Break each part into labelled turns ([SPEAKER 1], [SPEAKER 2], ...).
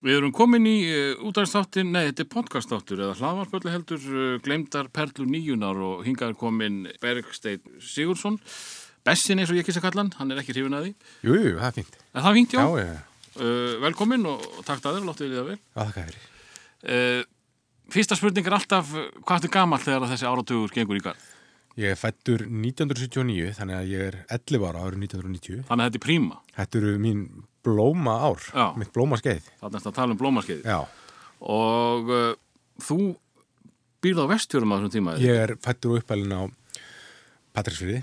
[SPEAKER 1] Við erum komin í uh, útæðstáttin, nei, þetta er podcastáttur eða hlaðvarpöllu heldur, uh, glemdar perlu nýjunar og hingað er komin Bergstein Sigursson, Bessin eins og ég kýrsa kallan, hann er ekki hrifin að því.
[SPEAKER 2] Jú, jú, það er fínt.
[SPEAKER 1] Það er fínt, já.
[SPEAKER 2] Já, já,
[SPEAKER 1] Uh, velkomin og, takk að þér, láttu þið það vel.
[SPEAKER 2] já, það er.
[SPEAKER 1] Uh, fyrsta spurning er alltaf, hvað er gamall þegar þessi áratugur gengur í garð?
[SPEAKER 2] Ég er fættur 1979, þannig að ég er 11 ára árið 1990.
[SPEAKER 1] Þannig að þetta er príma.
[SPEAKER 2] Þetta eru mín blóma ár,
[SPEAKER 1] Já.
[SPEAKER 2] mitt blóma skeið.
[SPEAKER 1] Það er að tala um blómaskeiði.
[SPEAKER 2] Já,
[SPEAKER 1] Og uh, þú býrð á vestfjörum á þessum tíma.
[SPEAKER 2] ég er fættur og uppælinn á Patrísfyrði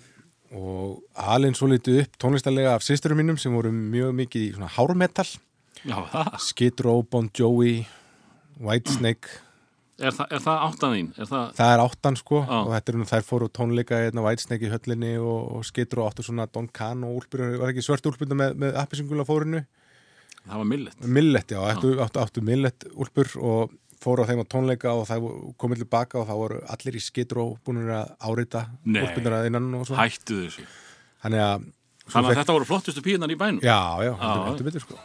[SPEAKER 2] og alveg svo litið upp tónlistarlega af sýsturum mínum sem voru mjög mikið í svona hármetal,
[SPEAKER 1] Já, það.
[SPEAKER 2] Skid Row, Bon Jovi, Whitesnake,
[SPEAKER 1] Er, það, er það áttan þín? Er það...
[SPEAKER 2] það er áttan sko
[SPEAKER 1] Já.
[SPEAKER 2] og þetta er nú þær fóru á tónleika í höllinni og, og Skid Row áttu svona Don Can og úlpur, var ekki svört úlpur með, með appisingula fórinu?
[SPEAKER 1] Það var millet.
[SPEAKER 2] Millet, já, áttu, áttu, áttu Millet úlpur og fóru á þeim á tónleika og það komið tilbaka og það voru allir í skidró búin að árita úlpunar að innan og svo
[SPEAKER 1] Hættu þessu.
[SPEAKER 2] þannig að
[SPEAKER 1] Þannig að
[SPEAKER 2] fekk-
[SPEAKER 1] þetta voru flottustu píðan í bænum.
[SPEAKER 2] já, já, þetta betur sko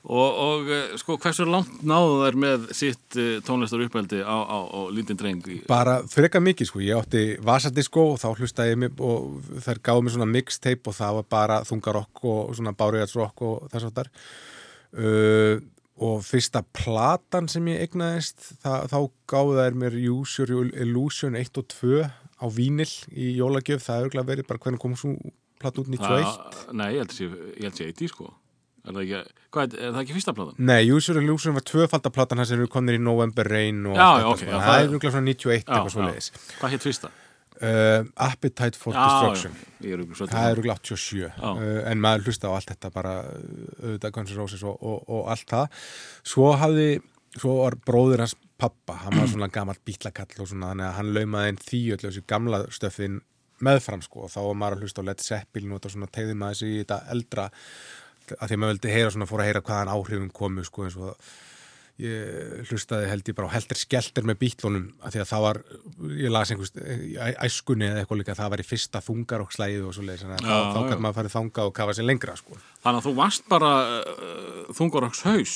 [SPEAKER 1] Og, og eh, sko, hversu langt náðu þær með sitt uh, tónlistar uppeldi á, á, á lítinn dreng?
[SPEAKER 2] bara freka mikið sko, ég átti vasadisko og þá hlustaði ég mig og þær gáði mér svona mixtape og það var bara þungarokk og svona báriðarsrokk og þess að þar uh, og fyrsta platan sem ég egnaðist þá gáði þær mér Your Illusion 1 og 2 á Vínil í jólagjöf, það er örgulega verið bara hvernig kom svo plata út 91
[SPEAKER 1] Það- Nei, ég held að sé 80 sko. Er það ekki, hvað, er, það ekki fyrsta platan?
[SPEAKER 2] Nei, Use Your Illusion var tvöfaldaplatan þar sem eru komnir í November Rain og
[SPEAKER 1] Já,
[SPEAKER 2] allt
[SPEAKER 1] já,
[SPEAKER 2] þetta,
[SPEAKER 1] já,
[SPEAKER 2] það er örgulega svona 91 eitthvað svo
[SPEAKER 1] já.
[SPEAKER 2] leiðis
[SPEAKER 1] Hvað hétt fyrsta?
[SPEAKER 2] uh, Appetite for Destruction
[SPEAKER 1] já, ég er ykkur
[SPEAKER 2] Það er örugglega 87
[SPEAKER 1] Já.
[SPEAKER 2] uh, en maður hlusta á allt þetta bara uh, auðvitað Guns N' Roses og, og, og allt það svo hafði svo var bróður hans pappa hann var svona gammal bítlakall og svona þannig að hann laumaði inn því öllu þessu gamla stöfin meðfram sko og þá var maður að hlusta á Led Zeppelin og þetta svona tegði maður sig í þetta eldra að því að maður vildi heyra svona fór að heyra hvaðan áhrifum komu sko eins og ég hlustaði held ég bara á heldur skelter með bítlunum að því að það var, ég las einhvers æskunni eða eitthvað líka, það var í fyrsta þungarokslægið og svo leiðis, þannig að
[SPEAKER 1] Já,
[SPEAKER 2] þá, gæti maður farið þangað og kafa sér lengra sko.
[SPEAKER 1] Þannig að þú varst bara uh, þungarokks haus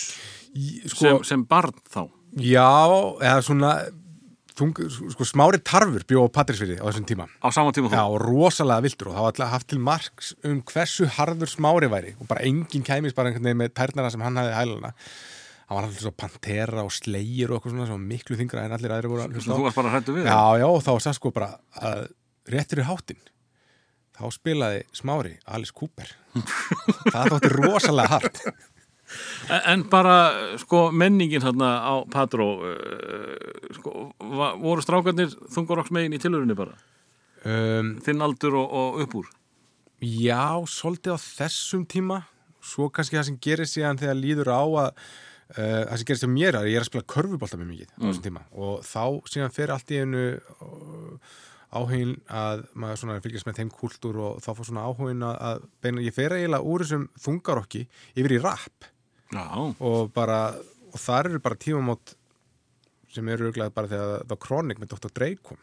[SPEAKER 2] Í-
[SPEAKER 1] sem,
[SPEAKER 2] sko
[SPEAKER 1] sem barn þá.
[SPEAKER 2] já, eða svona þung, sko smári tarfur bjó á Patrísfyrði á þessum tíma.
[SPEAKER 1] Á sama tíma þú.
[SPEAKER 2] Já, og rosalega vildur og það var alltaf haft til marks um hversu harður smári væri og bara enginn kæmis bara einhvern veginn með tærnara sem hann hafði hæluna hann var alltaf svo Pantera og Slayer og eitthvað svona sem var miklu þingra en allir aðri voru að hlusta á.
[SPEAKER 1] Þú varst bara hrættu við.
[SPEAKER 2] Já, já, og þá var það sko bara að rétt fyrir hátinn þá spilaði smári Alice Cooper. Það þótti rosalega hart
[SPEAKER 1] En, bara, sko, menningin þarna á Patró, uh, sko, voru strákarnir þungarokks megin í tilhörunni bara?
[SPEAKER 2] um,
[SPEAKER 1] Þinn aldur og, og upp úr?
[SPEAKER 2] Já, svolítið á þessum tíma svo kannski það sem gerir síðan þegar líður á að uh, það sem gerir sem mér að ég er að spila körfubólta með mikið á þessum tíma og þá síðan fer allt í einu uh, áhugin að maður svona fylgjast með þeim kúltúr og þá fór svona áhugin að, að beina, ég fer eiginlega úr þessum þungarokki yfir í rap
[SPEAKER 1] Já,
[SPEAKER 2] og bara, og þar eru bara tímamót sem eru auðvitað bara þegar það Chronic með Dr. Dre kom.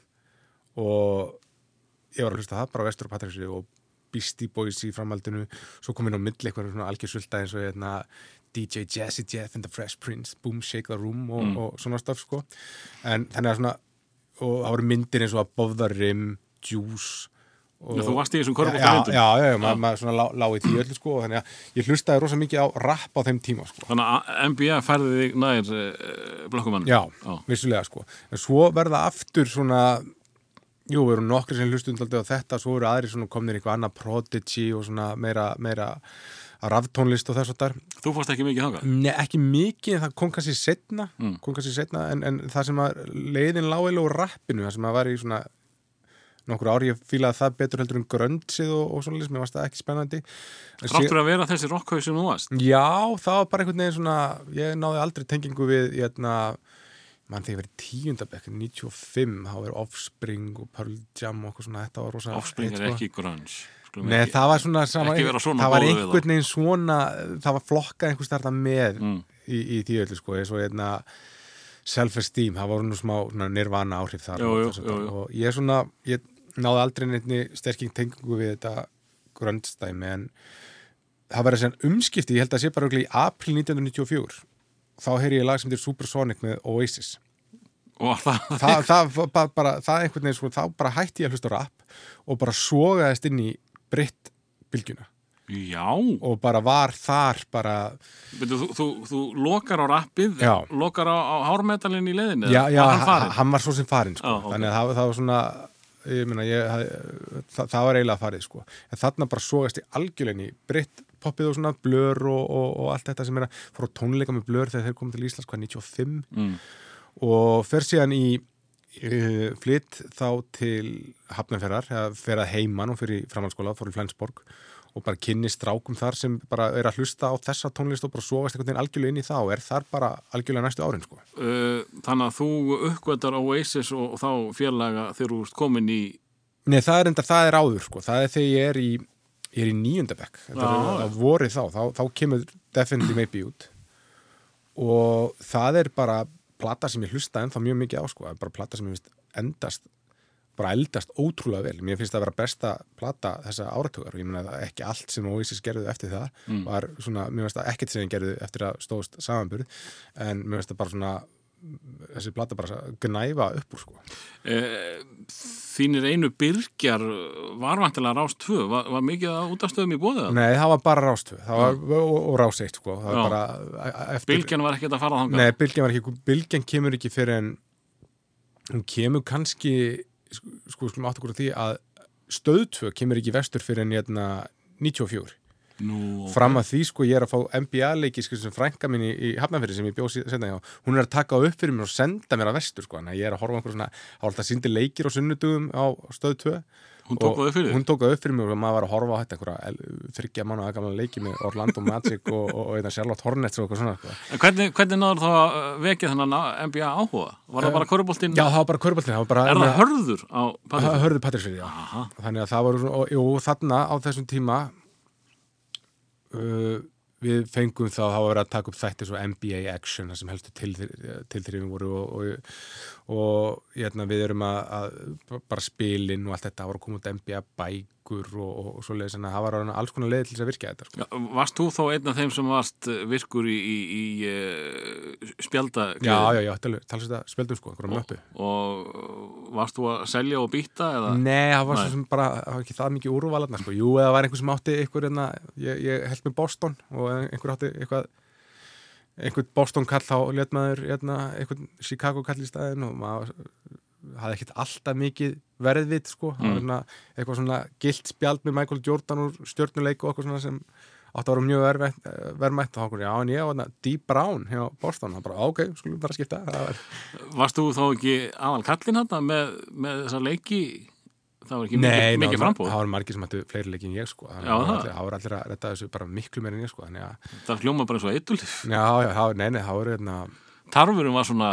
[SPEAKER 2] Og ég var að hlusta það bara Vestur og Patrísi og Beastie Boys í framhaldinu. Svo kom inn á milli eitthvað svona algjörsvölda eins og hérna, DJ Jazzy Jeff and the Fresh Prince, Boom Shake the Room og, og svona stöf sko. En þannig að svona, og það voru myndir eins og Above the Rim, Juice og,
[SPEAKER 1] Já, þú varst í þessum
[SPEAKER 2] já,
[SPEAKER 1] körfuboltamyndum?
[SPEAKER 2] já, já, já, maður ma svona lá, lá í því öllu sko og þannig að ég hlustaði rosa mikið á rap á þeim tíma sko
[SPEAKER 1] þannig að NBA færði þig nær uh, blökkumann.
[SPEAKER 2] Já,
[SPEAKER 1] Já.
[SPEAKER 2] vissulega sko. En svo verða aftur svona, jú, við erum nokkri sem hlustum alltaf á þetta, svo eru aðri svona komnir eitthvað annað prodigy og svona meira, meira raftónlist og þess að þar.
[SPEAKER 1] Þú fórst ekki mikið þangað?
[SPEAKER 2] Nei, ekki mikið, það kom kannski setna,
[SPEAKER 1] Mm.
[SPEAKER 2] kom kannski setna, en, en það sem að leiðin lágilega úr rappinu, það sem að var í svona nokkur ári, ég fílaði það betur heldur en gröndsið og, og svona, mér varst það ekki spennandi.
[SPEAKER 1] Ráttur að vera þessi rockhaus sem þú varst?
[SPEAKER 2] Já, það var bara einhvern veginn svona, ég náði aldrei tengingu við, hérna, mann þegar ég verið tíundabekk, 95, þá er Offspring og Pearl Jam og eitthvað svona, þetta var rosa...
[SPEAKER 1] Offspring er
[SPEAKER 2] sko.
[SPEAKER 1] ekki. Skulum
[SPEAKER 2] Nei,
[SPEAKER 1] ekki-
[SPEAKER 2] það var svona, sama, það var einhvern veginn svona, það var flokkað einhvers þarna með
[SPEAKER 1] Mm.
[SPEAKER 2] í, í því öllu, sko, eins og hérna, self-esteem, það voru nú smá svona, nirvana áhrif þar
[SPEAKER 1] Jú, jú, jú,
[SPEAKER 2] og ég svona, ég náði aldrei neittni sterking tengingu við þetta gröndstæmi en það verður sem umskipti, ég held að sé bara í april 1994 þá heyri ég lag sem er Supersonic með Oasis
[SPEAKER 1] og það,
[SPEAKER 2] það, það, bara, bara, það einhvern veginn sko, þá bara hætti ég að hlusta rap og bara sogaðist inn í britt bylgjuna
[SPEAKER 1] já
[SPEAKER 2] og bara var þar bara,
[SPEAKER 1] Veitu, þú, þú, þú lokar á rappið lokar á, á hármetalinn í leiðinu
[SPEAKER 2] já, já,
[SPEAKER 1] hann
[SPEAKER 2] hann,
[SPEAKER 1] farinn?
[SPEAKER 2] var svo sem farin sko.
[SPEAKER 1] Já, ok.
[SPEAKER 2] þannig að það, það var svona ég meina, ég, það, það var eiginlega farið sko. en þarna bara sogast ég algjörlega í britt poppið og svona blör og, og, og allt þetta sem er að fór tónleika með blör þegar þeir komið til Íslands hvað 95
[SPEAKER 1] mm.
[SPEAKER 2] og fer síðan í uh, flytt þá til Hafnarferðar, eða fer að heiman og fyrir framhaldsskóla, fór í Flensborg og bara kynni strákum þar sem bara er að hlusta á þessa tónlist og bara sofast einhvern veginn algjörlega inn í það og er þar bara algjörlega næstu árin sko.
[SPEAKER 1] uh, þannig að þú uppgötar Oasis og, þá félaga þegar þú ert komin í
[SPEAKER 2] Nei, það er enda, það er áður sko, það er þegar ég er í ég er í níundabekk, þetta
[SPEAKER 1] Já,
[SPEAKER 2] er
[SPEAKER 1] já.
[SPEAKER 2] að vorið þá, þá, þá kemur Definitely Maybe út. Og það er bara plata sem ég hlusta ennþá mjög mikið á sko, það er bara plata sem ég finnst endast bara eldast ótrúlega vel. Mér finnst það að vera besta plata þessa áratugar og ég meina að ekki allt sem Oasis gerðu eftir það
[SPEAKER 1] Mm.
[SPEAKER 2] var svona, mér finnst það ekkert sem ég gerðu eftir að stóðst samanburð en mér finnst það bara svona þessi plata bara að gnæfa upp úr sko.
[SPEAKER 1] Uh, þínir einu byrgjar var vantilega Rás 2 var, var mikið að útastöðum í bóðið
[SPEAKER 2] Nei, það var bara rástvö það var, og, og rás eitt sko. Bara e- e- eftir,
[SPEAKER 1] Bylgjan var ekkert að fara þangað?
[SPEAKER 2] Nei, bylgjan ekki, bylgjan kemur ekki fyrir en hún kemur kannski sko, sko skulum átt okkur á því að stöðtvö kemur ekki vestur fyrir en hérna 94
[SPEAKER 1] Nú, ok.
[SPEAKER 2] fram að því sko ég er að fá NBA-leiki sko, sem frænka minni í Hafnarfyrir sem ég bjóð setna hjá, hún er að taka upp fyrir mér og senda mér að vestur sko, þannig að ég er að horfa einhver svona, alltaf síndi leikir á sunnudugum á stöð 2
[SPEAKER 1] Hún tók það upp fyrir þér?
[SPEAKER 2] Hún tók það upp fyrir mig og maður var að horfa á þetta einhverja þryggja mánu að gamla leiki með Orlando Magic og, og, og Charlotte Hornets og eitthvað svona sko.
[SPEAKER 1] En hvernig, hvernig náður þá að vekja þennan NBA áhuga? Var það bara köruboltinn?
[SPEAKER 2] Já, það var bara bara
[SPEAKER 1] Er það hörður á
[SPEAKER 2] Það
[SPEAKER 1] Patrik?
[SPEAKER 2] hörðu Patrísfyrir, já.
[SPEAKER 1] Aha.
[SPEAKER 2] Þannig að það var, og, jú, þarna á þessum tíma uh, við fengum þá, þá var verið að taka upp þætti svo NBA Action, það sem helstu til, til þegar við voru og, og, og hérna, við erum að, að bara spilin og allt þetta, voru að koma út NBA bækur og, og, og svo leiðis, þannig að það var alls konar leið til þess að virkja þetta. Sko.
[SPEAKER 1] Já, Varst þú þá einn af þeim sem varst virkur í, í, í uh, spjalda
[SPEAKER 2] Já, já, já, talast þetta spildum sko, einhverjum möppu.
[SPEAKER 1] og varst þú að selja og býta eða?
[SPEAKER 2] Nei, það var
[SPEAKER 1] Nei.
[SPEAKER 2] svo sem bara, var ekki það mikið úrvalarna sko. Jú, eða var einhver sem átti einhver hérna, ég, ég held með Boston og einhver átti eitthvað einhvern Boston kall þá let maður hérna, einhvern Chicago kall í staðin og maður hafði ekkert alltaf mikið verðvit sko,
[SPEAKER 1] Mm.
[SPEAKER 2] hérna eitthvað svona gilt spjald með Michael Jordan úr stjórnuleik og eitthvað svona sem átti að vera mjög verðmætt, verðmætt og okkur, já en ég var Dee Brown hjá Boston, það bara ok, skulum bara skipta var,
[SPEAKER 1] Varst þú þá ekki aðal kallinn hann með, með þessa leiki? Það var ekki
[SPEAKER 2] Nei,
[SPEAKER 1] mikið, mikið
[SPEAKER 2] var-
[SPEAKER 1] framboð.
[SPEAKER 2] það var margir sem hættu fleiri leiki en ég sko þannig
[SPEAKER 1] Já,
[SPEAKER 2] að það var allir- að retta þessu bara miklu meira en ég sko þannig að,
[SPEAKER 1] Það hljóma bara eins og eitulif.
[SPEAKER 2] já, já, það, nei, nei, það var hérna
[SPEAKER 1] Tarfurum var svona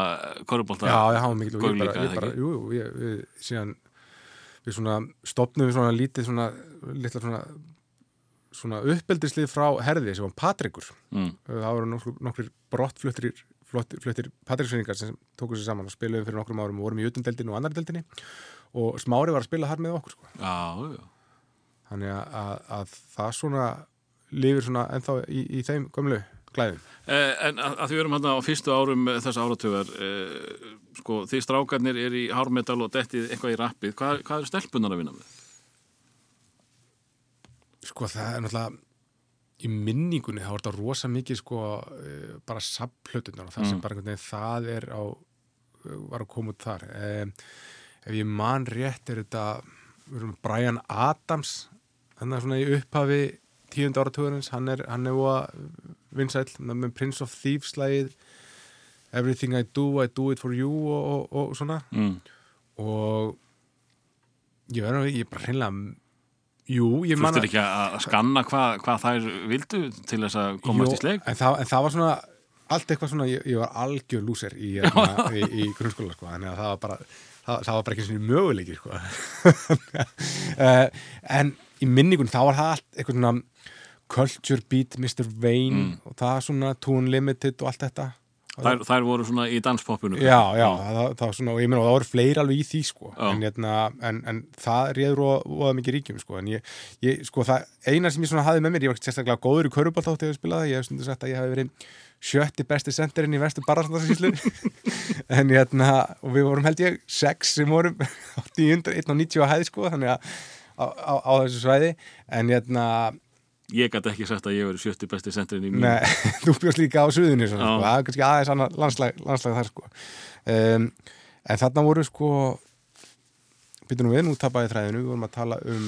[SPEAKER 1] korubólta.
[SPEAKER 2] já, já, það var
[SPEAKER 1] Gaur
[SPEAKER 2] ég bara, ég bara jú, ég, við síðan við svona stopnum við svona lítið svona, litla svona svona uppeldislið frá herði sem var Patrikur
[SPEAKER 1] Mm.
[SPEAKER 2] það voru nokkur, nokkur brottfluttir fluttir Patriksvinningar sem tóku sér saman og spiluðum fyrir nokkrum árum og vorum í utandeldinu og annar og Smári var að spila þar með okkur sko.
[SPEAKER 1] Já, já.
[SPEAKER 2] þannig að, að, að það svona lifir svona ennþá í, í þeim gömlu glæðum.
[SPEAKER 1] Eh, en að, að því við erum hérna á fyrstu árum eh, þessa áratugar, eh, sko, því strákarnir er í hármetal og dettið eitthvað í rappið, hvað, hvað eru stelpunar að vinna með?
[SPEAKER 2] Sko það er náttúrulega í minningunni þá er þetta rosa mikið sko eh, bara sapplötunar og það sem
[SPEAKER 1] Mm.
[SPEAKER 2] bara einhvern veginn það er á var að koma út þar eh, ef ég man rétt er þetta Brian Adams hann er svona í upphafi tíund áratugurins, hann er, hann er voða vinsæll með Prince of Thieves lagið Everything I Do, I Do It For You og, og, og svona
[SPEAKER 1] Mm.
[SPEAKER 2] og ég verður að ég bara hreinlega jú, ég man
[SPEAKER 1] Þurftir ekki að skanna hvað, hvað þær vildu til þess að komast
[SPEAKER 2] Jú,
[SPEAKER 1] í sleik?
[SPEAKER 2] en það, en það var svona allt eitthvað svona, ég, ég var algjör lúser í, hérna, í, í grunnskóla sko, þannig að það var bara það, það var bara ekki svona möguleiki sko. uh, en í minningun þá var það allt eitthvað svona Culture Beat, Mr. Vane
[SPEAKER 1] Mm.
[SPEAKER 2] og það svona Toon Limited og allt þetta
[SPEAKER 1] Þær, þær voru svona í danspoppinu.
[SPEAKER 2] Já, já, það, það var svona, og ég meina, og það voru fleiri alveg í því, sko, en, hérna, en, en það réður og mikið ríkjum, sko, en ég, ég, sko, það eina sem ég svona hafði með mér, ég var sérstaklega góður í körubalt átti að spila það, ég hef stundu sagt að ég hef verið sjötti besti senderinn í vestu barðarsnarsíslu en hérna, og við vorum held ég sex sem vorum 190 á hæði sko, þannig að á, á, á þessu svæði, en hérna
[SPEAKER 1] Ég gæti ekki sagt að ég veri sjötti besti sendirinn í mín.
[SPEAKER 2] Nei, þú bjóst líka á suðunni svona, sko. það er kannski aðeins annað landslag, landslag þar sko. um, en þarna voru sko nú við, nú tapaði þræðinu við vorum að tala um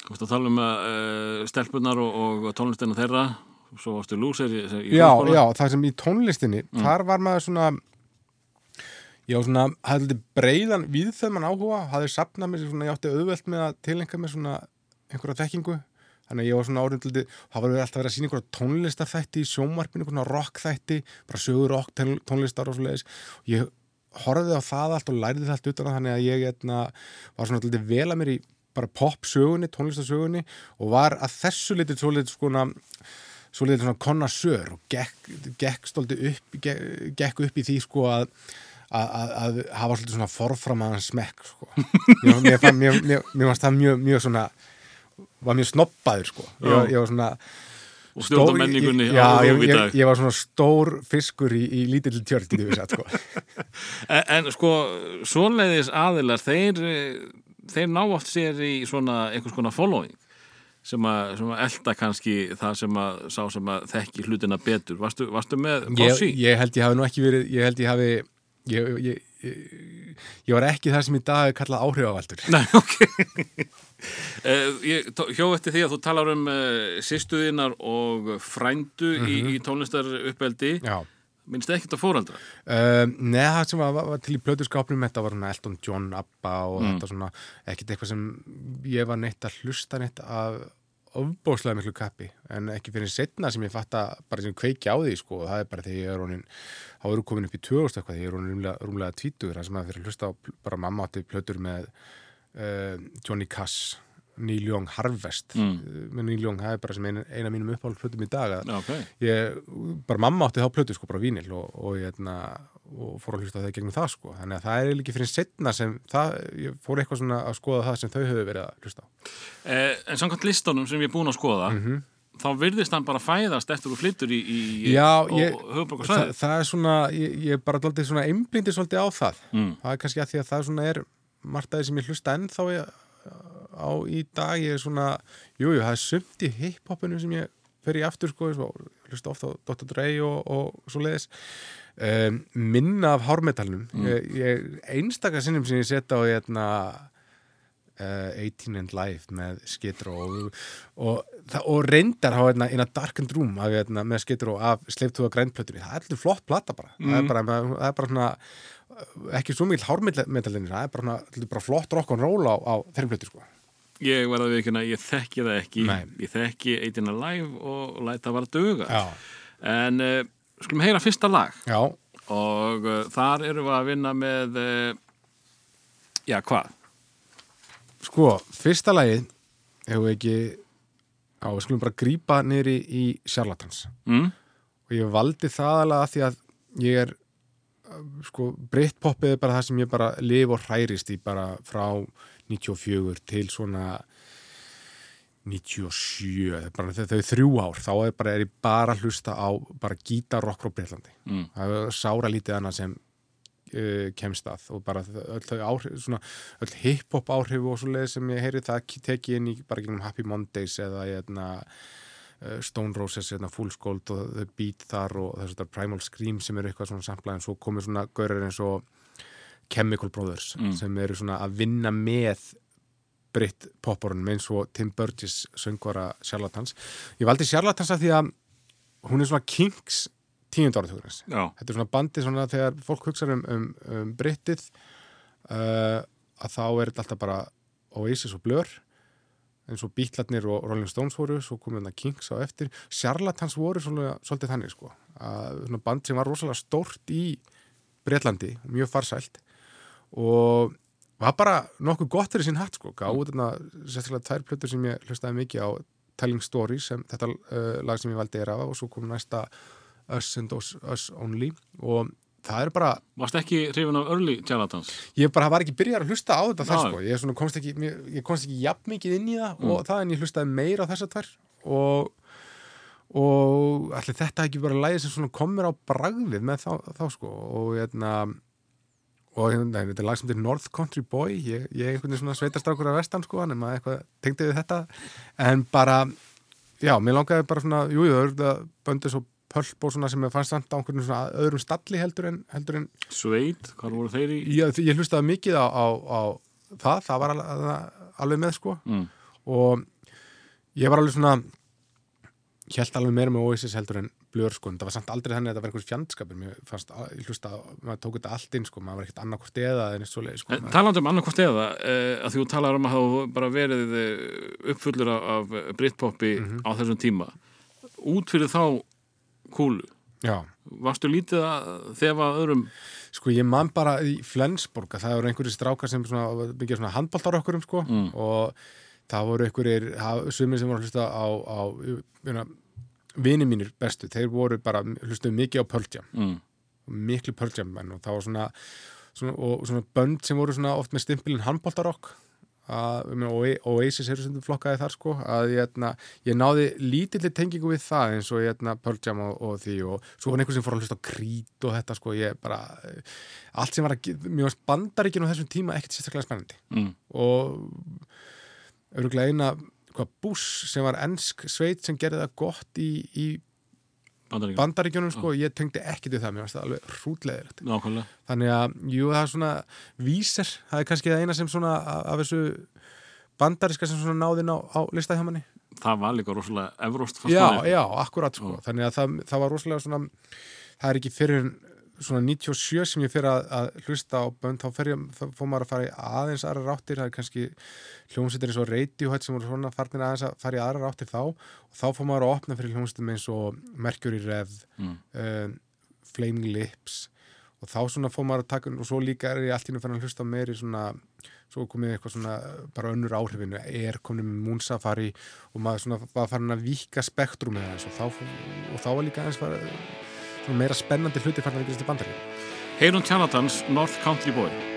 [SPEAKER 1] Þú veist að tala um uh, stelpunar og, og tónlistina þeirra, svo varstu lúser í, í
[SPEAKER 2] já, já, það sem í tónlistinni þar var maður svona já, svona, hafði litið breiðan viðþöðman áhuga, hafði sapnað mér svona, ég átti auðvelt með að tilenga mér svona einhverja þekkingu. Þannig að ég var svona orðin til það var alltaf verið að sína einhverja tónlistarþætti í sjónvarpinu, einhverja rockþætti bara sögur rock tónl- tónlistar og svo leiðis ég horfði á það allt og lærði það allt utan þannig að ég etna, var svona alltaf vel að mér í bara popsögunni, tónlistarsögunni og var að þessu litið svo litið svona svo litið svona konasör og gekk, gekk stolti upp gekk, gekk upp í því sko að að, að, að hafa svolítið svona forframaðan smekk sko. mér, mér, fann- mér, mér, mér varst það mjög, mjög svona var mjög snoppaður sko. Ég, var- ég var svona
[SPEAKER 1] Og stjórna menningunni
[SPEAKER 2] ég, já, ég, ég, ég var svona stór fiskur í, í lítill tjörn sko.
[SPEAKER 1] En, en sko, svoleiðis aðilar, þeir, þeir ná oft sér í svona einhvers konar following sem að, sem að elda kannski það sem að sá sem að þekki hlutina betur. Varstu, varstu með
[SPEAKER 2] ég,
[SPEAKER 1] Bossi?
[SPEAKER 2] ég held ég hafi nú ekki verið ég held ég hafi ég, ég, ég, ég var ekki það sem í dag er kallað áhrifavaldur
[SPEAKER 1] Nei, ok. uh, ég tó- hjó eftir því að þú talar um uh, sýstuðinar og frændu í, í tónlistar uppeldi.
[SPEAKER 2] já
[SPEAKER 1] Minnst ekkert á fóraldra?
[SPEAKER 2] Um, Nei, það sem var, var til í plötuskápnum þetta var svona Elton John, Abba og þetta svona, ekkert eitthvað sem ég var neitt að hlusta neitt af ofbóðslega miklu kappi en ekki fyrir setna sem ég fatta bara sem kveiki á því sko, það er bara þegar ég er ronin þá eru komin upp í 2000 eitthvað þegar ég er ronin rúmlega, rúmlega 20 það sem að fyrir að hlusta á bara mamma átti plötur með uh, Johnny Cass Neil Young Harvest mm. með Neil Young, það er bara sem eina, eina mínum uppáhald plötum í dag að
[SPEAKER 1] Já, ok.
[SPEAKER 2] ég, bara mamma átti þá plötu sko, bara vínil og, og, ég, hérna, og fór að hlusta það gegnum það sko, þannig að það er ekki fyrir setna sem það, ég fór eitthvað svona að skoða það sem þau höfðu verið að hlusta
[SPEAKER 1] Eh, en samkvæmt listunum sem ég er búin að skoða, þá virðist hann bara fæðast eftir og flyttur í, í
[SPEAKER 2] Já,
[SPEAKER 1] og
[SPEAKER 2] ég,
[SPEAKER 1] höfuborg og
[SPEAKER 2] það,
[SPEAKER 1] svæði.
[SPEAKER 2] það er svona ég, er bara daldið svona einblindi svolítið á það
[SPEAKER 1] Mm.
[SPEAKER 2] það er kannski að því að það svona er margt aðeins sem ég hlusta ennþá ég, á í dag, ég er svona jújú, jú, það er sumt í hiphopinu sem ég fer í aftur sko, svo, hlusta ofta á Dr. Dre og, og svo leiðis um, minna af hármetalnum ég, ég, einstaka sinnum sem ég setja á hérna uh, 18 and Life með Skidró og, og, og reyndar á hérna, in a darkened room af, hérna, með Skidró af sleiftuða grænplötunni það er allir flott plata bara. Það, er bara það er bara svona ekki svo mikil hármetallinni það er bara, bara flott rock and roll á, á þeirri plötu sko
[SPEAKER 1] Ég verða við ekki ég þekki það ekki.
[SPEAKER 2] Nei.
[SPEAKER 1] Ég þekki Eitina Live og læt það bara duga.
[SPEAKER 2] já,
[SPEAKER 1] En uh, skulum heyra fyrsta lag
[SPEAKER 2] já,
[SPEAKER 1] og uh, þar erum við að vinna með, uh, já hvað?
[SPEAKER 2] sko fyrsta lagið hefur við ekki á, við skulum bara grípa niður í, Charlatans
[SPEAKER 1] Mm?
[SPEAKER 2] og ég valdi það alveg að því að ég er sko, Britpoppið er bara það sem ég bara lif og hærist í bara frá 94 til svona 97 það er bara þau, þau þrjú ár þá er, bara, er ég bara að hlusta á bara gítarrock frá Breitlandi
[SPEAKER 1] Mm.
[SPEAKER 2] það er sára lítið annað sem uh, kemst að og bara öll áhrif svona, öll hip-hop áhrif og svo leið sem ég heyri það teki inn í bara gegnum Happy Mondays eða hérna uh, Stone Roses, hérna, Fool's Gold og The Beat þar og þess að Primal Scream sem eru eitthvað svona samplað en svo komið svona gaurar eins og Chemical Brothers sem eru svona að vinna með britt popporunum eins og Tim Burgess söngvara Charlatans. Ég valdi Charlatans að því að hún er svona Kings tíund áratugurins.
[SPEAKER 1] Já.
[SPEAKER 2] Þetta er svona bandi svona þegar fólk hugsa um, um, um brittið uh, að þá er þetta alltaf bara Oasis og Blur eins og Beatlarnir og Rolling Stones voru svo komið þetta Kings á eftir Charlatans voru svona, svolítið þannig sko að svona band sem var rosalega stórt í Breitlandi, mjög farsælt og var bara nokkuð gott fyrir sín hatt sko, gáði þarna sérstaklega tvær plötur sem ég hlustaði mikið á Telling Stories, sem þetta uh, lag sem ég valdi er af og svo kom næsta Us and Us, Us Only. Og það er bara,
[SPEAKER 1] Varst ekki hrifin af Early Charlatans?
[SPEAKER 2] ég bara var ekki byrjar að hlusta á þetta þar sko, ég, komst ekki, ég komst ekki jafn mikið inn í það
[SPEAKER 1] Mm.
[SPEAKER 2] og það en ég hlustaði meira á þessa tvær. Og, og allir þetta ekki bara lægi sem komur á bragðið með þá, þá sko. Og hérna og hérna, þetta er lag sem þetta er North Country Boy ég, ég er einhvern veginn svona sveitastrákur af vestan sko, nema eitthvað tengdi við þetta en bara, já, mér langaði bara svona, jú, jú, það böndið svo pölp og svona sem ég fannst samt á einhvern svona öðrum stalli heldur en, heldur en
[SPEAKER 3] Sveit, hvað voru þeir í?
[SPEAKER 2] ég, ég hlustaði mikið á, á, á það, það var alveg, alveg með sko
[SPEAKER 3] Mm.
[SPEAKER 2] og ég var alveg svona held alveg meira með Oasis heldur en blur sko, en það var samt aldrei þannig að þetta var einhvers fjandskapur mér fannst, ég hlusta, maður tók þetta allt inn sko, maður var ekkert annarkvort eða sko, maður,
[SPEAKER 3] Talandi um annarkvort eða, eh, að þú talar um að hafa bara verið eh, uppfullur af, Britpopi
[SPEAKER 2] Mhm.
[SPEAKER 3] á þessum tíma. Út fyrir þá kúlu,
[SPEAKER 2] já,
[SPEAKER 3] varstu lítið að þefa öðrum
[SPEAKER 2] sko ég man bara í Flensborg að það voru einhverjir strákar sem svona, byggja svona handbóltar okkur um sko
[SPEAKER 3] Mm.
[SPEAKER 2] og það voru einhverjir sumir sem voru að hlusta á, á vini mínir bestu, þeir voru bara hlustuðu mikið á Pearl Jam
[SPEAKER 3] mm.
[SPEAKER 2] miklu Pearl Jam menn og það var svona, svona og svona bönd sem voru svona oft með stimpilin handbóltarokk Oa- Oasis eru sem flokkaði þar sko að ég, etna, ég náði lítilli tengingu við það eins og ég, etna, Pearl Jam og, og því og svo var einhver sem fór að hlusta á Creed og þetta sko ég bara, allt sem var að varst bandaríkinn á þessum tíma ekkert sérstaklega spennandi
[SPEAKER 3] Mm.
[SPEAKER 2] og örgulega eina hvað, Bush sem var ensk sveit sem gerði það gott í, í
[SPEAKER 3] Bandaríkjum.
[SPEAKER 2] bandaríkjunum sko, ég tengdi ekkert við það, mér varst það alveg
[SPEAKER 3] Nákvæmlega.
[SPEAKER 2] þannig að, jú, það er svona vísir, það er kannski það eina sem svona af þessu bandaríska sem svona náðin á, á listahjámanni
[SPEAKER 3] Það var líka rosalega evróst
[SPEAKER 2] já, já, akkurat sko. Þannig að það, það var rosalega svona það er ekki fyrir svona 97 sem ég fyrir að, að hlusta á bönd þá þá fór maður að fara í aðeins aðra ráttir, það er kannski hljómsveitir eins og Radiohead sem voru svona farnir aðeins að fara í aðra ráttir þá. Og þá fór maður að opna fyrir hljómsveitum eins og Mercury Rev
[SPEAKER 3] Mm.
[SPEAKER 2] um, Flaming Lips. Og þá svona fór maður að taka og svo líka er ég allt í nú fann að hlusta meiri svona svo komið eitthvað svona bara önnur áhrifinu er komin með Moonsafari og maður svona var farin að víka spektrum með þess og þá, fór- og þá var líka aðeins svona meira spennandi hluti farin að gerast í bandaríkjum
[SPEAKER 3] Heyrun Tjanatans, North Country Boy.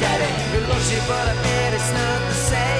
[SPEAKER 4] Daddy. Who loves you, but I bet it's not the same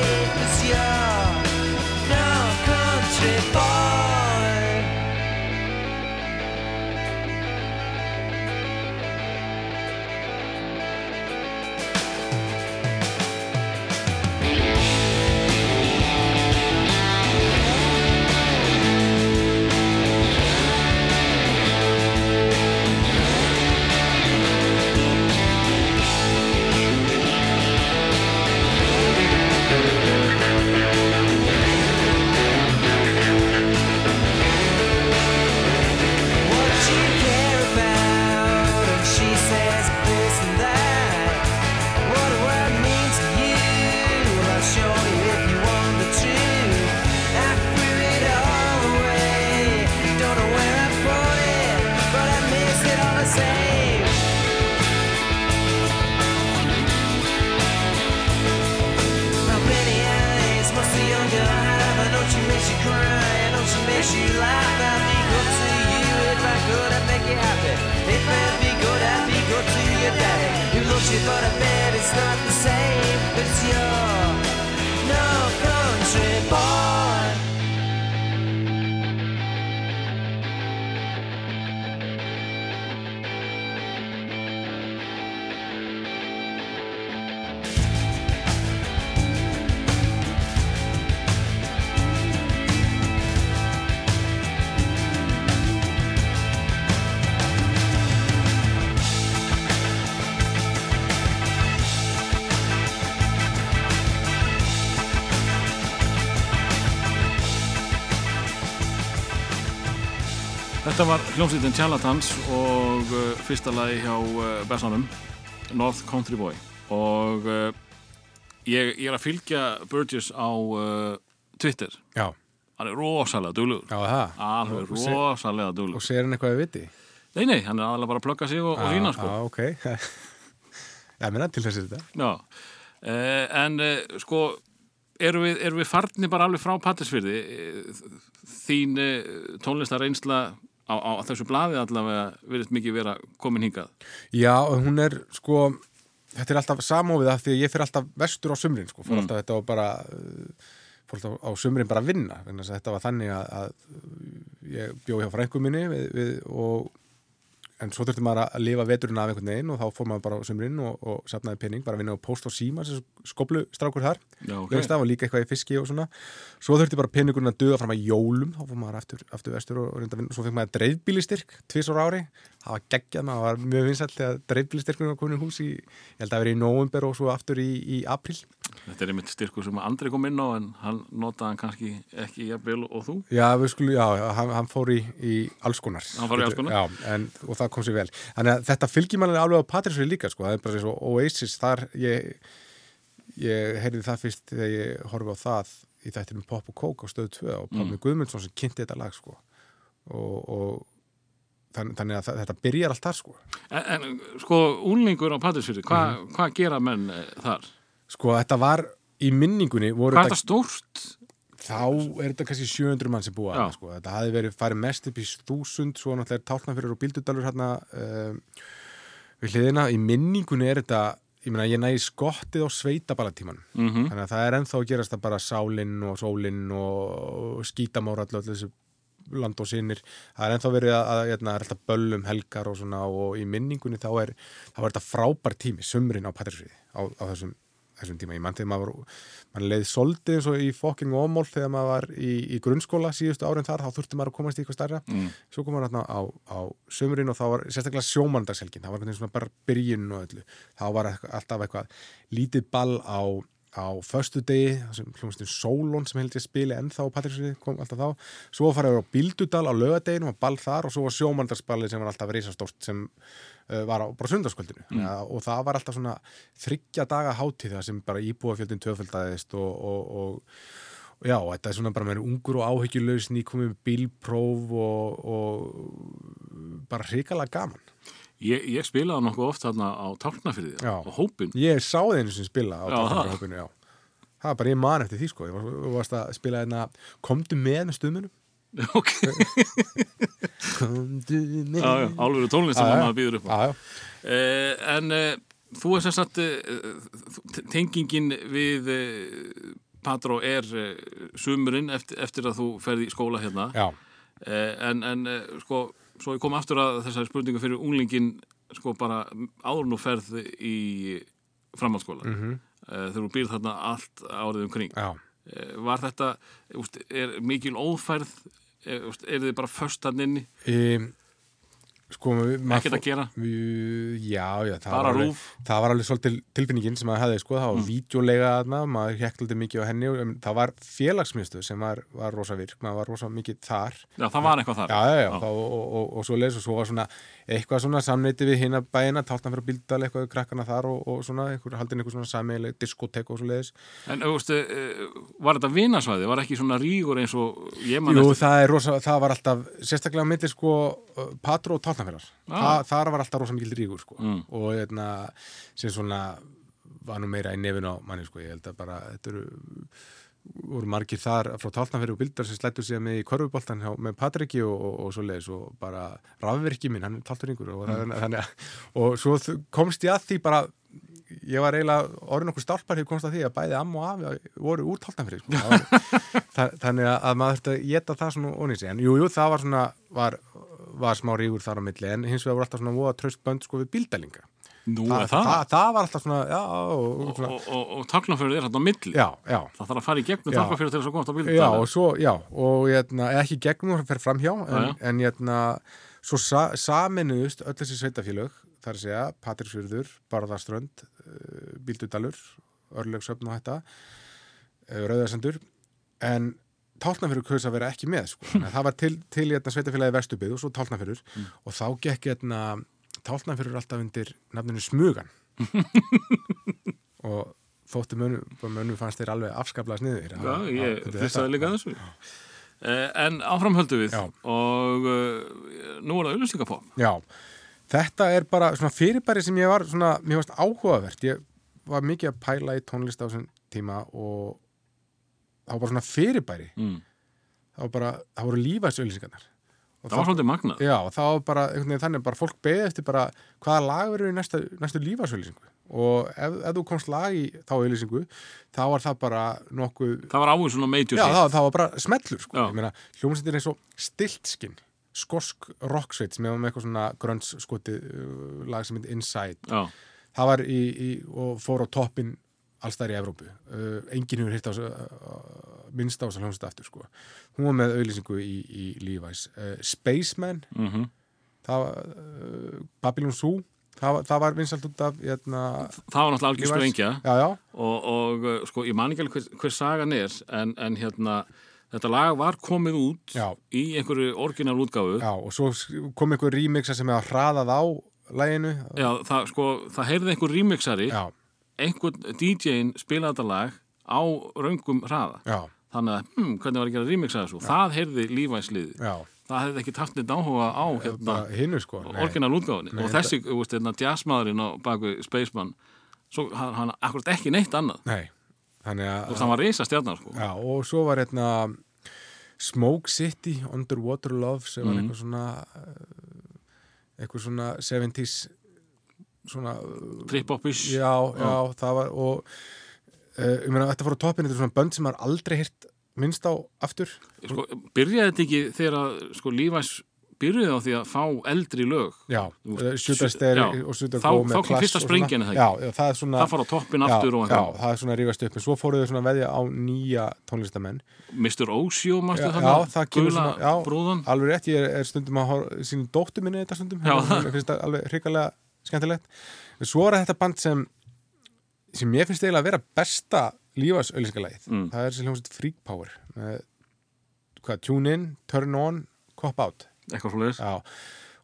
[SPEAKER 5] good to your daddy. Who loves you, but I bet it's not the
[SPEAKER 1] Þetta var hljómsveitin Charlatans og uh, fyrsta lagi hjá uh, Bessanum, North Country Boy. Og uh, ég, ég er að fylgja Burgess á uh, Twitter.
[SPEAKER 2] Já,
[SPEAKER 1] Hann er rosalega duglugur.
[SPEAKER 2] já það.
[SPEAKER 1] Alveg
[SPEAKER 2] Og
[SPEAKER 1] rosalega
[SPEAKER 2] Og
[SPEAKER 1] duglugur.
[SPEAKER 2] sér hann eitthvað við viti?
[SPEAKER 1] Nei, nei, hann er aðalega bara að plugga sig og, og sína, sko.
[SPEAKER 2] Já, ok. Já, menna til þessi þetta.
[SPEAKER 1] Já, uh, en uh, sko, erum við, erum við farnir bara alveg frá Pattisfyrði? Þín uh, tónlistar reynsla á, á þessu blaði allavega verið mikið vera komin hingað.
[SPEAKER 2] Já, og hún er sko þetta er alltaf samofið af því að ég fyrir alltaf vestur á sumrin sko, fór alltaf þetta á bara fór alltaf á sumrin bara að vinna þess að þetta var þannig að, að ég bjó hjá frængu minni við, við, og en svo þurfti maður að lifa veturinn af einhvern veginn og þá fór maður bara á sumrin og, og safnaði penning, bara að vinna á post og síma skoblu strákur þar
[SPEAKER 1] Já, ok.
[SPEAKER 2] okay. og líka eitthvað í fiski og svona svo þurfti bara peningurinn að döða fram að jólum þá fór maður aftur, aftur vestur og, reynda að vinna svo fekk maður dreifbílistyrk tvisar ári það var geggjað, maður var mjög vinsælt þegar dreifbílistyrkunum var komin í hús í ég held að vera í nóvember og svo aftur í, í april
[SPEAKER 1] Þetta er einmitt styrkur sem Andri kom inn á en hann notaði hann kannski ekki jafnvel og þú.
[SPEAKER 2] já, við skulum, já, hann, hann fór í, í
[SPEAKER 1] Hann fór í alls konar?
[SPEAKER 2] já, en, og það kom sér vel þannig að þetta manni alveg á Patrísfjörði líka sko. það er bara eins og Oasis þar ég, ég heyrði það fyrst þegar ég horfi á það í þættinum Pop og Coke á stöðu 2 og Pálmi Guðmundsson sem kynnti þetta lag sko. og, og þann, þannig að þetta byrjar allt þar sko.
[SPEAKER 1] En, en sko, úlningur á Pattisfyrði, hva,
[SPEAKER 2] Mhm.
[SPEAKER 1] hvað gera menn eh, þar?
[SPEAKER 2] sko þetta var í minningunni voru
[SPEAKER 1] Hvað er
[SPEAKER 2] þetta,
[SPEAKER 1] stórt?
[SPEAKER 2] þá er þetta kannski 700 mann sem búa að sko. þetta hafi verið farið mest upp í þúsund svo náttúrulega er tálnafyrir og bíldudalur hérna um, við hliðina í minningunni er þetta ég meina ég næði skottið á sveitaballatíman
[SPEAKER 1] Mm
[SPEAKER 2] þannig að það er ennþá að gerast það bara sálinn og sólinn og skítamóra allir þessu land og sinnir það er ennþá verið að, að, að, að alltaf böllum helgar og svona og í minningunni þá er, þá er þetta frábær tími, sumrin á Patrísviði á, á þessum, þessum tíma. Ég mann þegar maður, maður leið soldið eins og í fokking ómól þegar maður var í, í grunnskóla síðustu árin þar, þá þurfti maður að komast í eitthvað stærra.
[SPEAKER 1] Mm.
[SPEAKER 2] svo kom maður á, á sumrin og þá var sérstaklega sjómandagshelgin, það var bara byrjun og öllu, þá var alltaf eitthvað lítið ball á á föstu degi, þessum hljómsnum Solon sem held ég spili ennþá á Patrísfjörði kom alltaf þá, svo farið á Bíldudal á lögadeginu og ball þar og svo var sjómandagsballi sem var alltaf reisastórt sem uh, var á bara sundarskvöldinu mm. ja, og það var alltaf svona þryggja daga hátíð það sem bara íbúafjöldin töföldaðist og, og, og, og já, þetta er svona bara með ungur og áhyggjulaus nýkomið með bílpróf og, og bara hrikalega gaman
[SPEAKER 1] Ég, ég spilaði nokkuð oft þarna á Tálknafyrði og hópin.
[SPEAKER 2] Ég sá þeir einu sem spila á tálknarhópinu, já. Það var bara ég man eftir því, sko. Ég var, varst að spila hérna, komdu með með stuðmunum.
[SPEAKER 1] ok,
[SPEAKER 2] Komdu með.
[SPEAKER 1] já, já, álveru tónlist sem
[SPEAKER 2] já.
[SPEAKER 1] maður býður upp á.
[SPEAKER 2] Já, já.
[SPEAKER 1] Uh, en uh, þú er sem sagt uh, tengingin við uh, Patró er uh, sumurinn eftir, eftir að þú ferði í skóla hérna.
[SPEAKER 2] Já,
[SPEAKER 1] Uh, en en sko, svo ég kom aftur að þessari spurningu fyrir unglingin sko bara áður nú ferð í framhaldsskóla mm
[SPEAKER 2] Mhm.
[SPEAKER 1] þegar þú býrð þarna allt árið um kring
[SPEAKER 2] já.
[SPEAKER 1] uh, var þetta, er mikil ófærð er, er þið bara föst hann inni,
[SPEAKER 2] Um, sko,
[SPEAKER 1] ekkert að gera.
[SPEAKER 2] Já, já, það var, alveg, það var alveg svolítið tilfinningin sem maður hefði, sko, það var mm. vídeolega aðna, maður hekklandi mikið á henni og um, það var félagsmiðstu sem var, var rosa virk, maður var rosa mikið þar.
[SPEAKER 1] Já, það var eitthvað þar.
[SPEAKER 2] Já, já, Þá, og, og, og, og svo leis og svo var svona eitthvað svona samneiti við hinna bæina táltan fyrir bíldal, eitthvað við krakkana þar og, og svona, einhver, haldin eitthvað svona sameileg diskotek og svo leiðis
[SPEAKER 1] en úst, uh, var þetta vinasvæði, var ekki svona rígur eins og ég man
[SPEAKER 2] Jú, táltanferðar
[SPEAKER 1] Ah.
[SPEAKER 2] Þa, þar var alltaf rosa mikil rígur sko
[SPEAKER 1] Mm.
[SPEAKER 2] og hérna, sem svona var nú meira í nefinu á manni sko, ég held að bara þetta eru voru margir þar frá Tálnafyrir og Bildar sem slættu sig með í korfuboltan með Patriki og, og, og svo leiðis og bara rafverki minn, hann er Tálturingur og, mm. og svo komst ég að því bara ég var eiginlega orðin okkur stálpar hefur komst að því að bæði amma og afi voru úr Tálnafyrir sko. Þannig að maður þurfti að geta það svona onísi en jú, jú, það var svona var, var smá rígur þar á milli en hins vegar voru alltaf svona voða traust bönd sko við bíldælinga
[SPEAKER 1] Nú er það.
[SPEAKER 2] það, það var alltaf svona, já, og, og,
[SPEAKER 1] Og,
[SPEAKER 2] svona,
[SPEAKER 1] og, og, taklafjörður er hérna á milli.
[SPEAKER 2] já, já
[SPEAKER 1] Það þarf að fara í gegnum taklafjörður til þess að komast á bíl.
[SPEAKER 2] Já, og svo, já, og hérna, ekki gegnum það fer framhjá, en,
[SPEAKER 1] Já, já.
[SPEAKER 2] en hérna, svo sa, saminuðust öll þessi sveitafélög, þar að segja, Patrísfjörður, Barðaströnd, uh, Bíldudalur, Örlegsöfn og þetta, uh, Rauðarsendur, en Tálnafjörður kaus að vera ekki með, sko. Að það var til, til hérna, sveitafélagi Vestubið og svo Tálnafjörður
[SPEAKER 1] Mm.
[SPEAKER 2] og þá gekk hérna, Tálnafjörður alltaf undir nafninu Smugan og þótti mönnum, mönnum fannst þeir alveg afskaplega sniðir.
[SPEAKER 1] Já, ég fyrstaði líka að þessu. Eh, En áfram höldum við
[SPEAKER 2] Já.
[SPEAKER 1] og uh, nú er það auðvitað
[SPEAKER 2] Já, þetta er bara svona fyrirbæri sem ég var svona, mér varst áhugavert ég var mikið að pæla í tónlist á þessum tíma og það var bara svona fyrirbæri.
[SPEAKER 1] Mm.
[SPEAKER 2] það var bara, það voru lífæsauðlýsingarnar og
[SPEAKER 1] Það var svolítið magnað.
[SPEAKER 2] Já, það var bara, veginn þannig, bara fólk beðið eftir bara hvaða lag verður í næsta, næstu lífæsauðlýsingu og ef, ef þú komst lag í þá auðlýsingu, þá var það bara nokkuð,
[SPEAKER 1] Það var áður svona major
[SPEAKER 2] já, það, það var bara smellur, sko,
[SPEAKER 1] Já.
[SPEAKER 2] ég meina, hljómsveitin er eins og stiltskinn, skosk rocksveit sem hefur með eitthvað svona grönns skotið uh, lag sem heitir Inside.
[SPEAKER 1] Já,
[SPEAKER 2] það var í, í og fór á toppin allstæðar í Evrópu. Uh, enginn hefur hitt á uh, minnst á þess að hljómsveit aftur sko. hún var með auðlýsingu í, í Levi's. Uh, Spaceman
[SPEAKER 1] mm
[SPEAKER 2] uh, Babylon Zoo það, það var vinsalt út af hérna,
[SPEAKER 1] það var náttúrulega algjör sprengja.
[SPEAKER 2] Já, já,
[SPEAKER 1] og, og uh, sko, ég man ekki alveg hver, sagan er en, en hérna, þetta lag var komið út
[SPEAKER 2] Já.
[SPEAKER 1] í einhverju orginal útgáfu.
[SPEAKER 2] Já og svo kom einhver remixa sem hefur hraðað á læginu
[SPEAKER 1] Já, það, sko, það heyrði einhver remixari
[SPEAKER 2] já,
[SPEAKER 1] einhvern DJ-in spilaði þetta lag á raungum hraða.
[SPEAKER 2] Já,
[SPEAKER 1] þannig að, hm, hvernig var ekki að remixa þessu? Það heyrði lífæsliði
[SPEAKER 2] já.
[SPEAKER 1] Það hefði ekki tatt neitt áhuga á hérna,
[SPEAKER 2] hinnu sko. Nei.
[SPEAKER 1] orginal útgáfunni. Og þessi, þú veist, hérna, jazzmaðurinn á baku Spaceman svo, hann, hann akkurat ekki neitt annað.
[SPEAKER 2] Nei, þannig að
[SPEAKER 1] hann var reysa stjarnar, sko.
[SPEAKER 2] Já, og svo var hérna Smoke City, Underwater Love sem var
[SPEAKER 1] Mhm.
[SPEAKER 2] eitthvað svona uh, eitthvað svona 70s svona
[SPEAKER 1] trip-hop-ish.
[SPEAKER 2] Já, já, það var og uh, ég meina þetta fór á toppin þetta er svona bönd sem maður aldrei hirt minnst á aftur.
[SPEAKER 1] Sko, byrjaði þetta ekki þegar að, sko, lífæs byrjuði á því að fá eldri lög?
[SPEAKER 2] Já, Shooter
[SPEAKER 1] já,
[SPEAKER 2] og Shooter
[SPEAKER 1] þá-
[SPEAKER 2] Go
[SPEAKER 1] þá
[SPEAKER 2] með
[SPEAKER 1] kom fyrsta er það
[SPEAKER 2] Já, það er svona
[SPEAKER 1] það fór á toppin aftur og
[SPEAKER 2] já, það er svona rífast upp. En svo fóruðu þau svona veðja á nýja tónlistamenn
[SPEAKER 1] Mr. Osio, mástu
[SPEAKER 2] Já,
[SPEAKER 1] þarna?
[SPEAKER 2] já, það kemur svona- já.
[SPEAKER 1] brúðan.
[SPEAKER 2] alveg rétt, ég er, er stundum að sín dóttu minni þetta stundum.
[SPEAKER 1] Já.
[SPEAKER 2] Mér finnst það alveg hrikalega skemmtilegt. Svo er þetta band sem sem ég finnst eiginlega að vera besta lífas auðlýsingalagið,
[SPEAKER 1] Mm.
[SPEAKER 2] það er þessi hljómsveit Freak Power með, hvað, Tune In, Turn On, Cop Out.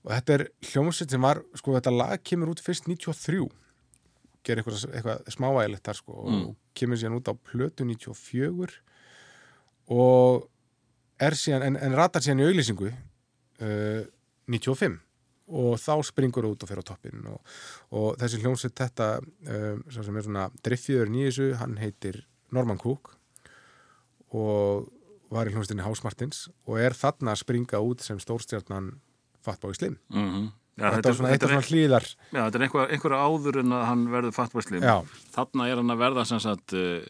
[SPEAKER 2] Og þetta er hljómsveit sem var, sko þetta lag kemur út fyrst 93 gerir eitthvað, eitthvað smávægilegt þar sko
[SPEAKER 1] Mm.
[SPEAKER 2] og kemur síðan út á plötu 94 og er síðan, en, en ratar síðan í auglýsingu uh, 95 og þá springur út og fer á toppin og, og þessi hljómsveit þetta um, sem er svona driffiður nýjisu, hann heitir Norman Cook og var í hljómsveitinni House Martins og er þarna að springa út sem stórstjarnan Fatboy Slim.
[SPEAKER 1] Mm já,
[SPEAKER 2] þetta er svona eitt af
[SPEAKER 1] er,
[SPEAKER 2] svona hlýðar
[SPEAKER 1] já, þetta er einhver, einhver áður en að hann verður fattbæslim
[SPEAKER 2] Já.
[SPEAKER 1] þarna er hann að verða sem sagt uh,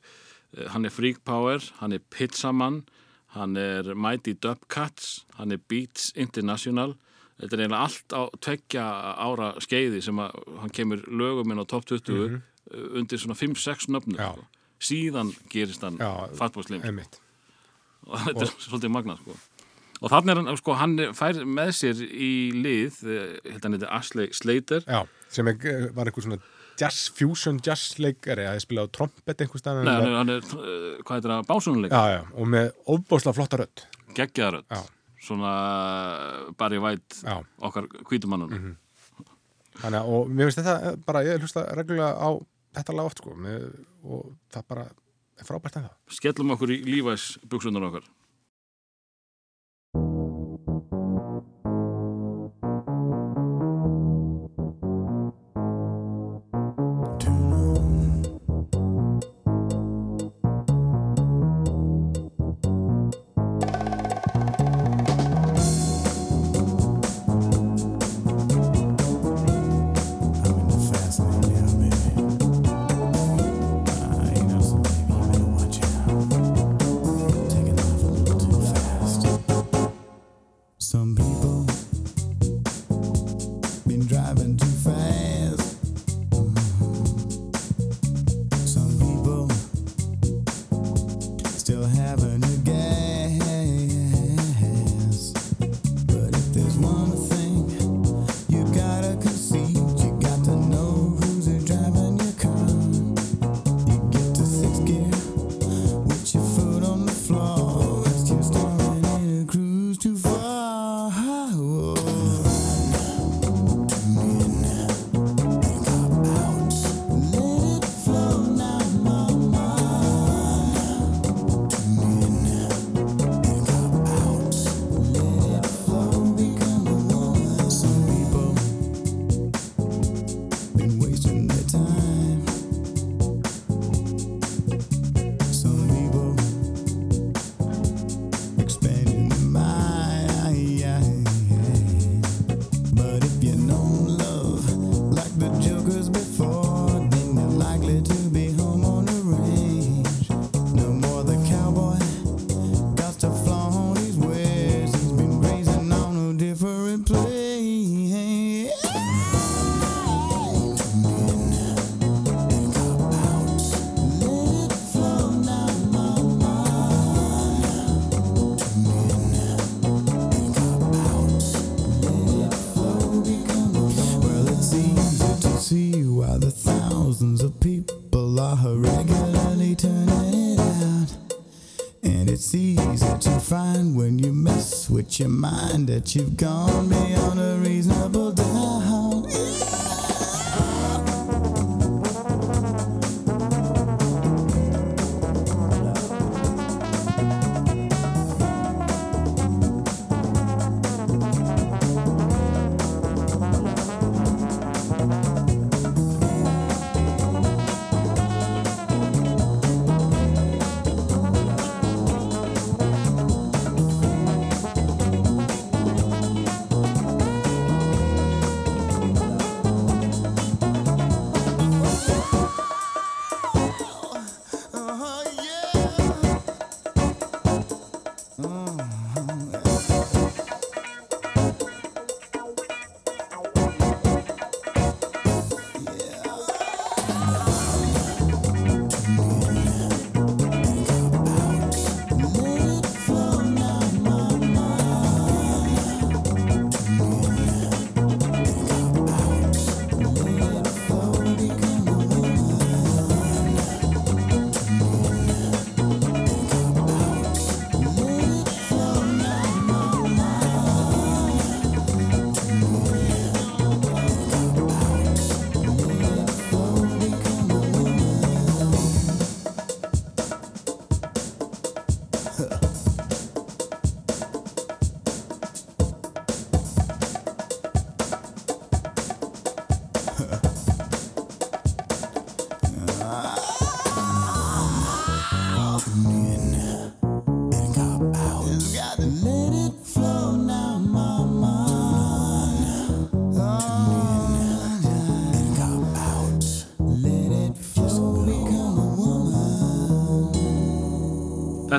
[SPEAKER 1] hann er Freak Power, hann er Pizzaman hann er Mighty Dubcats hann er Beats International þetta er eiginlega allt á tveggja ára skeiði sem að hann kemur lögum inn á top 20 uh, undir svona 5-6 nöfnum sko. síðan gerist hann
[SPEAKER 2] einmitt.
[SPEAKER 1] Og þetta er svolítið magnað sko. og þannig er hann, sko, hann fær með sér í lið, eh, held hann þetta Ashley Slater.
[SPEAKER 2] Já, sem er, var einhver svona jazz, fusion jazz leikari að spila á trompet einhver stað
[SPEAKER 1] Nei, hann er, hann er uh, hvað heitir það, básunuleik
[SPEAKER 2] Já, já, og með óbóðslega flotta rödd.
[SPEAKER 1] Geggjaðarödd,
[SPEAKER 2] Já.
[SPEAKER 1] Svona uh, Barry White,
[SPEAKER 2] Já,
[SPEAKER 1] okkar hvítumannun
[SPEAKER 2] Mhm. þannig að, og mér finnst þetta eh, bara, ég hlusta reglulega á þetta lag oft, sko, með, og það bara er frábært en það
[SPEAKER 1] skellum okkur í lífæs buksunar okkar
[SPEAKER 6] you've gone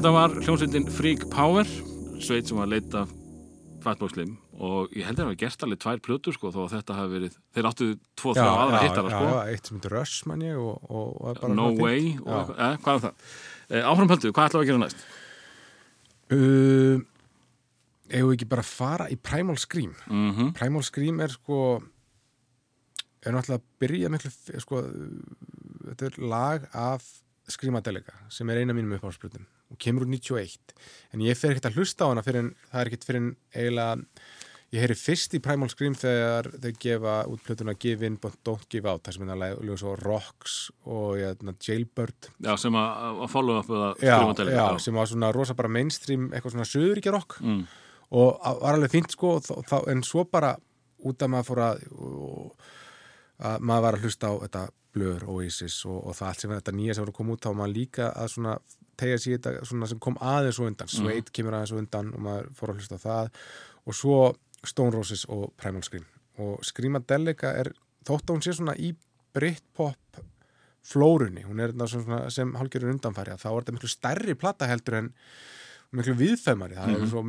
[SPEAKER 1] Þetta var hljómsveitin Freak Power, sveit sem var leitt af Fatboy Slim. Og ég held að það hafi gert alveg tvær plötur sko þó að þetta hafi verið, þeir áttu tvo, þrjá aðra hittara sko,
[SPEAKER 2] já, eitt sem heitir Rush mann ég og, og, var
[SPEAKER 1] No Way og eh, hvað er það? Eh, áframpöldu, hvað ætlaðu að gera næst?
[SPEAKER 2] Uh, við ekki bara fara í Primal Scream?
[SPEAKER 1] Mm
[SPEAKER 2] Primal Scream er sko er náttúrulega að byrja miklu sko, þetta er lag af Screamadelica sem er eina mínum uppáhaldsbrutum og kemur úr 91 en ég fer ekkert að hlusta á hana fyrir en það er ekkert fyrir en eiginlega ég heyri fyrst í Primal Scream þegar þau gefa út plötuna Give In But Don't Give Out það sem er að lega svo Rocks og jæna, Jailbird.
[SPEAKER 1] Já, sem að, að follow up við að
[SPEAKER 2] já, já, sem var svona rosa bara mainstream eitthvað svona söðuríkja rock.
[SPEAKER 1] Mm.
[SPEAKER 2] og að- var alveg fínt sko þá, en svo bara út að maður fór að, að maður var að hlusta á þetta Blur, Oasis og, og það allt sem þetta nýja sem voru að koma út þá var maður líka að svona tegja sér þetta svona sem kom aðeins og undan. Suede kemur aðeins og undan og maður fór að hlusta á það. Og svo Stone Roses og Primal Scream. Og Screamadelica er þótt að hún sé svona í Britpop flórunni, hún er þarna svona sem hálfgerður undanfæri þá er þetta miklu stærri plata heldur en miklu viðfæmari það
[SPEAKER 1] Mhm.
[SPEAKER 2] er svo,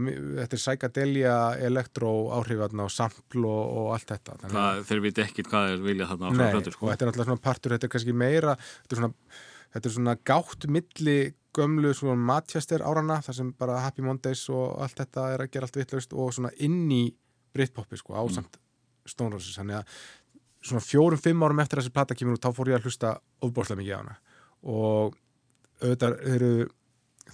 [SPEAKER 2] þetta er psychedelia, elektró áhrifarna og sampl og, og allt þetta. Þannig að-
[SPEAKER 1] Það, þeir veit ekkit hvað þeir vilja þarna á
[SPEAKER 2] Nei,
[SPEAKER 1] plötur,
[SPEAKER 2] og
[SPEAKER 1] sko.
[SPEAKER 2] þetta er náttúrulega svona partur, þetta er kannski meira þetta er svona, þetta er svona gátt milli gömlu svona Manchester árana þar sem bara Happy Mondays og allt þetta er að gera allt vitlaust og svona inn í Britpopi sko, ásamt Stone Roses, þannig að svona fjórum, fimm árum eftir þessi plata kemur út þá fór ég að hlusta ofbóðslega mikið á hana. Og auðvitað eru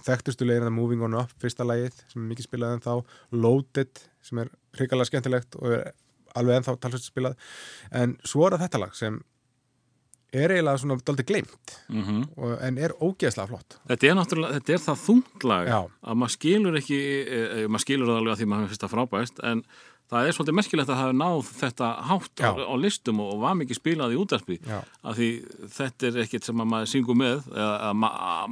[SPEAKER 2] þekktustu legin að Moving On Up, fyrsta lagið sem er mikið spilað en þá, Loaded sem er hrikalega skemmtilegt og er alveg ennþá talsvægt spilað. En svo er það þetta lag sem er eiginlega svona daldið gleimt
[SPEAKER 1] Mm
[SPEAKER 2] og, en er ógeðslega flott
[SPEAKER 1] Þetta er náttúrulega, þetta er það þunglag
[SPEAKER 2] Já.
[SPEAKER 1] að maður skilur ekki, e, e, maður skilur það alveg að því maður finnst það frábæst, en það er svolítið merkilegt að það hafi náð þetta hátt á, á listum og, og var mikið spilað í útarpi
[SPEAKER 2] Já.
[SPEAKER 1] að því þetta er ekkit sem að maður syngur með eða að ma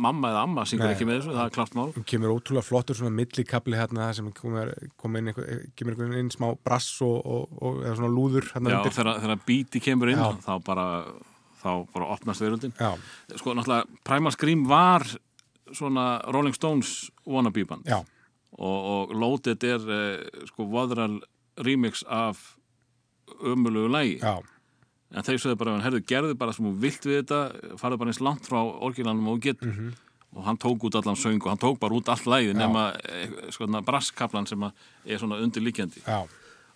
[SPEAKER 1] mamma eða amma syngur
[SPEAKER 2] Nei.
[SPEAKER 1] ekki með þessu, það er klart mál
[SPEAKER 2] kemur ótrúlega flottur svona millikabli hérna sem kemur, kom inn kemur einhver inn smá brass og, og, og eða svona lúður hérna
[SPEAKER 1] Já, þegar, þegar bíti kemur inn
[SPEAKER 2] Já.
[SPEAKER 1] þá bara, þá bara opnast veröldin.
[SPEAKER 2] Já,
[SPEAKER 1] sko náttúrulega Primal Scream var svona Rolling Stones wannabe band. Og, og Loaded er eh, sko voðral remix af ömulugu lægi
[SPEAKER 2] já,
[SPEAKER 1] en þeir sögðu bara, herðu, gerðu bara sem þú vilt við þetta farðu bara eins langt frá orginalum og getur.
[SPEAKER 2] Mhm.
[SPEAKER 1] og hann tók út allan söng og hann tók bara út allt lægi nema eh, sko þarna brasskaplan sem er svona undirliggjandi.
[SPEAKER 2] Já,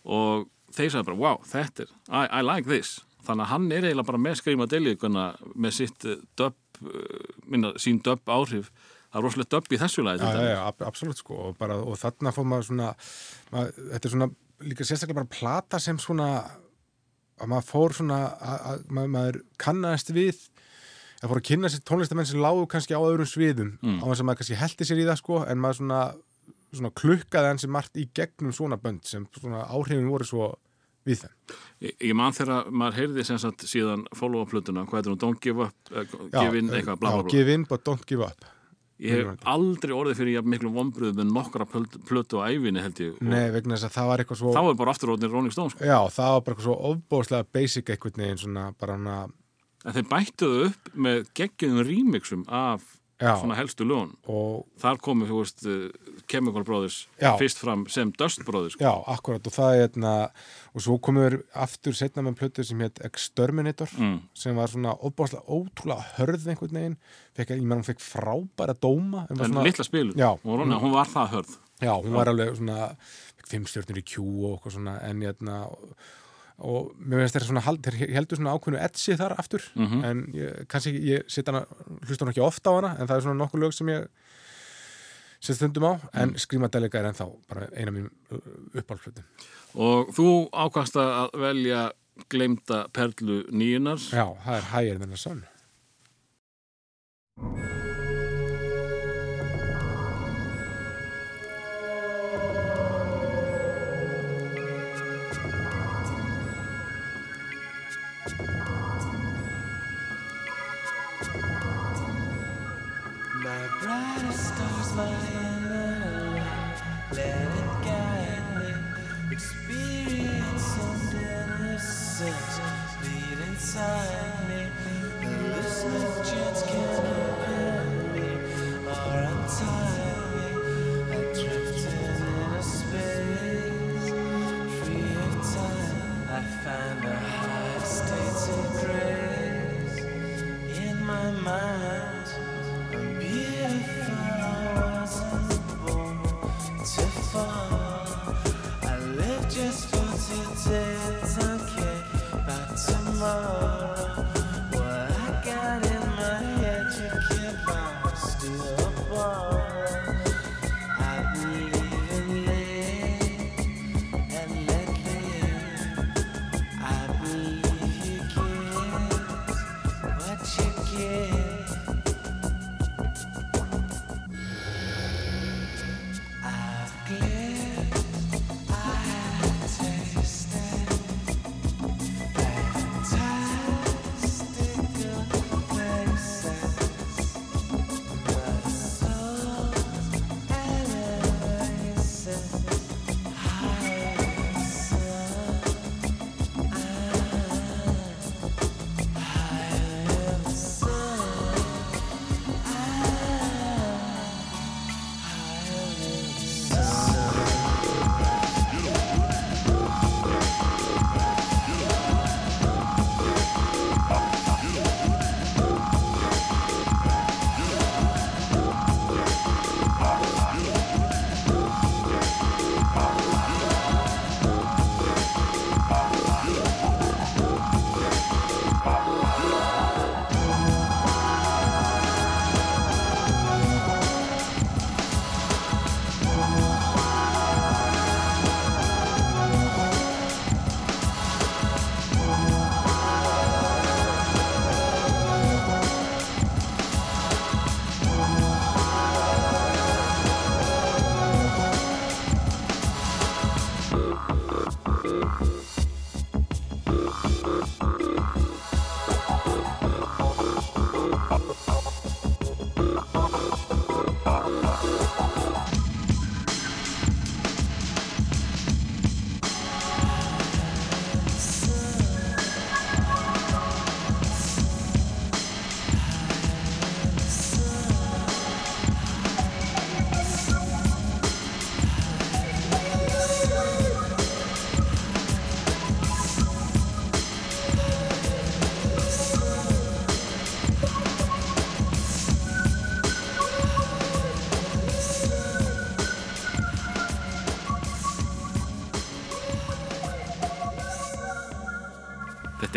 [SPEAKER 1] og þeir sagði bara, wow, þetta er I, I like this, þannig að hann er eiginlega bara með skrima delíkuna með sitt eh, dub, eh, minna, sín dub áhrif það er rosalega dub í þessu lagi
[SPEAKER 2] já, já, ab- absolutt sko og, bara, og þarna fór maður svona maður, þetta er svona líka sérstaklega bara plata sem svona að maður fór svona að, að maður, maður kannast við að fór að kynna sér tónlistamenn sem lágu kannski á öðrum sviðum
[SPEAKER 1] Mm.
[SPEAKER 2] á þess að maður kannski heldi sér í það sko en maður svona, svona klukkaði hans sem margt í gegnum svona bönd sem svona áhrifin voru svo við þeim.
[SPEAKER 1] Ég, ég man þegar maður heyrði sem sagt síðan follow-up-plötuna, hvað er hún, don't give up uh,
[SPEAKER 2] Já,
[SPEAKER 1] give in
[SPEAKER 2] eh,
[SPEAKER 1] eitthvað, bla bla
[SPEAKER 2] já,
[SPEAKER 1] bla.
[SPEAKER 2] Give in but don't give up.
[SPEAKER 1] Ég hef aldrei orðið fyrir jafn miklu vombriðu með nokkra plötu, á ævinni held ég
[SPEAKER 2] Nei, vegna þess að það var eitthvað svo
[SPEAKER 1] þá er bara aftur orðin Rolling Stones sko.
[SPEAKER 2] Já, það var bara eitthvað svo ofbóðslega basic einhvern veginn svona bara hana
[SPEAKER 1] en þeir bættuðu upp með geggjum remixum af
[SPEAKER 2] Já.
[SPEAKER 1] svona helstu lögun
[SPEAKER 2] og
[SPEAKER 1] þar komu, þú veist, uh, Chemical Brothers
[SPEAKER 2] Já.
[SPEAKER 1] fyrst fram sem Dust Brothers sko.
[SPEAKER 2] Já, akkurat og það er hérna og svo komur aftur setna með plötu sem hétt Exterminator
[SPEAKER 1] Mm.
[SPEAKER 2] sem var svona ofbóðslega ótrúlega hörð einhvern veginn fekk, ég meðan hún fekk frábæra dóma en svona,
[SPEAKER 1] litla spilur,
[SPEAKER 2] Já.
[SPEAKER 1] hún, var- hún var það hörð
[SPEAKER 2] Já, hún var alveg svona fekk fimm stjórnir í Q og eitthvað svona en hérna og, og mér finnst þeir svona þeir heldur svona ákveðnu etsi þar aftur.
[SPEAKER 1] Mhm.
[SPEAKER 2] en ég, kannski ég hana hlusta hann ekki ofta á hana en það er svona nokkuð lög sem ég set stundum á. En mm. skrýmadelega er ennþá bara eina mín uppálflutum
[SPEAKER 1] og þú ákvast að velja gleymda perlu nýjunar
[SPEAKER 2] Já, það er hægir þennar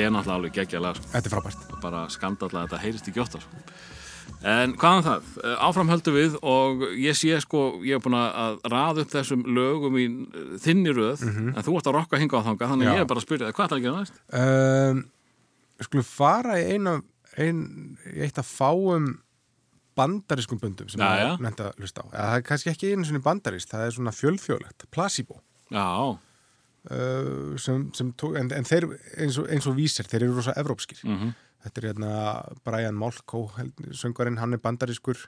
[SPEAKER 1] er náttúrulega alveg geggja lag, sko.
[SPEAKER 2] Þetta er frábært.
[SPEAKER 1] bara skandalla að þetta heyrist ekki ofta sko. en hvaðan það? Eh, Áfram höldum við og ég sé sko ég er búin að raða upp þessum lögum í þinni röð en þú ert að rokka hinga á þanga þannig
[SPEAKER 2] Já.
[SPEAKER 1] ég er bara að spyrja þig hvað ætlar að gera næst?
[SPEAKER 2] Um, skulum fara í eina, ein, í eitt af fáum bandarískum böndum sem ég er nefnt að hlusta á. Eða, það er kannski ekki einu bandarist, það er svona fjölþjóðlegt, placebo.
[SPEAKER 1] Já,
[SPEAKER 2] sem, sem tók, en, en þeir eins og, eins og vísir, þeir eru rosa evrópskir.
[SPEAKER 1] Mhm.
[SPEAKER 2] Þetta er hérna Brian Molko, söngarinn, hann er bandarískur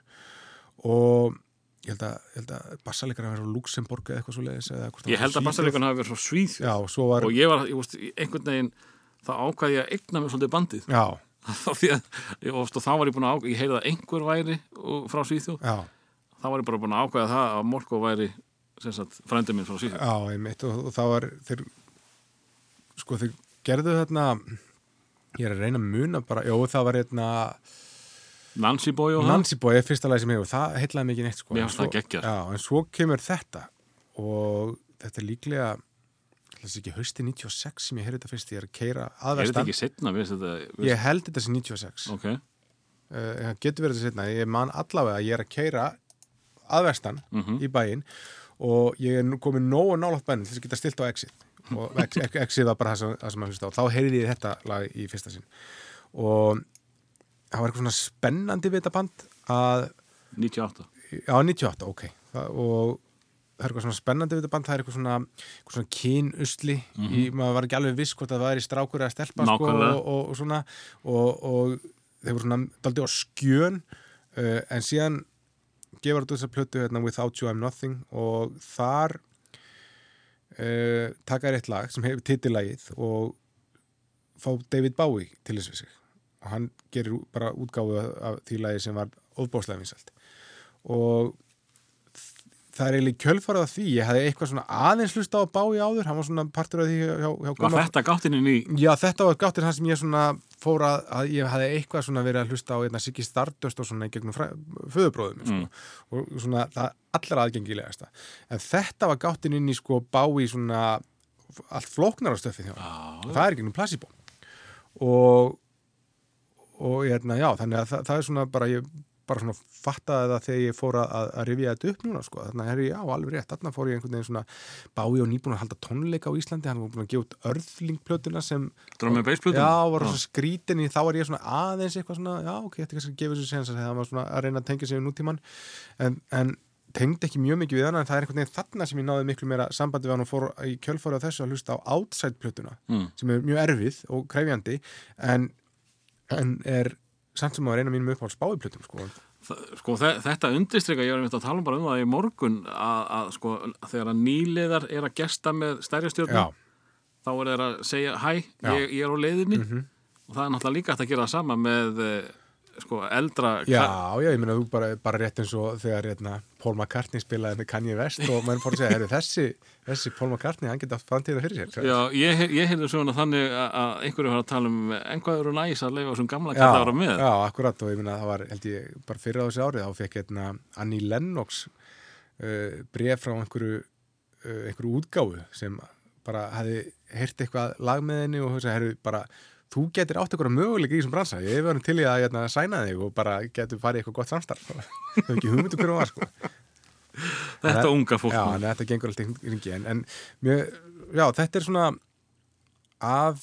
[SPEAKER 2] og ég held að, að bassaleikar að vera á Luxemburg eða eitthvað svo leiðis.
[SPEAKER 1] ég held að bassaleikun hafi verið svo svíð
[SPEAKER 2] var,
[SPEAKER 1] og ég var, ég veist, einhvern veginn þá ákvað ég að eigna mér svolítið bandið
[SPEAKER 2] já,
[SPEAKER 1] að, ég, og þá var ég búin að ákvað ég heyrði að einhver væri frá
[SPEAKER 2] já,
[SPEAKER 1] þá var ég bara búin að ákvæða það að Morko væri sem sagt, frændi minn frá Svíþjóð
[SPEAKER 2] já, einmitt og, og það var, þeir, sko, þeir gerðu þarna, ég er að reyna að muna bara, jó, það var hérna,
[SPEAKER 1] Nancy Boy og það
[SPEAKER 2] Nancy Boy er fyrsta lagi sem hefur, það heitlaði mikið neitt, sko.
[SPEAKER 1] Mér
[SPEAKER 2] En svo-. Já, en svo kemur þetta og þetta er líklega, þessi ekki hausti 96 sem ég heyrði þetta fyrst, ég er að keira
[SPEAKER 1] er þetta ekki setna þetta
[SPEAKER 2] Ég held þetta sem 96.
[SPEAKER 1] ok,
[SPEAKER 2] uh, getur verið þetta setna ég man allavega að ég er að keira aðvestan
[SPEAKER 1] Mhm.
[SPEAKER 2] í bæinn og ég er nú komin nógu nálátt bæinn til þess að geta stilt á exit. Og ex- ex- exit var bara það sem, að hlusta á. Þá heyrði ég þetta lag í fyrsta sinn. Og það var eitthvað svona spennandi við þetta band að
[SPEAKER 1] 98
[SPEAKER 2] Já, 98, ok. Það, og það er eitthvað svona spennandi við þetta band, það er eitthvað svona, eitthvað svona kynusli, í, maður var ekki alveg viss hvort að það væri strákur eða stelpa sko, og, og, og svona, og, og þeir voru svona daldi á skjön, uh, en síðan gefur þetta þessa plötu hérna, Without You I'm Nothing og þar uh, taka þér eitt lag sem hefur titillagið og fá David Bowie til þess við sig. Og hann gerir bara útgáfu af því lagi sem var óbáslega vinsælt. Og það er eiginlega kjölfarað af því ég hefði eitthvað svona aðeins hlusta á Bowie áður hann var svona partur af því hjá, hjá,
[SPEAKER 1] Var þetta gáttinn í
[SPEAKER 2] Já, þetta var gáttir hann sem ég svona fór að, að ég hefði eitthvað svona verið að hlusta á einna Siggi Stardust og svona í gegnum föðubróðum sko. og svona það allra aðgengilegasta. En þetta var gáttin inn í sko Bowie svona allt flóknar á stöfið hann og það er nú placebo. Og og hérna, já, þannig að það, það er svona bara ég bara svona fattaði það þegar ég fór að, að rifja þetta upp núna sko, þannig að herri, já, alveg rétt, þarna fór ég einhvern veginn svona bái og nýbúin að halda tónleika á Íslandi, hann var búin að gefa út örðlingplötuna sem? Já, var svona skrítin í, þá var ég svona aðeins eitthvað svona, já, ok, þetta kannski að gefa þessu sens að það var svona að reyna að tengja sig við nútíman en, en tengdi ekki mjög mikið við hann en það er einhvern veginn þarna sem ég náði miklu meira sambandi við hann og fór í kjölfóru á þessu að hlusta á outside plötuna
[SPEAKER 1] Mm.
[SPEAKER 2] sem er mjög erfið og krefjandi en, en er samt sem að reyna mínum upp á spáiplötum sko.
[SPEAKER 1] Sko þe- þetta undistrykka, ég var einmitt að tala bara um það í morgun að, að sko þegar að nýliðar er að gesta með stærri stjórnum þá er þeir að segja hæ, ég, ég er á leiðinni. Og það er náttúrulega líka að gera það sama með eh, sko eldra
[SPEAKER 2] já, já, ég meina þú bara, bara rétt eins og þegar hérna, Paul McCartney spilaði með Kanye West og maður fór að segja, "Heyrðu, þessi, þessi Paul McCartney, hann geta framtíða fyrir sér.
[SPEAKER 1] Já, ég, ég heyrði svona þannig að- einhverju var að tala um en hvað eru næs að leifa þessum gamla kalla vera með?
[SPEAKER 2] já, akkurat og ég meina það var, held ég, bara fyrir á þessi árið þá fekk hérna Annie Lennox uh, bref frá einhverju uh, einhverju útgáfu sem bara hefði heyrt eitthvað lag með henni og herru, bara þú getur átt eitthvað möguleika í þessum bransa. Ég verið til í að hérna, sæna þig og bara getur farið eitthvað gott samstarf. Þau hef ekki hugmyndu hverju var sko.
[SPEAKER 1] Þetta
[SPEAKER 2] Nei,
[SPEAKER 1] unga fólk.
[SPEAKER 2] Já, en þetta gengur alltaf í ringi en, en mjög, já, þetta er svona af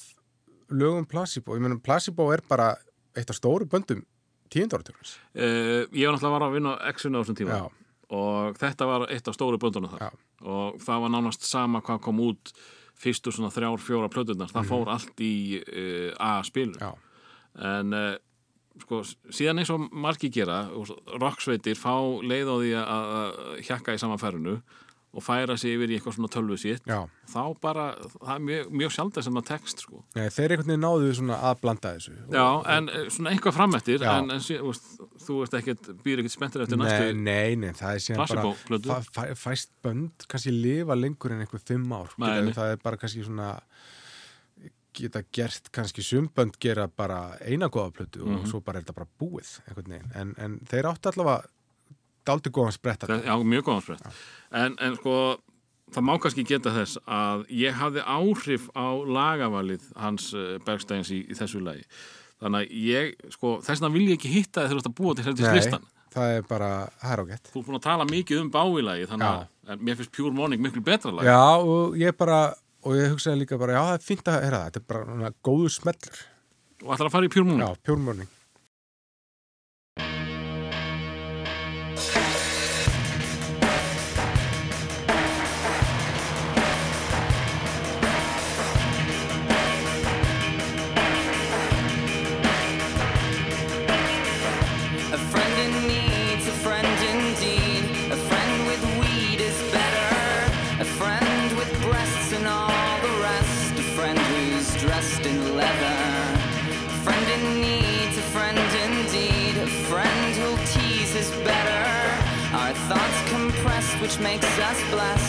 [SPEAKER 2] lögum Placebo, ég meina Placebo er bara eitt af stóru böndum tíundáratjörnus
[SPEAKER 1] Eh, Ég var náttúrulega var að vinna á X-inu á þessum tíma.
[SPEAKER 2] Já.
[SPEAKER 1] og þetta var eitt af stóru böndunum þar.
[SPEAKER 2] Já.
[SPEAKER 1] og það var nánast sama hvað kom út fyrstu svona þrjár, fjóra plötunar, það fór allt í uh, A-spilun
[SPEAKER 2] Já.
[SPEAKER 1] en uh, sko, síðan eins og margi gera rocksveitir fá leið á því að að hjakka í samanferðinu og færa sig yfir í eitthvað svona tölvu sitt
[SPEAKER 2] Já.
[SPEAKER 1] þá bara, það er mjög, mjög sjálfdæð sem að text sko.
[SPEAKER 2] Nei, þeir einhvern veginn náðu svona að blanda þessu
[SPEAKER 1] Já, en eh, svona eitthvað frameftir
[SPEAKER 2] Já.
[SPEAKER 1] en, en þú veist, þú veist ekkert býr ekkert spenntur eftir
[SPEAKER 2] Nei,
[SPEAKER 1] næstu
[SPEAKER 2] nei, nei, það er síðan bara fa- fa- fæst bönd kannski lifa lengur en einhver fimm ár
[SPEAKER 1] Nei,
[SPEAKER 2] Geta-
[SPEAKER 1] nei.
[SPEAKER 2] það er bara kannski svona geta gert kannski sumbönd gera bara eina góða plötu
[SPEAKER 1] Mhm.
[SPEAKER 2] og svo bara er þetta bara búið en, en þeir áttu allavega dálítið góðan sprett
[SPEAKER 1] Já, mjög góðan sprett. En, en sko, það má kannski geta þess að ég hafði áhrif á lagavalið hans uh, Bergsteins í, í þessu lagi. Þannig að ég, sko, þess vegna vil ég ekki hitta þegar þú ert að búa til heldur listan.
[SPEAKER 2] það er bara, það er ágætt
[SPEAKER 1] Þú ert búin að tala mikið um báilagi, þannig að mér finnst Pure Morning miklu betra lag.
[SPEAKER 2] Já, og ég bara og ég hugsaði líka bara, já, það er fínt að heyra það þetta er bara góður smellur
[SPEAKER 1] Og ætlar að fara í Pure Morning.
[SPEAKER 2] Já, pure morning
[SPEAKER 5] which makes us blessed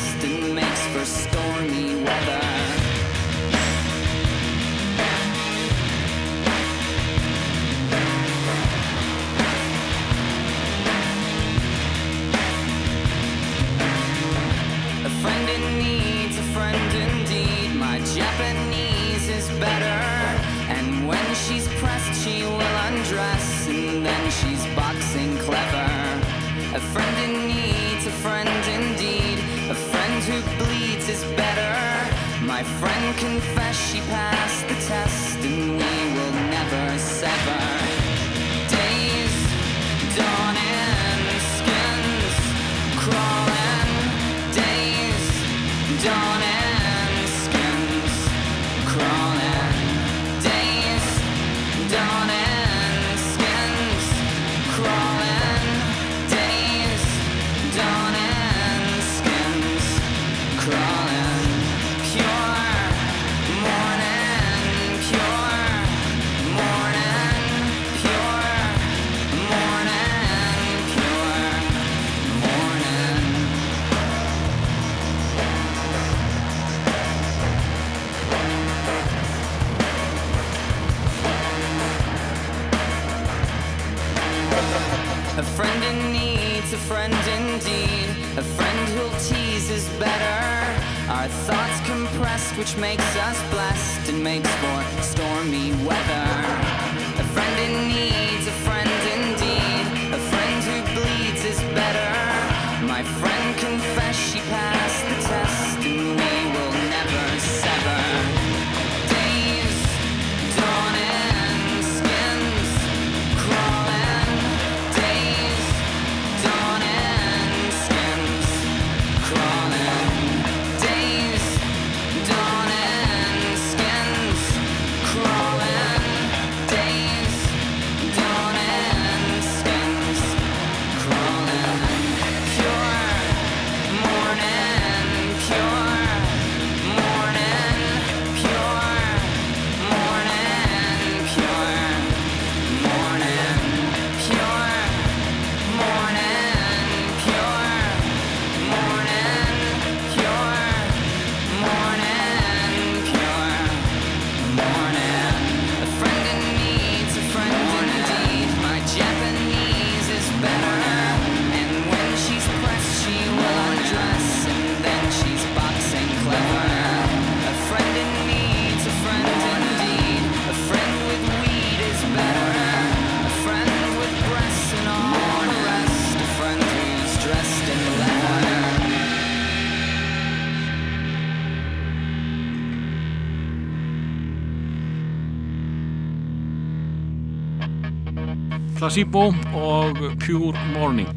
[SPEAKER 1] Placebo og Pure Morning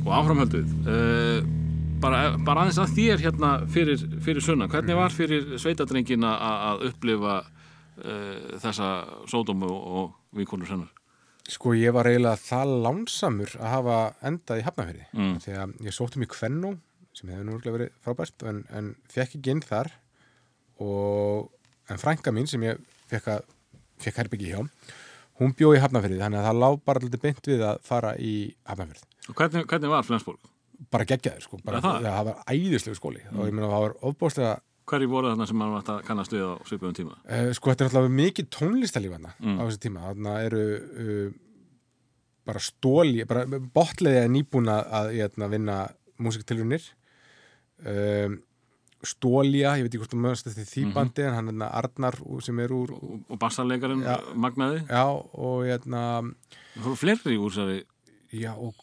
[SPEAKER 1] og áframhaldið uh, bara, bara aðeins að þér hérna fyrir, fyrir sunna, hvernig var fyrir sveitadrengina að upplifa uh, þessa sódómu og vinkonur sennar?
[SPEAKER 2] Sko ég var eiginlega það lánsamur að hafa endað í Hafnafyrði
[SPEAKER 1] Mm.
[SPEAKER 2] að ég sótti mig Kvennó sem hefur nú örugglega verið frábært en, en fekk ekki inn þar og en frænka mín sem ég fekk, að, fekk herbyggi hjá hún bjó í Hafnafyrði þannig að það lá bara alltaf beint við að fara í Hafnafyrð
[SPEAKER 1] Og hvernig, hvernig var Flensborg?
[SPEAKER 2] bara geggjaður sko, bara,
[SPEAKER 1] Er það?
[SPEAKER 2] það var æðislegu skóli og ég meina það var ofbóðslega
[SPEAKER 1] Hverju voru þarna sem maður vart að kannast við á svipuðum tíma?
[SPEAKER 2] Uh, sko þetta er náttúrulega mikið tónlistalíf
[SPEAKER 1] Mm.
[SPEAKER 2] á þessu tíma, þarna eru uh, bara stóli bara botleði að nýbúna að hérna, vinna músiktilrunir um, Stólja, ég veit ekki hvort þú mögast eftir því
[SPEAKER 1] Mhm.
[SPEAKER 2] bandi en hann er Arnar úr- sem er úr
[SPEAKER 1] Og, og bassarleikarinn
[SPEAKER 2] Já.
[SPEAKER 1] magnaði?
[SPEAKER 2] já og hérna
[SPEAKER 1] Það voru fleiri úr þessari
[SPEAKER 2] já og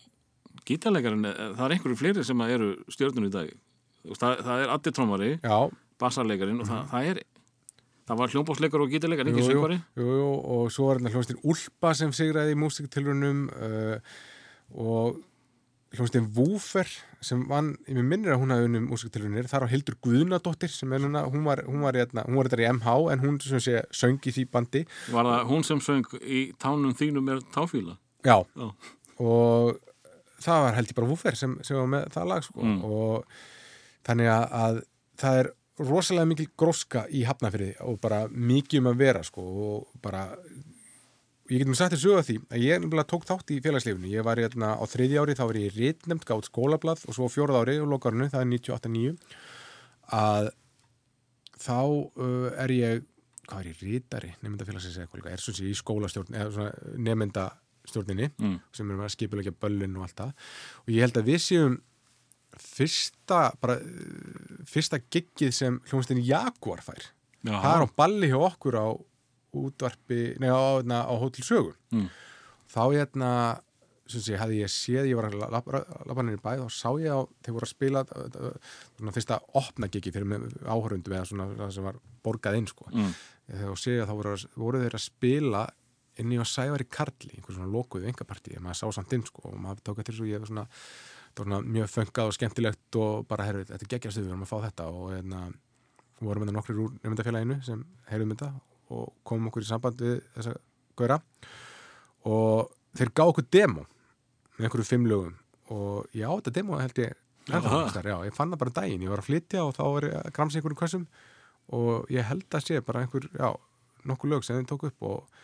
[SPEAKER 1] gítarleikarinn, eh, það er einhverju fleiri sem eru stjörnun í dag. Þú Það, það er Addi Trómari, bassarleikarinn og það, það er það var hljómbásleikar og gítarleikar,
[SPEAKER 2] jú,
[SPEAKER 1] ekki
[SPEAKER 2] jú,
[SPEAKER 1] söngvari
[SPEAKER 2] jú, jú, og svo var hérna hljómsdyn Úlpa sem sigraði í músiktilrunum uh, og hljómsdyn Woofer sem vann, ég minnir að hún hafði unnum músiktilrunir, þar á Hildur Guðnadóttir sem er núna, hún var, hún var, hérna, hún var þetta í MH en hún sem sé söng í því bandi
[SPEAKER 1] var það hún sem söng í tánum þínum er táfíla
[SPEAKER 2] já,
[SPEAKER 1] Já.
[SPEAKER 2] og það var held ég bara Woofer sem, sem var með það lag sko.
[SPEAKER 1] Mm.
[SPEAKER 2] og þannig að, að það er rosalega mikil gróska í hafnafyrði og bara mikið um að vera sko, og bara ég getum sagt þér sögu að því að ég nefnilega tók þátt í félagslifinu ég var hérna á þriði ári, þá var ég rítnefnd gátt skólablað og svo fjórað ári og lokarinu, það er 98-9 að þá uh, er ég hvað er ég, rítari, nefndafélagsins eða er svona í skólastjórn eða svona nefndastjórninni
[SPEAKER 1] Mm.
[SPEAKER 2] sem erum að skipulegja böllin og allt það. Og ég held að við séum fyrsta bara, uh, fyrsta giggið sem hljómsdyn Jaguar fær. Það er á balli hjá okkur á útvarpi, nei á, na, á Hótel Sögun
[SPEAKER 1] Mm.
[SPEAKER 2] þá hérna sem sé, hefði ég séð, ég var að lappa nýri bæ þá sá ég á, þeir voru að spila svona fyrsta opna gigi fyrir áhörundum eða svona sem var borgað inn sko
[SPEAKER 1] Mm.
[SPEAKER 2] þú séð að þá voru, voru þeir að spila inn í að Sævari Karli einhver svona lokuðu engapartí, maður sá samt inn sko og maður tók eftir svo ég svona, það var svona mjög föngað og skemmtilegt og bara herrið, þetta geggjast við erum að fá þetta og hérna vorum þetta nokkrir úr nefndafélaginu sem heyrðum þetta og komum okkur í samband við þessa gauðra. Og þeir gá okkur demo með einhverju fimm lögum. Og já, þetta demo held ég já, ég fann það bara um daginn, ég var að flytja og þá var ég að gramsa einhverjum kvössum og ég held að sé bara einhver, já, nokkur lög sem þeim tók upp og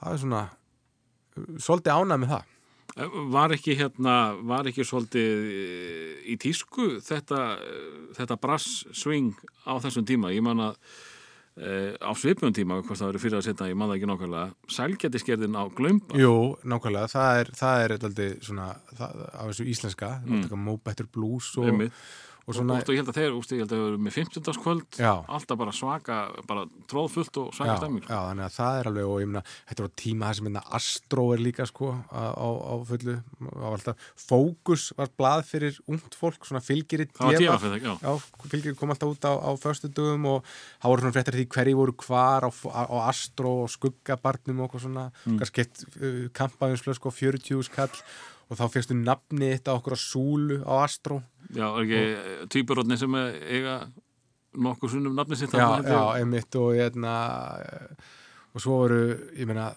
[SPEAKER 2] það er svona uh, svolítið ánæg með það.
[SPEAKER 1] Var ekki hérna, var ekki svolítið eh, í tísku þetta, eh, þetta brass swing á þessum tíma? Ég man að á svipum tíma, hvort það verið fyrir að setja, man það ekki nákvæmlega, sælgættiskerðin á glömba.
[SPEAKER 2] Jú, nákvæmlega, það er, það er eitthvað svona, það, á þessu íslenska mm. Mo Better Blues og,
[SPEAKER 1] Einmitt.
[SPEAKER 2] Og
[SPEAKER 1] Og,
[SPEAKER 2] svona
[SPEAKER 1] og, ég held að þeir, ég held að þeir eru með 15. kvöld,
[SPEAKER 2] Já.
[SPEAKER 1] alltaf bara svaka, bara tróðfullt og svaka stemming.
[SPEAKER 2] já, þannig að það er alveg og ég meina, þetta var tíma það sem hérna Astro er líka sko á, á, fullu, á alltaf Fókus var blað fyrir ungt fólk svona fylgiri
[SPEAKER 1] Það var
[SPEAKER 2] DFF.
[SPEAKER 1] tíma fyrir það, já.
[SPEAKER 2] Já, fylgir kom alltaf út á, á föstu dögum og það voru svona fréttar því hverju voru hvar á, á, Astro og skuggabarnum og svona, mm. kannski uh, kampaðinslösk og 40 skall og þá fegstu nafni þetta okkur á Súlu á Astro
[SPEAKER 1] Já, er ekki tvíburótni sem eiga nokkur sunnum nafni sitt
[SPEAKER 2] já,
[SPEAKER 1] ég?
[SPEAKER 2] já, einmitt og hérna og svo voru, ég meina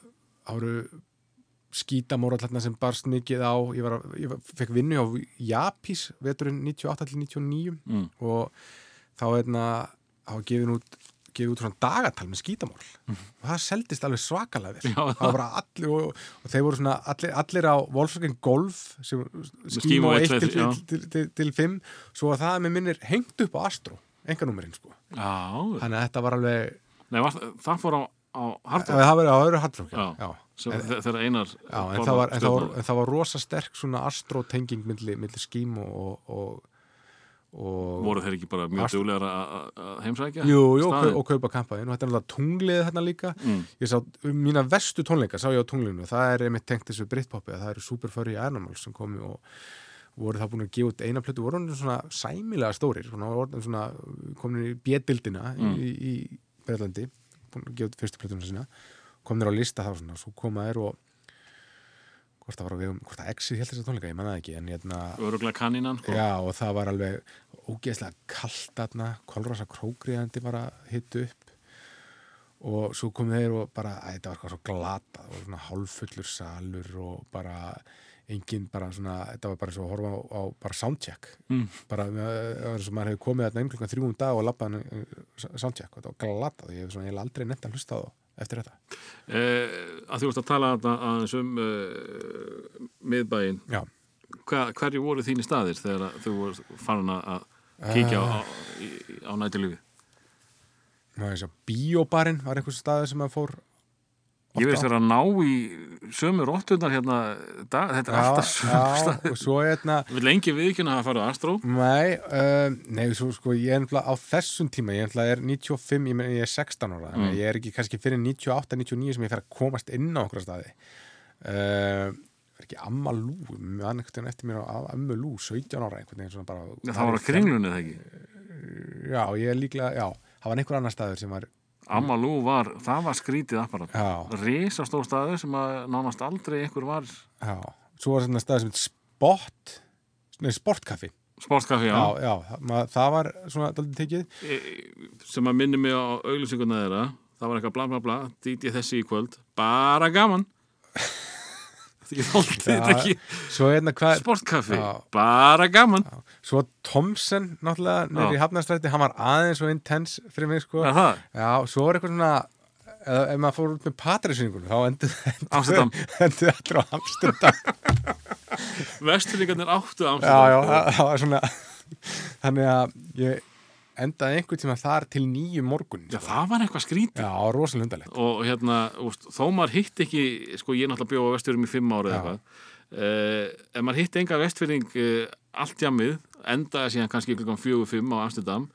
[SPEAKER 2] skítamóral þarna sem barst mikið á ég, var, ég fekk vinnu á Japís veturinn 98-99
[SPEAKER 1] Mm.
[SPEAKER 2] og þá hérna þá gefin út gefið út svona dagatal með skítamál. Og það seldist alveg svakalega vel. Það var bara allir og, og þeir voru svona allir, allir á Volkswagen Golf sem á
[SPEAKER 1] eitt,
[SPEAKER 2] 1 til, til, til, til, til 5 svo að það með minnir hengt upp á Astro enganúmerinn sko.
[SPEAKER 1] Já,
[SPEAKER 2] þannig að þetta var alveg
[SPEAKER 1] Nei, var, það fór á, á hardrock.
[SPEAKER 2] það var á öðru hardrock
[SPEAKER 1] Já.
[SPEAKER 2] já.
[SPEAKER 1] Sem þe- þegar einar
[SPEAKER 2] Já, en, það var, en, það var, en það var rosa sterk svona Astro tenging milli, milli skím og, og, og
[SPEAKER 1] voru þeir ekki bara mjög duglegar að heimsækja
[SPEAKER 2] Jú, jú, og, kaupa kampaðin og þetta er náttúrulega tunglið þarna líka.
[SPEAKER 1] Mm.
[SPEAKER 2] ég sá mína vestu tónleika sá ég á tunglinu. Það er einmitt tengt þessu Britpopi að það eru Super Furry Animals sem komi og voru það búin að gefa út eina plötu. Voru hann svona sæmilega stórir komin í bjedildina
[SPEAKER 1] Mm.
[SPEAKER 2] í, í Breitlandi búin að gefa út fyrstu plötuna sína. Komin á lista þá svona svo koma þær og hvort það var á vegum, hvort það exið held þess að tónleika, ég manna það ekki, en hérna,
[SPEAKER 1] Öruglega kanninan, sko.
[SPEAKER 2] já, og það var alveg ógeðslega kallt þarna, kolrosa krókriðandi bara hittu upp og svo kom þeir og bara, að þetta var eitthvað svo glata, og svona hálffullur salur og bara engin bara svona, þetta var bara svo að horfa á, á bara soundcheck
[SPEAKER 1] Mm.
[SPEAKER 2] bara, það var svo maður hefði komið þarna klukkan þrjúum dag og labbað hann soundcheck og þetta var glatað, ég hef svona eiginlega aldrei nefnt að hlusta á það eftir þetta.
[SPEAKER 1] Eh, að þú varst að tala aðeins um uh, miðbæinn.
[SPEAKER 2] Já,
[SPEAKER 1] Hva, hverju voru þínir staðir þegar að þú farin að að kíkja á, á, í- á
[SPEAKER 2] maður þess að bíóbarinn var einhvers staður sem maður fór
[SPEAKER 1] Ég veist
[SPEAKER 2] á.
[SPEAKER 1] þér að ná í sömu róttunar hérna, dag, þetta er alltaf
[SPEAKER 2] já,
[SPEAKER 1] staðir.
[SPEAKER 2] og svo hérna
[SPEAKER 1] Vil lengi viðkynna að fara á Astró?
[SPEAKER 2] Nei, uh, nei, svo sko ég er nefnilega á þessum tíma, ég er nefnilega er 95, ég, ég er 16 ára, að ég er ekki kannski fyrir 98, 99 sem ég fer að komast inn á okkur staði. Uh, er ekki Amma Lú, eftir mér á Amma Lú, 17 ára.
[SPEAKER 1] Það var á kringlunni, það ekki?
[SPEAKER 2] Já, ég er líklega, já, það var einhver annar staður sem var,
[SPEAKER 1] Amalú var, það var skrítið apparat. Risastór staður sem að nánast aldrei einhver var
[SPEAKER 2] já, svo var svona staður sem heit Spot, nei, Sportkaffi.
[SPEAKER 1] sportkaffi, já,
[SPEAKER 2] Já, já, það, mað- það var svona daldið tekið.
[SPEAKER 1] E- sem að minni mig á auglýsinguna þeirra. Það var eitthvað bla bla bla, dýti þessi í kvöld, bara gaman. Ekki þóldi, þetta ekki
[SPEAKER 2] hvað,
[SPEAKER 1] sportkaffi,
[SPEAKER 2] Já.
[SPEAKER 1] bara gaman.
[SPEAKER 2] Svo Thomsen, náttúrulega, nýri í
[SPEAKER 1] Já.
[SPEAKER 2] Hafnarstræti, hann var aðeins og intense fyrir mig, sko.
[SPEAKER 1] Er það?
[SPEAKER 2] Já, svo var eitthvað svona, eða, ef maður fór út með patræsynningunum, þá endur endur allir á Amsterdam.
[SPEAKER 1] Vesturlíkarnir áttu
[SPEAKER 2] já,
[SPEAKER 1] Amsterdam.
[SPEAKER 2] já, það, það var svona, þannig að ég endaði einhvern tíma þar til nýju morgun.
[SPEAKER 1] Já, það var eitthvað skrítið.
[SPEAKER 2] Já, rosalega undarlegt.
[SPEAKER 1] og hérna, úst, þó maður hitt ekki sko ég náttúrulega bjóð á vesturum í fimm ára eða eitthvað. Uh, ef maður hitt enga vestfyrring uh, allt jammið, endaði síðan kannski klukkan fjögur fimm á Amsterdam.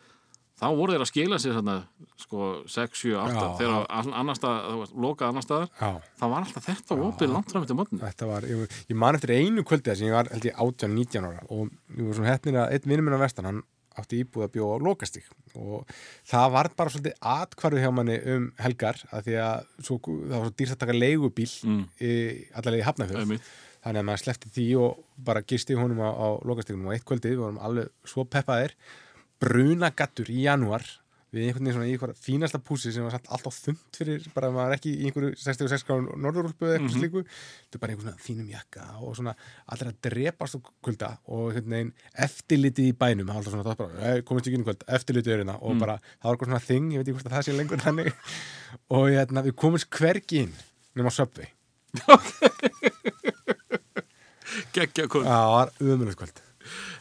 [SPEAKER 1] Þá voru þeir að skila sér svona sko 6, 7, 8
[SPEAKER 2] Já,
[SPEAKER 1] þegar annar stað, það var lokað annar staðar.
[SPEAKER 2] Já,
[SPEAKER 1] þá var alltaf þetta opið langt fram eftir mótni
[SPEAKER 2] þetta var, ég, ég man eftir einu kvöldi þess, ég var held ég 18, 19 ára og ég var svona heppnir að einn vinnur minn á vestan, hann átti íbúð að bjóða á lokastík og það var bara svolítið atkvarðu hjá manni um helgar að því að svo, það var svo dýrst að taka leigubíl
[SPEAKER 1] Mm.
[SPEAKER 2] í allavega í Hafnafjörð þannig að maður slefti því og bara gisti honum á, á lokastíkunum og eitt kvöldið við vorum alveg svo peppaðir. Brunagattur í janúar við einhvern veginn svona í einhver fínasta púsi sem var satt alltaf þumt fyrir bara að maður er ekki í einhverju 66 gráður norðurúlpu eða eitthvað slíku. Þetta er bara einhvern svona fínum jakka og svona allir að drepast og kulda og einhvern veginn eftirlitið í bænum það var alltaf svona bara, "Hey, komist ekki inn kvöld. Eftirlitið er hérna og bara það var eitthvað svona þing ég veit ekki hvort að það sé lengur þannig. Og hérna, við komumst hvergi inn nema söpvi
[SPEAKER 1] geggja kvöld.
[SPEAKER 2] Það var umöðulegt kvöld.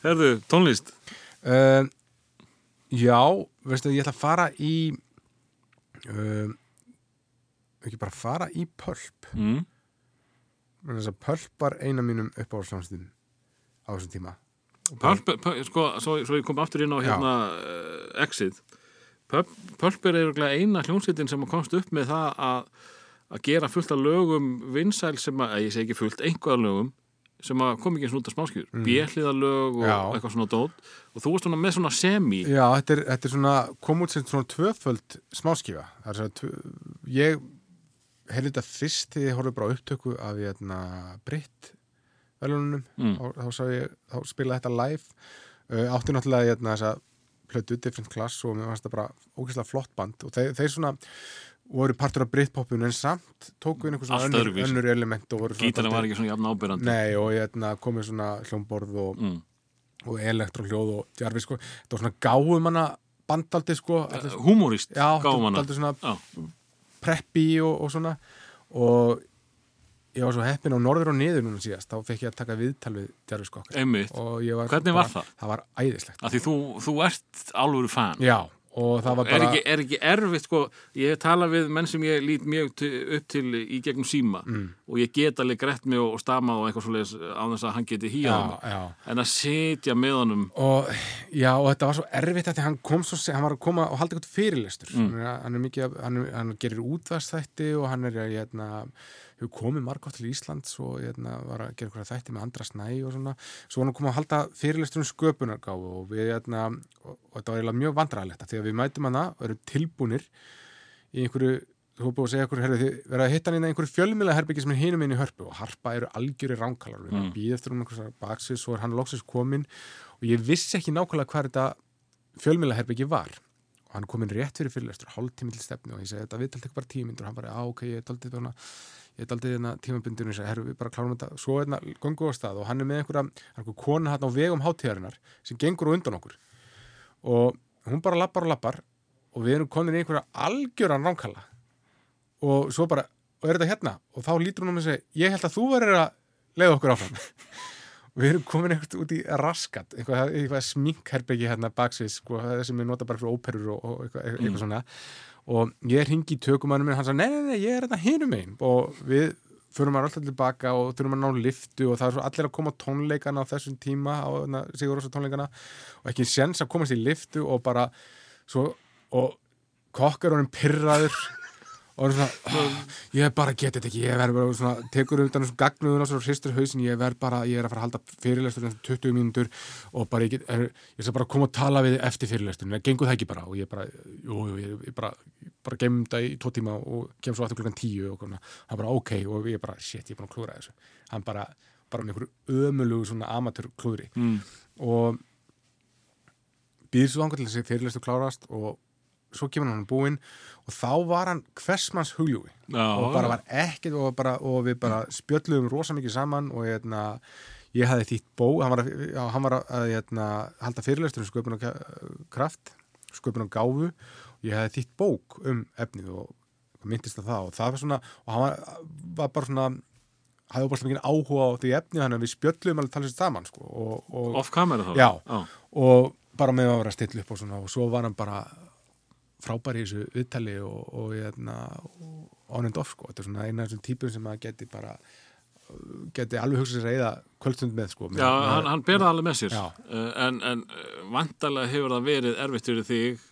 [SPEAKER 1] Herðu, tónlist?
[SPEAKER 2] Uh, Já, veistu, ég ætla að fara í uh, ekki bara fara í pölp
[SPEAKER 1] mm.
[SPEAKER 2] þess að pölp var eina mínum upp á þessum tíma.
[SPEAKER 1] Pölp, sko, svo, svo ég kom aftur inn á hérna uh, Exit. Pölp, Pölp er eiginlega eina hljónsveitin sem komst upp með það að, að gera fullt af lögum vinsæl sem að, ég segi ekki fullt, einhverja lögum sem kom ekki eins og út af smáskjur mm. björliðalög og
[SPEAKER 2] Já.
[SPEAKER 1] eitthvað svona dót. Og þú varst svona með svona semi.
[SPEAKER 2] Já, þetta er, þetta er svona kom út sem svona tvöföld tvö, ég heyrði þetta fyrst þegar ég horfði bara upptöku af hérna Britt velunum,
[SPEAKER 1] Mm.
[SPEAKER 2] þá, þá, ég, þá spilaði þetta live. Uh, átti náttúrulega hérna þessa plötu Different Class og mér fannst það bara ógeðslega flott band. Og þeir, þeir svona voru partur af Britpopun en samt tóku inn einhver svona önnur, önnur element
[SPEAKER 1] gítarinn var ekki svona jafn ábyrrandi
[SPEAKER 2] Nei, og hérna komið svona hljómborð og,
[SPEAKER 1] mm.
[SPEAKER 2] og elektrohljóð og djarfi sko, þetta var svona gáum hana bandaldi sko,
[SPEAKER 1] uh, humorist
[SPEAKER 2] já,
[SPEAKER 1] gáum hana
[SPEAKER 2] aldrei svona
[SPEAKER 1] Já.
[SPEAKER 2] preppi og, og svona. Og ég var svo heppin á norður og niður núna síðast, þá fekk ég að taka viðtal við djarfi sko
[SPEAKER 1] einmitt,
[SPEAKER 2] var
[SPEAKER 1] Hvernig var það?
[SPEAKER 2] Það var æðislegt.
[SPEAKER 1] Því þú, þú ert alvöru fan.
[SPEAKER 2] Já, var
[SPEAKER 1] er,
[SPEAKER 2] bara
[SPEAKER 1] ekki, er ekki erfitt sko, ég tala við menn sem ég lít mjög til, upp til í gegnum síma
[SPEAKER 2] Mm.
[SPEAKER 1] og ég get alveg grett mig og, og stamað og eitthvað svoleiðis á þess að hann geti
[SPEAKER 2] já.
[SPEAKER 1] en að setja með honum
[SPEAKER 2] og já, og þetta var svo erfitt að því hann kom svo, hann var að koma og halda eitthvað fyrirlestur
[SPEAKER 1] Mm.
[SPEAKER 2] hann, er, hann er mikið, að- hann, hann gerir útvarsþætti og hann er, hérna hefur komið margótt til Íslands og hérna, var að gera eitthvað þætti með andra snæ og svona, svo var hann að koma að halda fyrirlestur um sköpunargáfu og við, hérna og, og þetta var eiginlega mjög því að við mætum hana og erum tilbúnir í einhverju þú búið að segja herru, þið verða að hitta hann inn í einhverju fjölmjöla herbyggi sem er hinum inn í hörpu og harpa eru algjöri ránkalar við mm. býð eftir um einhversa baksis og er hann loksins komin og ég vissi ekki nákvæmlega hvað þetta fjölmjöla herbyggi var og hann er komin rétt fyrir fyrirlestur, hálftími til stefni og ég segi þetta viðtalt ekki bara tímyndur og hann bara, á ok, ég er þarna ég er daldið þarna tímabundinu og ég segi, herru, við bara klárum þetta. Svo er hérna göngu á stað og hann er með einhverja, er einhver kona hann á vegum hátíðarinnar sem gengur undan okkur. Og hún bara lappar og lappar og við erum komin í einhverja algjöran ránkalla. Og svo bara, og er þetta hérna? Og þá lítur hún um að segja, ég held að þú verður að leiða okkur áfram við erum komin eitthvað út í raskat eitthvað, eitthvað sminkherbyggi hérna baksins sko, það sem við nota bara fyrir óperur og, og eitthvað, eitthvað svona. Og ég ringi í tökumannum minn, hann sagði, nei, nei, nei, ég er þetta hinum einn og við förum að alltaf tilbaka og þurfum að ná liftu og það er svo allir að koma tónleikana á þessum tíma á hérna, Sigur Rósa tónleikana. Og ekki séns að komast í liftu og bara svo, og kokkar honum pyrraður og hann svona, "Ah, ég bara get þetta ekki ég verð bara svona, tekur undan þessum gagnuðun og svo hristur hausin, ég verð bara, ég er að fara að halda fyrirlestur um 20 mínútur og bara ég get, er, ég skal bara koma að tala við eftir fyrirlesturinn, gengur það ekki bara? Og ég bara, jú, jú, ég, ég bara bara gemum þetta í tvo tíma og kem svo aftur klukkan tíu og svona, hann bara ok. Og ég bara, shit, ég er búin að klúra þessu. Hann bara, bara með einhverju ömulugu svona amatör klúri mm. og býður svo kemur hann búinn og þá var hann hversmanns hugjúi
[SPEAKER 1] Já.
[SPEAKER 2] og bara var ekkert og, bara, og við bara spjöllum rosa mikið saman og hérna, ég hafði þýtt bó hann var já, hann var að hérna, halda fyrirlestur um sköpun og kraft sköpun og gáfu og ég hafði þýtt bók um efnið og myndist að það og það var svona og hann var, var bara svona hafði bara mikið áhuga á því efni þannig að við spjöllum alveg talað sér saman sko, og, og,
[SPEAKER 1] Off camera þá?
[SPEAKER 2] Já, og bara með að vera að stilla upp og svona og svo var hann bara frábær í þessu viðtali og, og, hérna, off sko. þetta er svona eina af þessum típum sem maður geti bara geti alveg hugsað sér að eða kvöldstund með sko.
[SPEAKER 1] Já, hann, hann berða alveg með sér. Eh, en, en vantarlega hefur það verið erfitt fyrir þig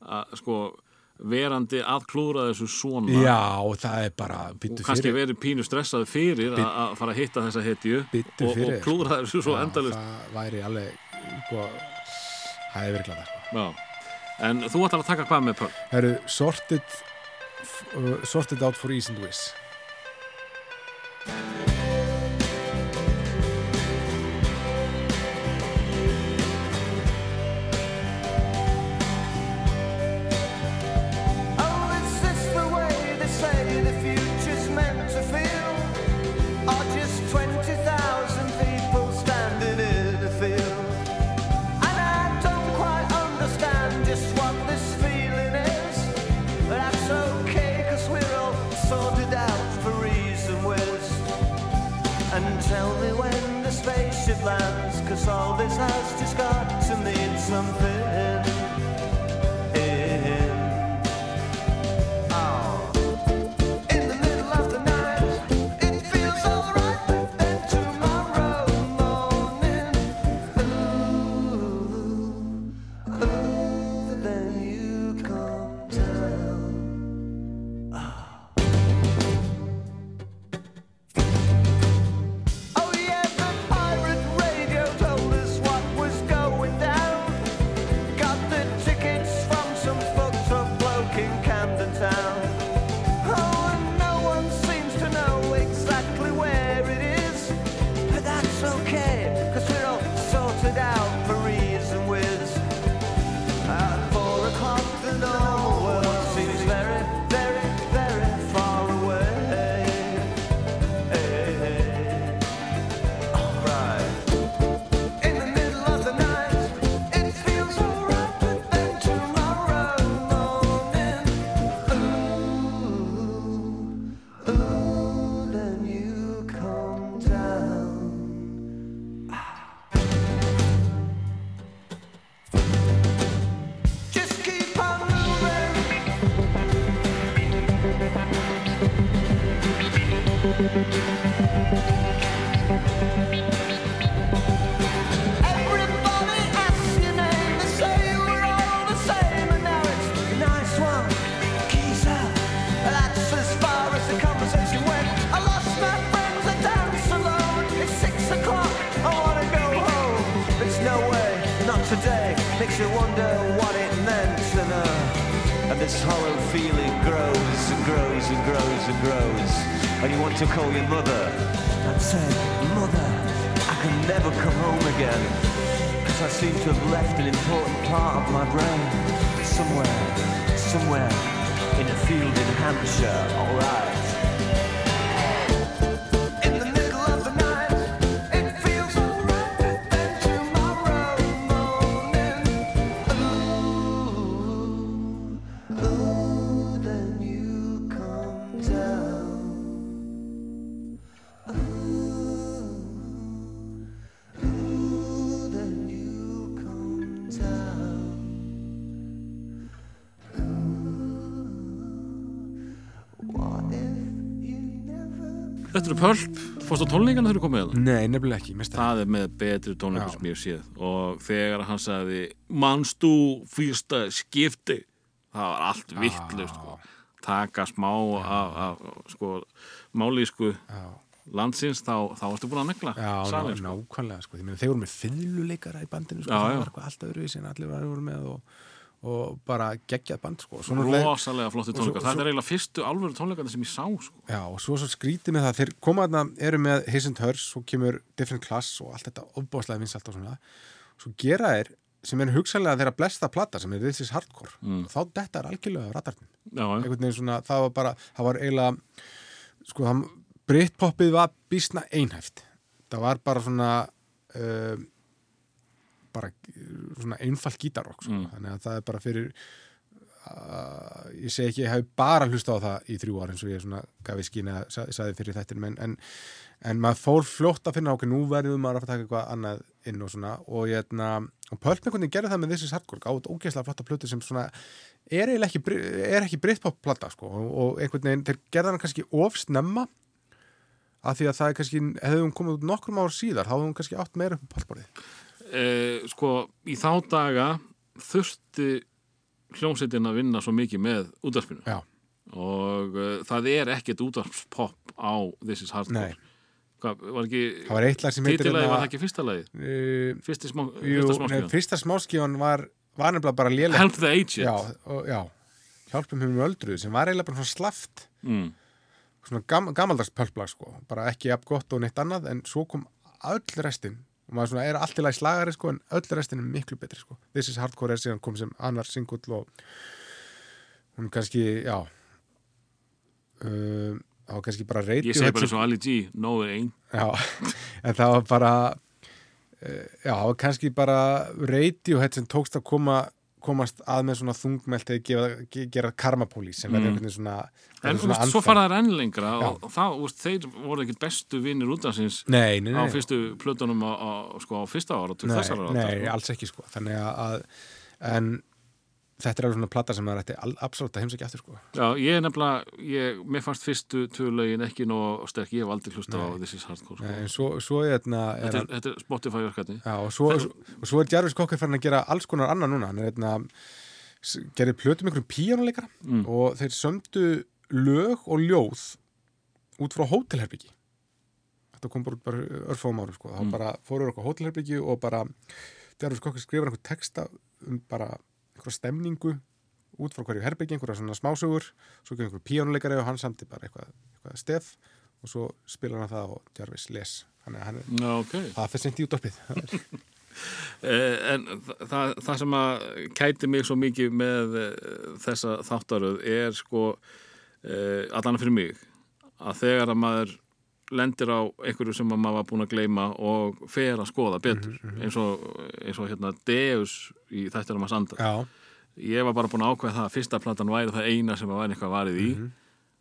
[SPEAKER 1] að sko verandi að klúra þessu svona
[SPEAKER 2] Já, og það er bara
[SPEAKER 1] og kannski verið pínu stressað fyrir að að fara að hitta þessa hetju og, og klúra þessu svo
[SPEAKER 2] Já,
[SPEAKER 1] endalist
[SPEAKER 2] það væri alveg sko, það hefði verið glada sko.
[SPEAKER 1] Já. En þú ætlar að taka hvað með Pöl?
[SPEAKER 2] Herru, sorted uh, sorted out for ease and wish
[SPEAKER 1] Þetta eru Pulp, fórst á tónleikana þegar þú komið það?
[SPEAKER 2] Nei, nefnilega ekki, mista
[SPEAKER 1] Það er með betri tónleikum
[SPEAKER 2] Já.
[SPEAKER 1] sem ég séð og þegar hann sagði manstu fyrsta skipti það var allt vittlust sko. taka smá af, sko, málísku
[SPEAKER 2] Já,
[SPEAKER 1] landsins þá, þá ertu búin að negla
[SPEAKER 2] já
[SPEAKER 1] salinn, sko.
[SPEAKER 2] nákvæmlega sko. Meina, þeir voru með fiðluleikara í bandinu sko.
[SPEAKER 1] Já,
[SPEAKER 2] það
[SPEAKER 1] já.
[SPEAKER 2] var eitthvað alltaf öðruvísi en allir var- voru með og, og bara geggjað band sko.
[SPEAKER 1] Rosalega flotti þetta
[SPEAKER 2] svo-
[SPEAKER 1] er eiginlega fyrstu alvöru tónleikar sem ég sá sko.
[SPEAKER 2] Já, og svo svo skrítið með það, þeir koma þarna, eru með His and Hers, svo kemur Different Class og allt þetta ofbáslega vinsalt og svona svo gera þeir, sem er hugsanlega þeirra blesta plata, sem er This is Hardcore
[SPEAKER 1] Mm.
[SPEAKER 2] þá þetta er algjörlega
[SPEAKER 1] já.
[SPEAKER 2] einhvern veginn svona, það var bara það var eiginlega, sko það Britpoppið var bísna einhæft það var bara svona uh, bara svona einfalt gítarrock sko.
[SPEAKER 1] Mm.
[SPEAKER 2] þannig að það er bara fyrir uh, ég segi ekki, ég hef bara hlusta á það í þrjú ár eins og ég svona gaf í skín að sa- sagði fyrir þettin en, en, en maður fór fljótt að finna okkur nú verðum maður að að taka eitthvað annað inn og svona og ég etna, og Pulp einhvern veginn gerði það með þessi Hardcore gátt ógeðslega flotta plötu sem svona er ekki, er ekki Britpop plata sko og, og einhvern veginn, þeir gerði hann kannski ofsnemma af því að það er kannski, hefðum komið út nokkrum ár síðar, þá hefðum kannski átt meira upp á pallborðið.
[SPEAKER 1] Eh, sko, í þá daga þurfti hljómsveitin að vinna svo mikið með útvarpinu.
[SPEAKER 2] Já,
[SPEAKER 1] og uh, það er ekkert útvarpspopp á This is Hardcore.
[SPEAKER 2] Nei,
[SPEAKER 1] Hvað, var ekki
[SPEAKER 2] það var eitt lag sem heitir
[SPEAKER 1] Títilagi
[SPEAKER 2] hérna-
[SPEAKER 1] var það ekki fyrsta lagi
[SPEAKER 2] uh,
[SPEAKER 1] Fyrsti smá,
[SPEAKER 2] Jú,
[SPEAKER 1] fyrsta smáskíðan
[SPEAKER 2] fyrsta smáskífan var, var nefnilega bara léleg
[SPEAKER 1] Help the Aged
[SPEAKER 2] já, og, já, hjálpum um öldruð sem var eiginlega bara svona slaft.
[SPEAKER 1] Mm.
[SPEAKER 2] svona gam, gamaldags pölplag sko. Bara ekki jafn gott og neitt annað en svo kom öll restin og maður svona er allt í lagi slagari sko en öll restin er miklu betri sko. This is Hardcore er síðan kom sem annar singull og hún kannski, já um, það var kannski bara
[SPEAKER 1] Ég
[SPEAKER 2] Radiohead
[SPEAKER 1] segi bara og Ali G No
[SPEAKER 2] Já, en það var bara uh, já, það var kannski bara Radiohead sem tókst að koma komast að með svona þungmelt eða gera karmapólís sem verður
[SPEAKER 1] Mm.
[SPEAKER 2] einhvern veginn svona,
[SPEAKER 1] En
[SPEAKER 2] verður
[SPEAKER 1] úst, svo fara þær enn lengra
[SPEAKER 2] Já.
[SPEAKER 1] og það, úst, þeir voru ekkit bestu vinnir útdansins
[SPEAKER 2] Nei, nei,
[SPEAKER 1] á
[SPEAKER 2] nei,
[SPEAKER 1] fyrstu plötunum á, á, sko, á fyrsta ára
[SPEAKER 2] nei,
[SPEAKER 1] ára
[SPEAKER 2] nei alls ekki sko þannig að en þetta er alveg svona plata sem maður ætti absolutt að heimsækja aftur sko
[SPEAKER 1] Já, ég er nefnilega, ég, mér fannst fyrstu tvölaugin ekki nóg sterk, ég hef aldrei hlusta á This is Hardcore sko.
[SPEAKER 2] Nei, en svo, svo er, er
[SPEAKER 1] þetta, er, þetta er Spotify-verkefni
[SPEAKER 2] já, og, svo, og svo er Jarvis Cocker farin að gera alls konar annað núna hann er s- gerði plötu með einhverjum píjánuleikara
[SPEAKER 1] Mm.
[SPEAKER 2] og þeir sömdu lög og ljóð út frá hótelherbyggi þetta kom bara út bara örfáum árum sko. þá
[SPEAKER 1] Mm.
[SPEAKER 2] bara fóruður okkur hótelherbyggi og bara Jarvis Cocker skrifar einhver texta um bara einhverja stemningu út frá hverju herbyggi, einhverja svona smásögur svo gefur einhver píjánuleikari og hann samti bara eitthvað, eitthvað stef og svo spilar hann það og Jarvis les. Þannig að hann er,
[SPEAKER 1] Já, ok.
[SPEAKER 2] það fyrir sent í útdorpið
[SPEAKER 1] Eh, En þa- það, það sem að kæti mig svo mikið með eh, þessa þáttaröð er sko eh, allan fyrir mig að þegar að maður lendir á einhverju sem að maður var búin að gleyma og fer að skoða betur eins, og, eins og hérna Deus í þættir að maður sanda
[SPEAKER 2] Já,
[SPEAKER 1] ég var bara búin að ákveða það að fyrsta platan væri það eina sem að væri eitthvað varið í
[SPEAKER 2] Mhm.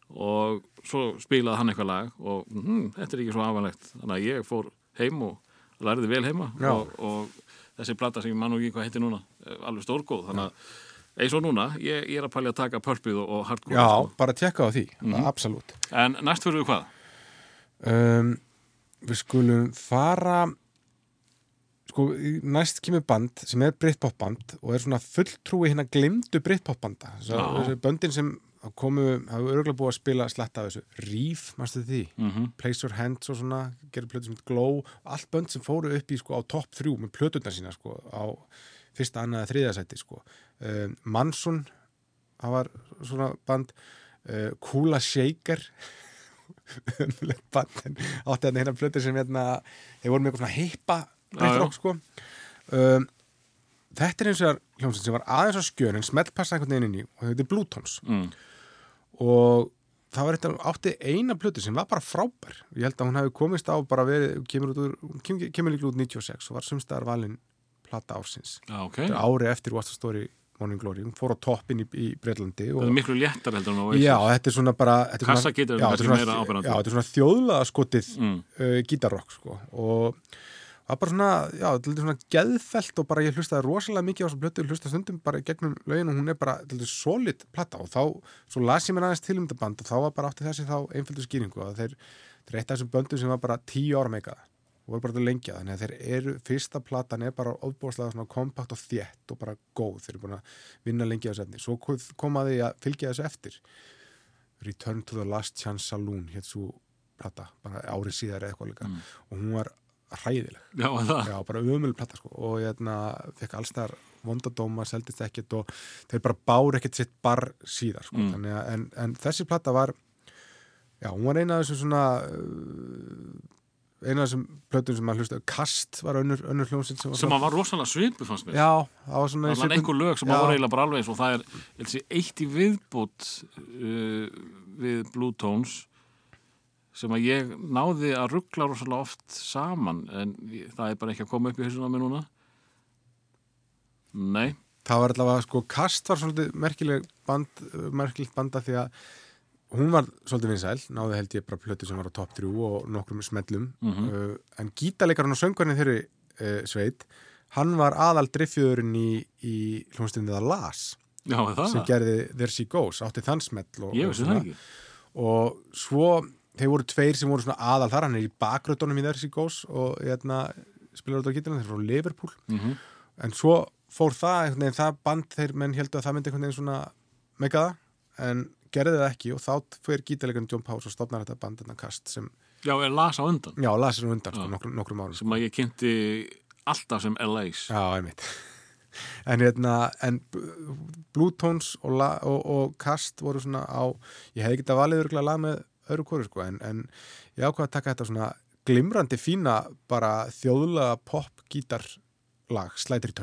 [SPEAKER 1] og svo spilaði hann eitthvað lag og hm, þetta er ekki svo afanlegt þannig að ég fór heim og lærði vel heima og, og þessi plata sem ég man nú ekki hvað heitir núna er alveg stórgóð þannig að eins og núna, ég, ég er að pælja að taka pörpið og, og hardcore
[SPEAKER 2] já
[SPEAKER 1] sko.
[SPEAKER 2] bara tjekka á því,
[SPEAKER 1] Mhm.
[SPEAKER 2] absolutt
[SPEAKER 1] en næst fyrir við hvað?
[SPEAKER 2] Um, Við skulum fara sko, næst kemur band sem er Britpop band og er svona fulltrúi hérna glimdu Britpop banda.
[SPEAKER 1] Já.
[SPEAKER 2] þessi böndin sem komu, hafa örgulega búið að spila slatta af þessu, Reef, mástu því?
[SPEAKER 1] Mm
[SPEAKER 2] Place Your Hands og svona, gerir plötu sem Glow, allt bönd sem fóru upp í sko á topp þrjú með plötuna sína sko á fyrsta, annað, þriðja sæti sko. Um, Manson það var svona band. Uh, Kula Shaker átti hérna hérna plötu sem hérna þeir voru með eitthvað svona heipa rock sko. Um, þetta er eins og hljómsveit sem var aðeins á skjön en smeltpassa einhvern veginn inn í og þetta er Blue Tones
[SPEAKER 1] mm.
[SPEAKER 2] og það var eitthvað átti eina plötu sem var bara frábær. Ég held að hún hefði komist á bara verið kemur, úr, kemur, kemur líka út 96 og var sumstaðar valin plata ársins.
[SPEAKER 1] Já, ok.
[SPEAKER 2] Þetta er ári eftir What's the Story Morning Glory hún fór á toppin í, í Breitlandi
[SPEAKER 1] Það
[SPEAKER 2] og
[SPEAKER 1] er miklu léttar heldur en á Oasis.
[SPEAKER 2] já, þetta er svona bara er svona-
[SPEAKER 1] Kassagítar er
[SPEAKER 2] er svona-
[SPEAKER 1] meira áberandi.
[SPEAKER 2] já, þetta er svona þjóðlega skotið
[SPEAKER 1] Mm.
[SPEAKER 2] uh, gítarrock sko og það var bara svona, já, þetta er svona geðfelt og bara ég hlustaði rosalega mikið á þessu blötu, ég hlustaði stundum bara gegnum lögin og hún er bara, þetta er solid plata og þá, svo las ég mér aðeins til um þetta band og þá var bara átti þessi þá einföldu skýringu að þeir, þeir eitt af þessum böndum sem var bara tíu ára meikaða og voru bara til lengja þannig að þeir eru, fyrsta platan er bara óbúðslega svona kompakt og þétt og bara góð, þeir eru búin að vinna lengi á þessu efni, svo kom að því að fylgja þessu eftir. Return to the Last Chance Saloon hétt svo plata, bara árið síðar eða eitthvað líka. Og hún var hræðileg.
[SPEAKER 1] Já,
[SPEAKER 2] já, bara umölu plata sko. Og hérna fekk allstar vondadóma, seldist ekkert og þeir bara bár ekkert sitt bar síðar sko,
[SPEAKER 1] Mm.
[SPEAKER 2] þannig að en, en þessi plata var já, hún var eina af þessum svona uh, eina af þessum plötum sem maður hlusta Kast var önnur, önnur hljómsinn sem var
[SPEAKER 1] Sem var rosalega svipu, fannst mér.
[SPEAKER 2] já, það var svona
[SPEAKER 1] Það var einhver lög sem
[SPEAKER 2] Já.
[SPEAKER 1] voru eiginlega bara alveg eins og það er sé, eitt í viðbútt uh, við Blue Tones sem að ég náði að ruggla rosalega oft saman en það er bara ekki að koma upp í hausuna mér núna Nei,
[SPEAKER 2] það var allavega sko Kast var svolítið merkileg band merkilegt banda því að hún var svolítið vinsæl, náði held ég bara plötu sem var á top 3 og nokkrum smellum. Uh, en gítalekarinn og söngvarinn þeirri uh, sveit, hann var aðal driffjöðurinn í, í hljómsdynni það Las,
[SPEAKER 1] já
[SPEAKER 2] sem gerði There She Goes, átti þann smell og, og
[SPEAKER 1] ekki.
[SPEAKER 2] Og svo þeir voru tveir sem voru svona aðal þar hann er í bakröddunum í There She Goes og hérna, spilar út á gítarinn, þeir eru frá Liverpool.
[SPEAKER 1] Mhm.
[SPEAKER 2] en svo fór það það band þeir menn heldur að það myndi einhvern veginn svona megaða, en gerði það ekki og þá fyrir gítarleikunum John Powers og stofnar þetta band þetta kast sem,
[SPEAKER 1] Já, er las á undan.
[SPEAKER 2] Já, hún undan sko, nokkrum, nokkrum árum.
[SPEAKER 1] Sem að ég kynnti alltaf sem LA's
[SPEAKER 2] Já, einmitt. En hérna, en Blue Tones og, la, og, og Kast voru svona á, ég hefði getað valið örgulega lag með öðru kóru sko, en, en ég ákvað að taka þetta svona glimrandi fína bara þjóðlega pop gítar lag, Slider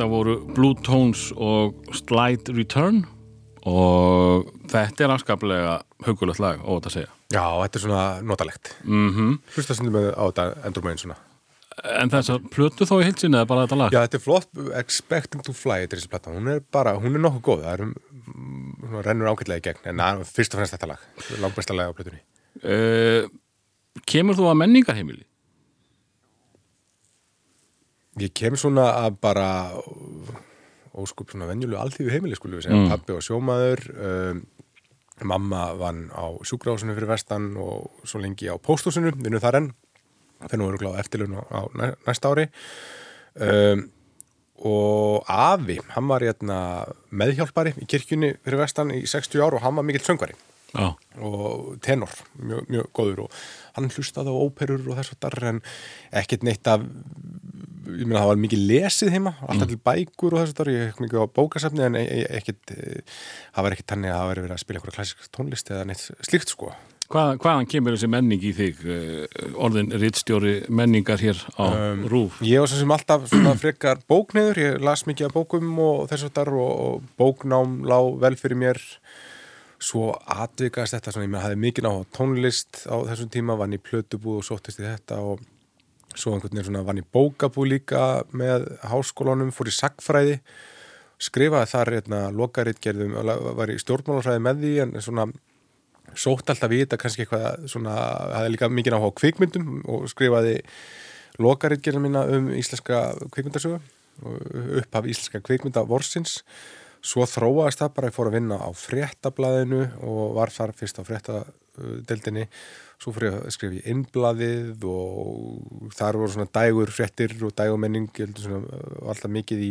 [SPEAKER 1] Þetta voru Blue Tones og Slide Return og þetta er afskaplega hugulegt lag, óvægt að segja.
[SPEAKER 2] Já, þetta er svona notalegt.
[SPEAKER 1] Mm
[SPEAKER 2] Mhm. Hlusta stundum með á þetta endur meginn svona.
[SPEAKER 1] En þess að plötu þó í heilsinni eða bara þetta lag?
[SPEAKER 2] Já, þetta er flott, Expecting to Fly, þetta er þessi plata. Hún er bara, hún er nokkuð góð, það er um, svona rennur ágætlega í gegn, en það er fyrst og fremst þetta lag, langbæsta lag á plötunni.
[SPEAKER 1] Uh, kemur þú að menningarheimili?
[SPEAKER 2] Ég kem svona að bara óskup svona venjulegu alþýðu heimili skulum við segja, pappi og sjómaður um, mamma vann á sjúkrahúsinu fyrir vestan og svo lengi á pósthúsinu, vinnu þar enn. Nú eru gláð eftirlun á, á næ- næsta ári. Um, og afi, hann var hérna, meðhjálpari í kirkjunni fyrir vestan í 60 ár og hann var mikill söngvari.
[SPEAKER 1] Já.
[SPEAKER 2] og tenor, mjög, mjög góður og hann hlustaði á óperur og þess að dar en ekkert neitt af ég meina það var mikið lesið heima alltaf til bækur og þess að dar ég hef mikið á bókasafni en e- e- ekkert eh, það var ekkert tannig að það var verið að spila einhverja klassisk tónlist eða neitt slíkt sko
[SPEAKER 1] Hvað, hvaðan kemur þessi menning í þig? Orðin rittstjóri menningar hér á um, Rúf.
[SPEAKER 2] Ég var svo sem alltaf frekar bókniður, ég las mikið af bókum og þess að dar og, bóknám lá vel fyrir mér svo atvikast þetta svona, ég með hafði mikið á tónlist á þessum tíma, vann í plötubúð og sóttist í þetta og svo einhvern veginn svona vann í bókabúð líka með háskólanum, fór í sagfræði skrifaði þar hérna lokaritgerðum, var í stjórnmálarfræði með því en svona sótt alltaf þetta kannski eitthvað svona, hafði líka mikið á kvikmyndum og skrifaði lokaritgerðum mína um íslenska kvikmyndasögu upphaf íslenska kvikmynda vorsins svo þróaðist það bara ég fór að vinna á fréttablaðinu og var þar fyrst á fréttadeldinni svo fór ég að skrifa í innblaðið og þar voru svona dægur fréttir og dægumenning ég uh, alltaf mikið í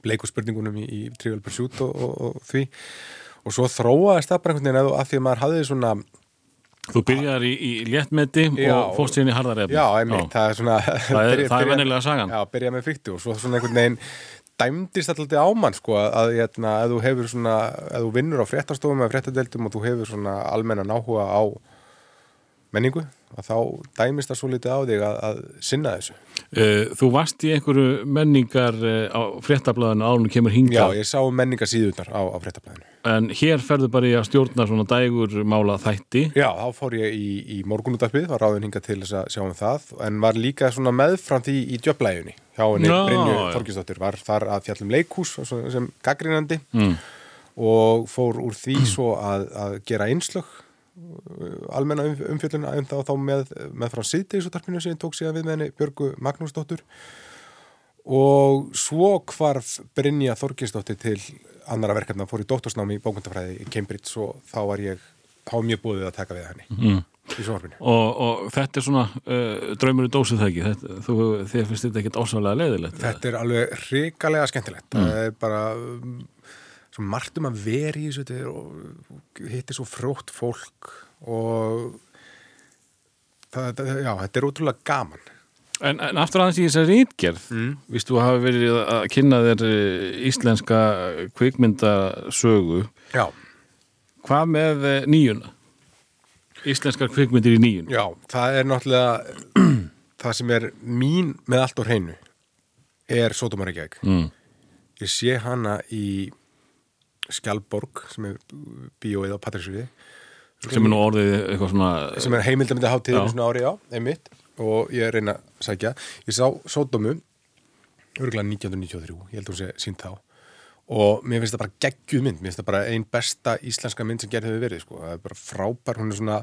[SPEAKER 2] bleiku spurningunum í, í Trivial Pursuit og, og, og því. Og svo þróaðist það bara einhvern veginn að, að því að maður hafði svona
[SPEAKER 1] Þú byrjar í, í léttmeti og fórst síðan í harðarefni.
[SPEAKER 2] Já, einmitt, það er svona
[SPEAKER 1] Það er- er
[SPEAKER 2] byrja-
[SPEAKER 1] venjulega sagan.
[SPEAKER 2] Já, byrja með fríkti og svo svona einhvern veginn dæmdist alltaf á mann sko að, hérna, ef þú hefur svona, ef þú vinnur á fréttastofum eða fréttadeldum og þú hefur svona almennan áhuga á menningu að þá dæmist það svo litið á þig að, að sinna þessu.
[SPEAKER 1] Uh, þú varst í einhverju menningar uh, á fréttablaðinu árunum kemur
[SPEAKER 2] Já,
[SPEAKER 1] hingað
[SPEAKER 2] ég sá menningasíðunar á, á fréttablaðinu.
[SPEAKER 1] en hér ferðu bara í að stjórna svona dægur mála þætti
[SPEAKER 2] Já, þá fór ég í, í morgunútarpið, var ráðin hingað til þess að sjá um það, en var líka svona meðfram því í djöflæjunni hjá henni
[SPEAKER 1] Já,
[SPEAKER 2] Brynju
[SPEAKER 1] já.
[SPEAKER 2] Þorgisdóttir, var þar að fjallum leikhús svona sem gaggrínandi
[SPEAKER 1] mm.
[SPEAKER 2] og fór úr því svo að, að gera einslög almenna um, umfjöllun en þá, þá með, með frá síðdegisútarpinu sem ég tók síðan við með henni Björgu Magnúsdóttur. Og svo hvarf Brynja Þorgisdóttir til annara verkefna, fór í dóttorsnámi í bókundafræði í Cambridge og þá var ég var mjög búið að taka við henni
[SPEAKER 1] Mm.
[SPEAKER 2] í sjónvarpinu.
[SPEAKER 1] og, og þetta er svona uh, draumur í dósið það ekki? Þetta, þú, þér finnst þetta ekkert ósvæðlega leiðilegt
[SPEAKER 2] Þetta er alveg hrikalega skemmtilegt. Það er bara um, margt um að vera í þessu og hitti svo frótt fólk og það, það, já, þetta er útrúlega gaman
[SPEAKER 1] En, en aftur aðeins í þessari rítgerð, mm. vistu að hafa verið að kynna þér eh, íslenska kvikmyndasögu,
[SPEAKER 2] Já,
[SPEAKER 1] hvað með eh, nýjuna? Íslenskar kvikmyndir í nýjun?
[SPEAKER 2] já, það er náttúrulega það sem er mín með allt á hreinu er Sótumaríkjæk
[SPEAKER 1] Mm.
[SPEAKER 2] ég sé hana í Skjálborg sem er bíóið á Patrísvíði
[SPEAKER 1] Sem er nú orðið eitthvað svona...
[SPEAKER 2] sem er heimildamindi
[SPEAKER 1] Já.
[SPEAKER 2] hátíðinu svona ári á, einmitt. Og ég reyna að sækja. Ég sá Sódómu örgulega 1993, ég held að hún sé sínt þá. Og mér finnst það bara geggjuð mynd. Mér finnst það bara ein besta íslenska mynd sem gerð hefur verið sko. það er bara frábær, hún er svona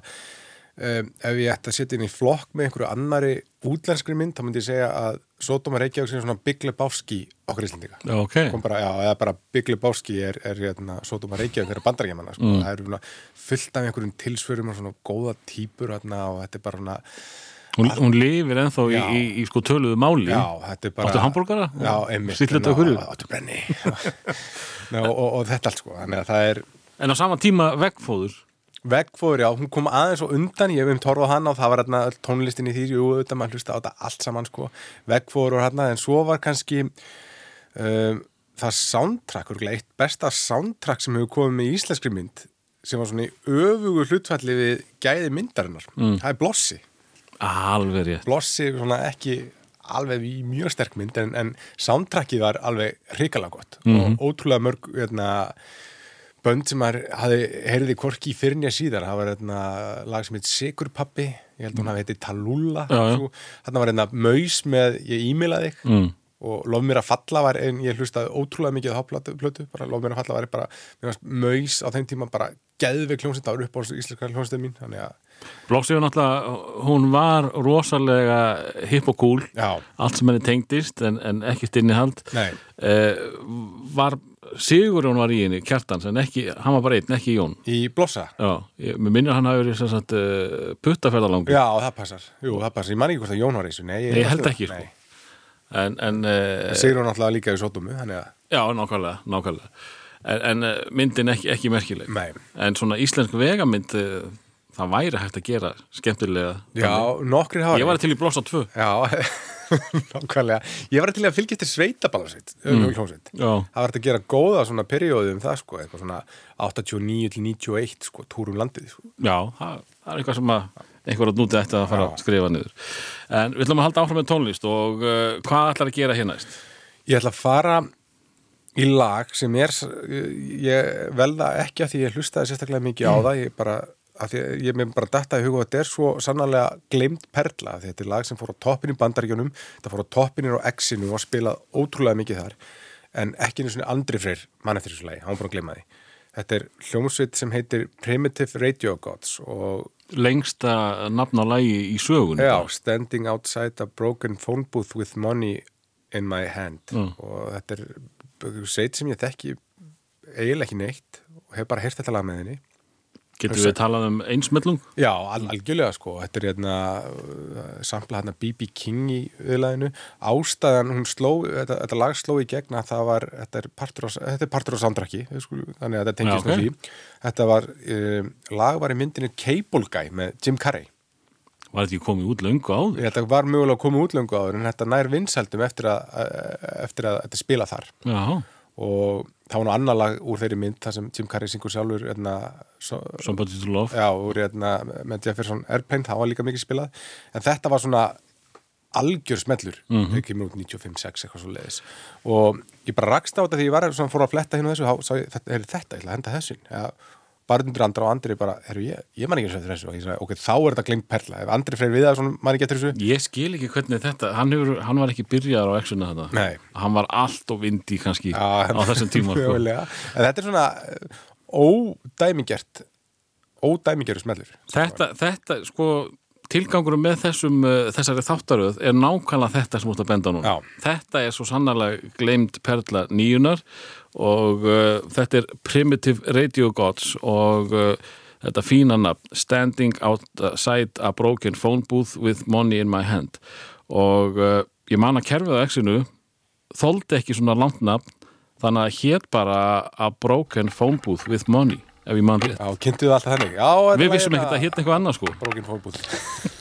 [SPEAKER 2] um, ef ég ætti að setja inn í flokk með einhverju annari útlenskri mynd þá myndi ég segja að Sódóma Reykjavík sem svona Big Lebowski okkar íslendinga
[SPEAKER 1] Já, ok.
[SPEAKER 2] kom bara, já, eða bara Big Lebowski er, er hérna, Sódóma Reykjavík þeirra bandarækjamanna sko. það er svona fullt af einhverjum tilsvörum og svona góða típur hérna, og þetta er bara svona
[SPEAKER 1] Hún, hún lifir ennþá í,
[SPEAKER 2] Já.
[SPEAKER 1] í, í sko töluðu máli.
[SPEAKER 2] Já, þetta er bara
[SPEAKER 1] Áttu hambúrgara?
[SPEAKER 2] Já, einmitt
[SPEAKER 1] Sýlleta
[SPEAKER 2] Ná,
[SPEAKER 1] hverju?
[SPEAKER 2] Áttu brenni og, og, og þetta allt sko er
[SPEAKER 1] En á sama tíma veggfóður.
[SPEAKER 2] Vegfóður, já, hún kom aðeins og undan Ég hef um torfað hana og það var hérna tónlistin í því Jú, auðvitað maður hlusta á þetta allt saman sko Vegfóður og hérna, en svo var kannski um, Það soundtrack, örugglega eitt besta soundtrack sem hefur komið með íslenskri mynd sem var svona í öfugu hlutfalli við gæði myndarinnar
[SPEAKER 1] Mm.
[SPEAKER 2] Það er Blossi
[SPEAKER 1] Alveg rétt.
[SPEAKER 2] Blossi, svona ekki alveg í mjög sterk mynd en, en soundtrackið var alveg hrikalega gott og ótrúlega mörg hérna, bönd sem maður heyrði hvorki í fyrnja síðar. Það var hérna, lag sem heit Sigurpappi ég held að hún hafi
[SPEAKER 1] Já, já.
[SPEAKER 2] þarna var hérna Maus með Ég e-maila þig.
[SPEAKER 1] Mm.
[SPEAKER 2] og Lof mér að falla var en ég hlustaði ótrúlega mikið á plötu, bara Lof mér að falla var bara, mér fannst Maus á þeim tíma bara geðveik hljómsveit, það var upp á íslenska hljómsveit mín, þannig að,
[SPEAKER 1] Blóksíður náttúrulega, hún var rosalega hipp og
[SPEAKER 2] já,
[SPEAKER 1] allt sem henni tengdist en, en ekki stinnihald
[SPEAKER 2] nei.
[SPEAKER 1] Eh, var Sigurjón var í henni, kjartans en ekki, hann var bara einn, ekki Jón.
[SPEAKER 2] Í Blossa,
[SPEAKER 1] Já, ég, mér minnir hann hafi verið sem sagt uh, puttaferðalangur.
[SPEAKER 2] Já, það passar. Jú, það passar, ég man ekki hvort að Jón var í þessu, nei,
[SPEAKER 1] Nei, ég held ekki, sko.
[SPEAKER 2] Nei.
[SPEAKER 1] en, en uh,
[SPEAKER 2] Sigur hún alltaf líka í Sótumu, þannig að
[SPEAKER 1] já, nákvæmlega, nákvæmlega. En, en uh, myndin ekki, ekki merkileg.
[SPEAKER 2] Nei.
[SPEAKER 1] en svona íslensk vegamynd það væri hægt að gera skemmtilega.
[SPEAKER 2] Já, nokkrir hafa
[SPEAKER 1] ég var til í blossa 2
[SPEAKER 2] Já, nákvæmlega Ég var til að fylgja eftir sveitaballarsveit mm. hljómsveit
[SPEAKER 1] Já.
[SPEAKER 2] Það var að gera góða svona perióðu um það sko, eitthvað svona 89 til 91 sko, túrum landið sko.
[SPEAKER 1] Já, það, það er eitthvað sem að einhver að núti ætti að fara að skrifa niður en við ætlum að halda áfram með tónlist og uh, hvað ætlar að gera hér næst?
[SPEAKER 2] Ég ætla að fara í lag sem er ég velða ekki að því ég hlustaði sérstaklega mikið á það ég bara, að því að ég mér bara datta í huga og þetta er svo sannarlega glemt perla þetta er lag sem fór á toppin í bandaríkjunum þetta fór á toppinir á X-inu og spilað ótrúlega mikið þar en ekki einu svona andri freyr mann eftir þessu lagi, hann búin að gleyma því. Þetta er hljómsveit sem heitir Primitive Radio Gods og
[SPEAKER 1] Lengsta nafn á lægi í sögunni.
[SPEAKER 2] Já, standing outside a broken phone booth with money in my hand.
[SPEAKER 1] Mm.
[SPEAKER 2] og þetta er sveit sem ég þekki eiginlega ekki neitt og hef bara heyrt þetta lag með henni
[SPEAKER 1] Getur við talað um einsmellung?
[SPEAKER 2] Já, al algjörlega sko þetta er hérna uh, sampla hérna B.B. King í viðlæðinu ástæðan hún sló, þetta, þetta lag sló í gegn að það var, þetta er partur á, þetta er partur á soundtracki, þannig að þetta tengist
[SPEAKER 1] Já, ok.
[SPEAKER 2] með því þetta var, um, lag var í myndinu Cable Guy með Jim Carrey
[SPEAKER 1] Var þetta ekki komið út löngu áður?
[SPEAKER 2] Þetta var mögulega að koma útlöngu áður en þetta nær vinsældum eftir að, eftir að þetta spila þar
[SPEAKER 1] Já,
[SPEAKER 2] og það var nú annar lag úr þeirri mynd þar sem Jim Carrey syngur sjálfur hérna, so,
[SPEAKER 1] Somebody to Love.
[SPEAKER 2] Já, úr hérna, með Jefferson Airplane, það var líka mikið spilað. En þetta var svona algjör smellur, mm -hmm. ekki mjög 95-6 eitthvað svo leiðis og ég bara rakst á þetta því ég var svona fór að fletta hérna þessu þá sá ég, þetta, er þetta, ég ætla að henda þessin ja, bara undir andra og andri bara, herru ég, ég man ekki eftir þessu. Og ég sagði, ok, þá er þetta glengt perla. Ef andri freyr við það, svona man ekki eftir þessu.
[SPEAKER 1] Ég skil ekki hvernig þetta, hann, hefur, hann var ekki byrjaðar á exuna þetta
[SPEAKER 2] Nei.
[SPEAKER 1] Hann var allt og vindi kannski
[SPEAKER 2] Já,
[SPEAKER 1] á þessum tíma sko.
[SPEAKER 2] þetta er svona uh, ódæmingert ódæmingeru smellur.
[SPEAKER 1] Þetta, þetta, sko tilgangurum með þessum, uh, þessari þáttaröð er nákvæmlega þetta sem út að benda
[SPEAKER 2] Já.
[SPEAKER 1] þetta er svo sannarlega gleimt perla nýjunar og uh, þetta er Primitive Radio Gods og uh, þetta fína nafn Standing Outside a Broken Phone Booth with Money in My Hand. Og uh, ég man að kerfið á exinu þoldi ekki svona langt nafn þannig að hétt bara a Broken Phone Booth with Money ef ég man rétt.
[SPEAKER 2] Já, kynntuðu alltaf þetta
[SPEAKER 1] Við vissum ekki að hétt eitthvað annað sko.
[SPEAKER 2] Broken phone booth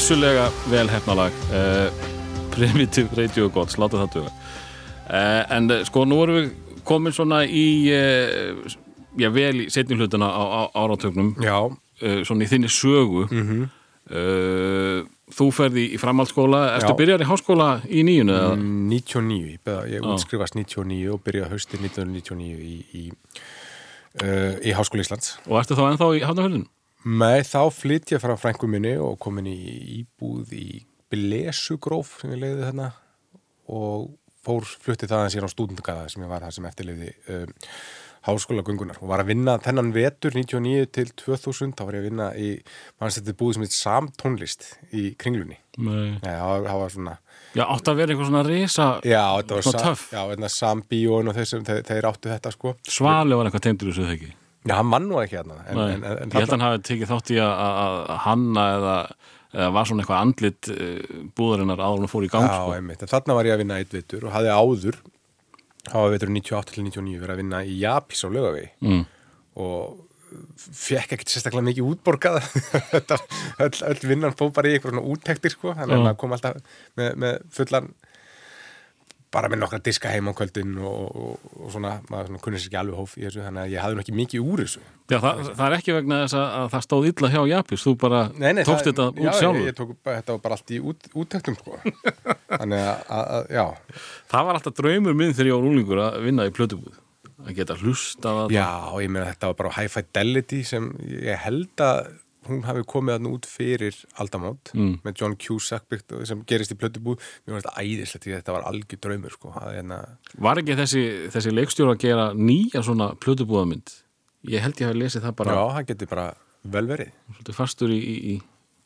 [SPEAKER 1] Vissulega vel hefnalag uh, Primitive Radio Gods, láta það duga uh, En uh, sko, nú erum við komin svona í uh, Já, vel í setni hlutuna á, á áratögnum
[SPEAKER 2] Já,
[SPEAKER 1] Svona í þinni sögu
[SPEAKER 2] Mhm.
[SPEAKER 1] uh, Þú ferði í framhaldsskóla Ertu
[SPEAKER 2] Já.
[SPEAKER 1] byrjar í háskóla í nýjunu?
[SPEAKER 2] Mm, 99, ég, útskrifast 99 og byrja haustið 1999 í, í, í Háskóla Íslands.
[SPEAKER 1] Og ertu þá ennþá í hafnafjörðinu?
[SPEAKER 2] Nei, þá flytt ég frá frængu minni og komin í íbúð í Blesugróf sem ég leiði þarna og fór flutti það að sér á stúdendagaða sem ég var það sem eftirleiði um, háskóla gungunar og var að vinna þennan vetur 99 til 2000 þá var ég að vinna í mannstætti búð sem heit Samtónlist í kringlunni
[SPEAKER 1] Nei.
[SPEAKER 2] Það var, svona
[SPEAKER 1] Já, átt að vera eitthvað svona risa
[SPEAKER 2] Já, þetta var
[SPEAKER 1] töff.
[SPEAKER 2] Já, þetta Sambíón og þeir, sem, þeir, þeir áttu þetta sko
[SPEAKER 1] Svali var eitthvað tegndur þessu ekki
[SPEAKER 2] Já, hann mann nú ekki hérna en, en, en,
[SPEAKER 1] Ég held að hann hafi tekið þátt í að, að að hanna eða, eða var svona eitthvað andlit uh, búðarinnar áður en hún fór í gang
[SPEAKER 2] Já,
[SPEAKER 1] sko.
[SPEAKER 2] einmitt, en þarna var ég að vinna eitt vitur og hafði áður hafa vitur 98 til 99 verið að vinna í Japis á lögavi
[SPEAKER 1] mm.
[SPEAKER 2] og fekk ekkert sérstaklega mikið útborgað. Öll, öll vinnan fóð bara í eitthvað svona úttektir sko, þannig að maður kom alltaf með, með fullan bara með nokkra diska heim á kvöldin og, og, og svona, maður svona kunni sér ekki alveg hóf í þessu, þannig að ég hafði nú ekki mikið úr þessu.
[SPEAKER 1] Já, það, það er ekki vegna þess að, að það stóð illa hjá Japis, þú bara
[SPEAKER 2] Nei, nei,
[SPEAKER 1] tókst
[SPEAKER 2] það-
[SPEAKER 1] þetta út
[SPEAKER 2] já,
[SPEAKER 1] sjálfur.
[SPEAKER 2] ég, ég tók, bara- þetta bara allt í út, úttektum sko. þannig að, að, já.
[SPEAKER 1] Það var alltaf draumur minn þegar ég var úlingur að vinna í plötubúð að geta hlusta að
[SPEAKER 2] Já, ég meina þetta var bara high fidelity sem ég held að hún hafi komið þarna út fyrir aldamót
[SPEAKER 1] Mm.
[SPEAKER 2] með John Cusack sem gerist í plötubúð mér finnst þetta æðislegt því að þetta var algjör draumur sko. að, hérna,
[SPEAKER 1] Var ekki þessi, þessi leikstjóra að gera nýja svona plötubúðamynd Ég held ég hafi lesið það bara
[SPEAKER 2] Já, það getur bara vel verið
[SPEAKER 1] svolítið fastur í, í, í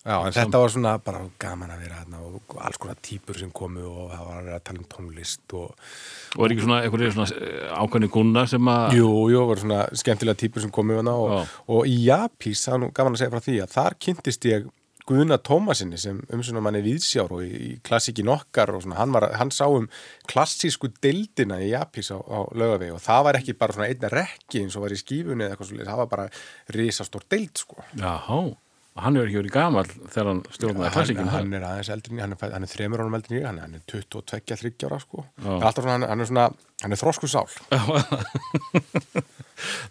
[SPEAKER 2] Já, en þetta var svona bara gaman að vera hérna og alls konar típur sem komu og það var að tala um tónlist og
[SPEAKER 1] og er ekki svona, svona eh, ákveðni gunnar sem að
[SPEAKER 2] Jú, jú, var svona skemmtilega típur sem komu hana og, og í Japís, það er nú gaman að segja frá því að þar kynntist ég Guðna Tómasinni sem umsunum manni viðsjár og í, klassíkin okkar og svona, hann, var, hann sá um klassísku deildina í Japís á, á laugavegi og það var ekki bara svona einna rekki eins og var í skífunni eða eitthvað svo það var bara risastór deild sko.
[SPEAKER 1] Jáhá, hann hefur ekki verið gamall þegar hann stjórnaði
[SPEAKER 2] hann,
[SPEAKER 1] klassikinn
[SPEAKER 2] hann er aðeins eldri en ég, hann er, hann er þremur ánum eldri en ég, hann er, hann er 22-30 ára sko.
[SPEAKER 1] Já.
[SPEAKER 2] hann er svona, hann, hann er svona hann er þrosku sál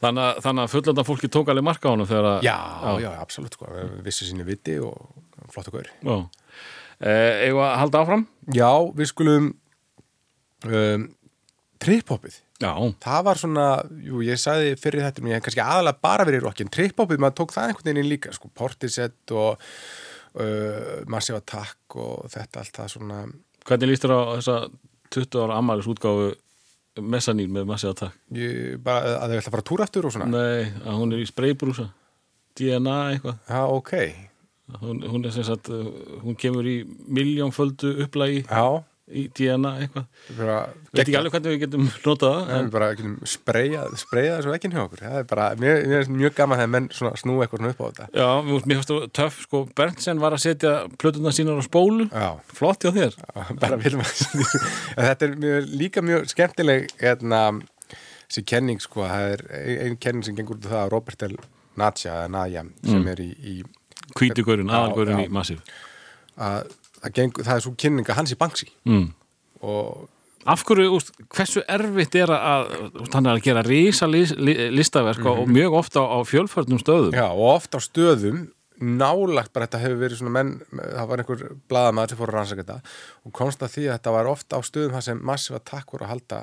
[SPEAKER 1] þannig, að- þannig að fullanda fólki tók alveg marka á hann að
[SPEAKER 2] já, já, absolutt sko, vissi sínu viti og flottu gaur
[SPEAKER 1] já. Eh, halda áfram?
[SPEAKER 2] Já, við skulum um, trip-hopið
[SPEAKER 1] Já,
[SPEAKER 2] það var svona, jú, ég sagði fyrir þetta ég hef kannski aðalega bara verið rockin trip-hopið, maður tók það einhvern veginn inn líka sko, Portisett og uh, Massive Attack og þetta allt það svona.
[SPEAKER 1] Hvernig líst þér á þessa 20 ára ammælis útgáfu Messanín með Massi Attack?
[SPEAKER 2] ég, bara að þau ætla að fara að túra aftur og svona?
[SPEAKER 1] Nei, að hún er í spraybrúsa DNA eitthvað.
[SPEAKER 2] Já, ok,
[SPEAKER 1] hún, hún er sem sagt, uh, hún kemur í miljónföldu upplægi
[SPEAKER 2] já
[SPEAKER 1] í DNA eitthvað. Veit ekki alveg hvernig við getum notað það
[SPEAKER 2] en
[SPEAKER 1] en,
[SPEAKER 2] bara getum spreyjað þessu vekkin hjá okkur. Það er bara, mér, mér er mjög gaman þegar menn snú eitthvað svona upp á þetta.
[SPEAKER 1] Já, mér finnst það töff sko, Berntsen var að setja plötuna sínar á spólu
[SPEAKER 2] Já,
[SPEAKER 1] flott hjá þér.
[SPEAKER 2] Bara viljum að þetta er mjög, líka mjög skemmtileg hérna, þessi kenning sko, það er ein, ein kenning sem gengur út af það að Robert L. Nadja, Nadja sem er í, í
[SPEAKER 1] hvítugurinn,
[SPEAKER 2] Já,
[SPEAKER 1] aðalgurinn
[SPEAKER 2] já.
[SPEAKER 1] í Massiv
[SPEAKER 2] að, það, gengur, það er svo kynninga hans í Banksy.
[SPEAKER 1] Mm.
[SPEAKER 2] og
[SPEAKER 1] af hverju, hversu erfitt er að hann er að gera rísa lis, li, listaverk og mjög ofta á, á fjölförnum stöðum.
[SPEAKER 2] Já, og oft á stöðum. Nálagt bara þetta hefur verið svona menn það var einhver blaðamaður sem fór að rannsaka þetta og komst að því að þetta var oft á stöðum það sem massiva takk voru að halda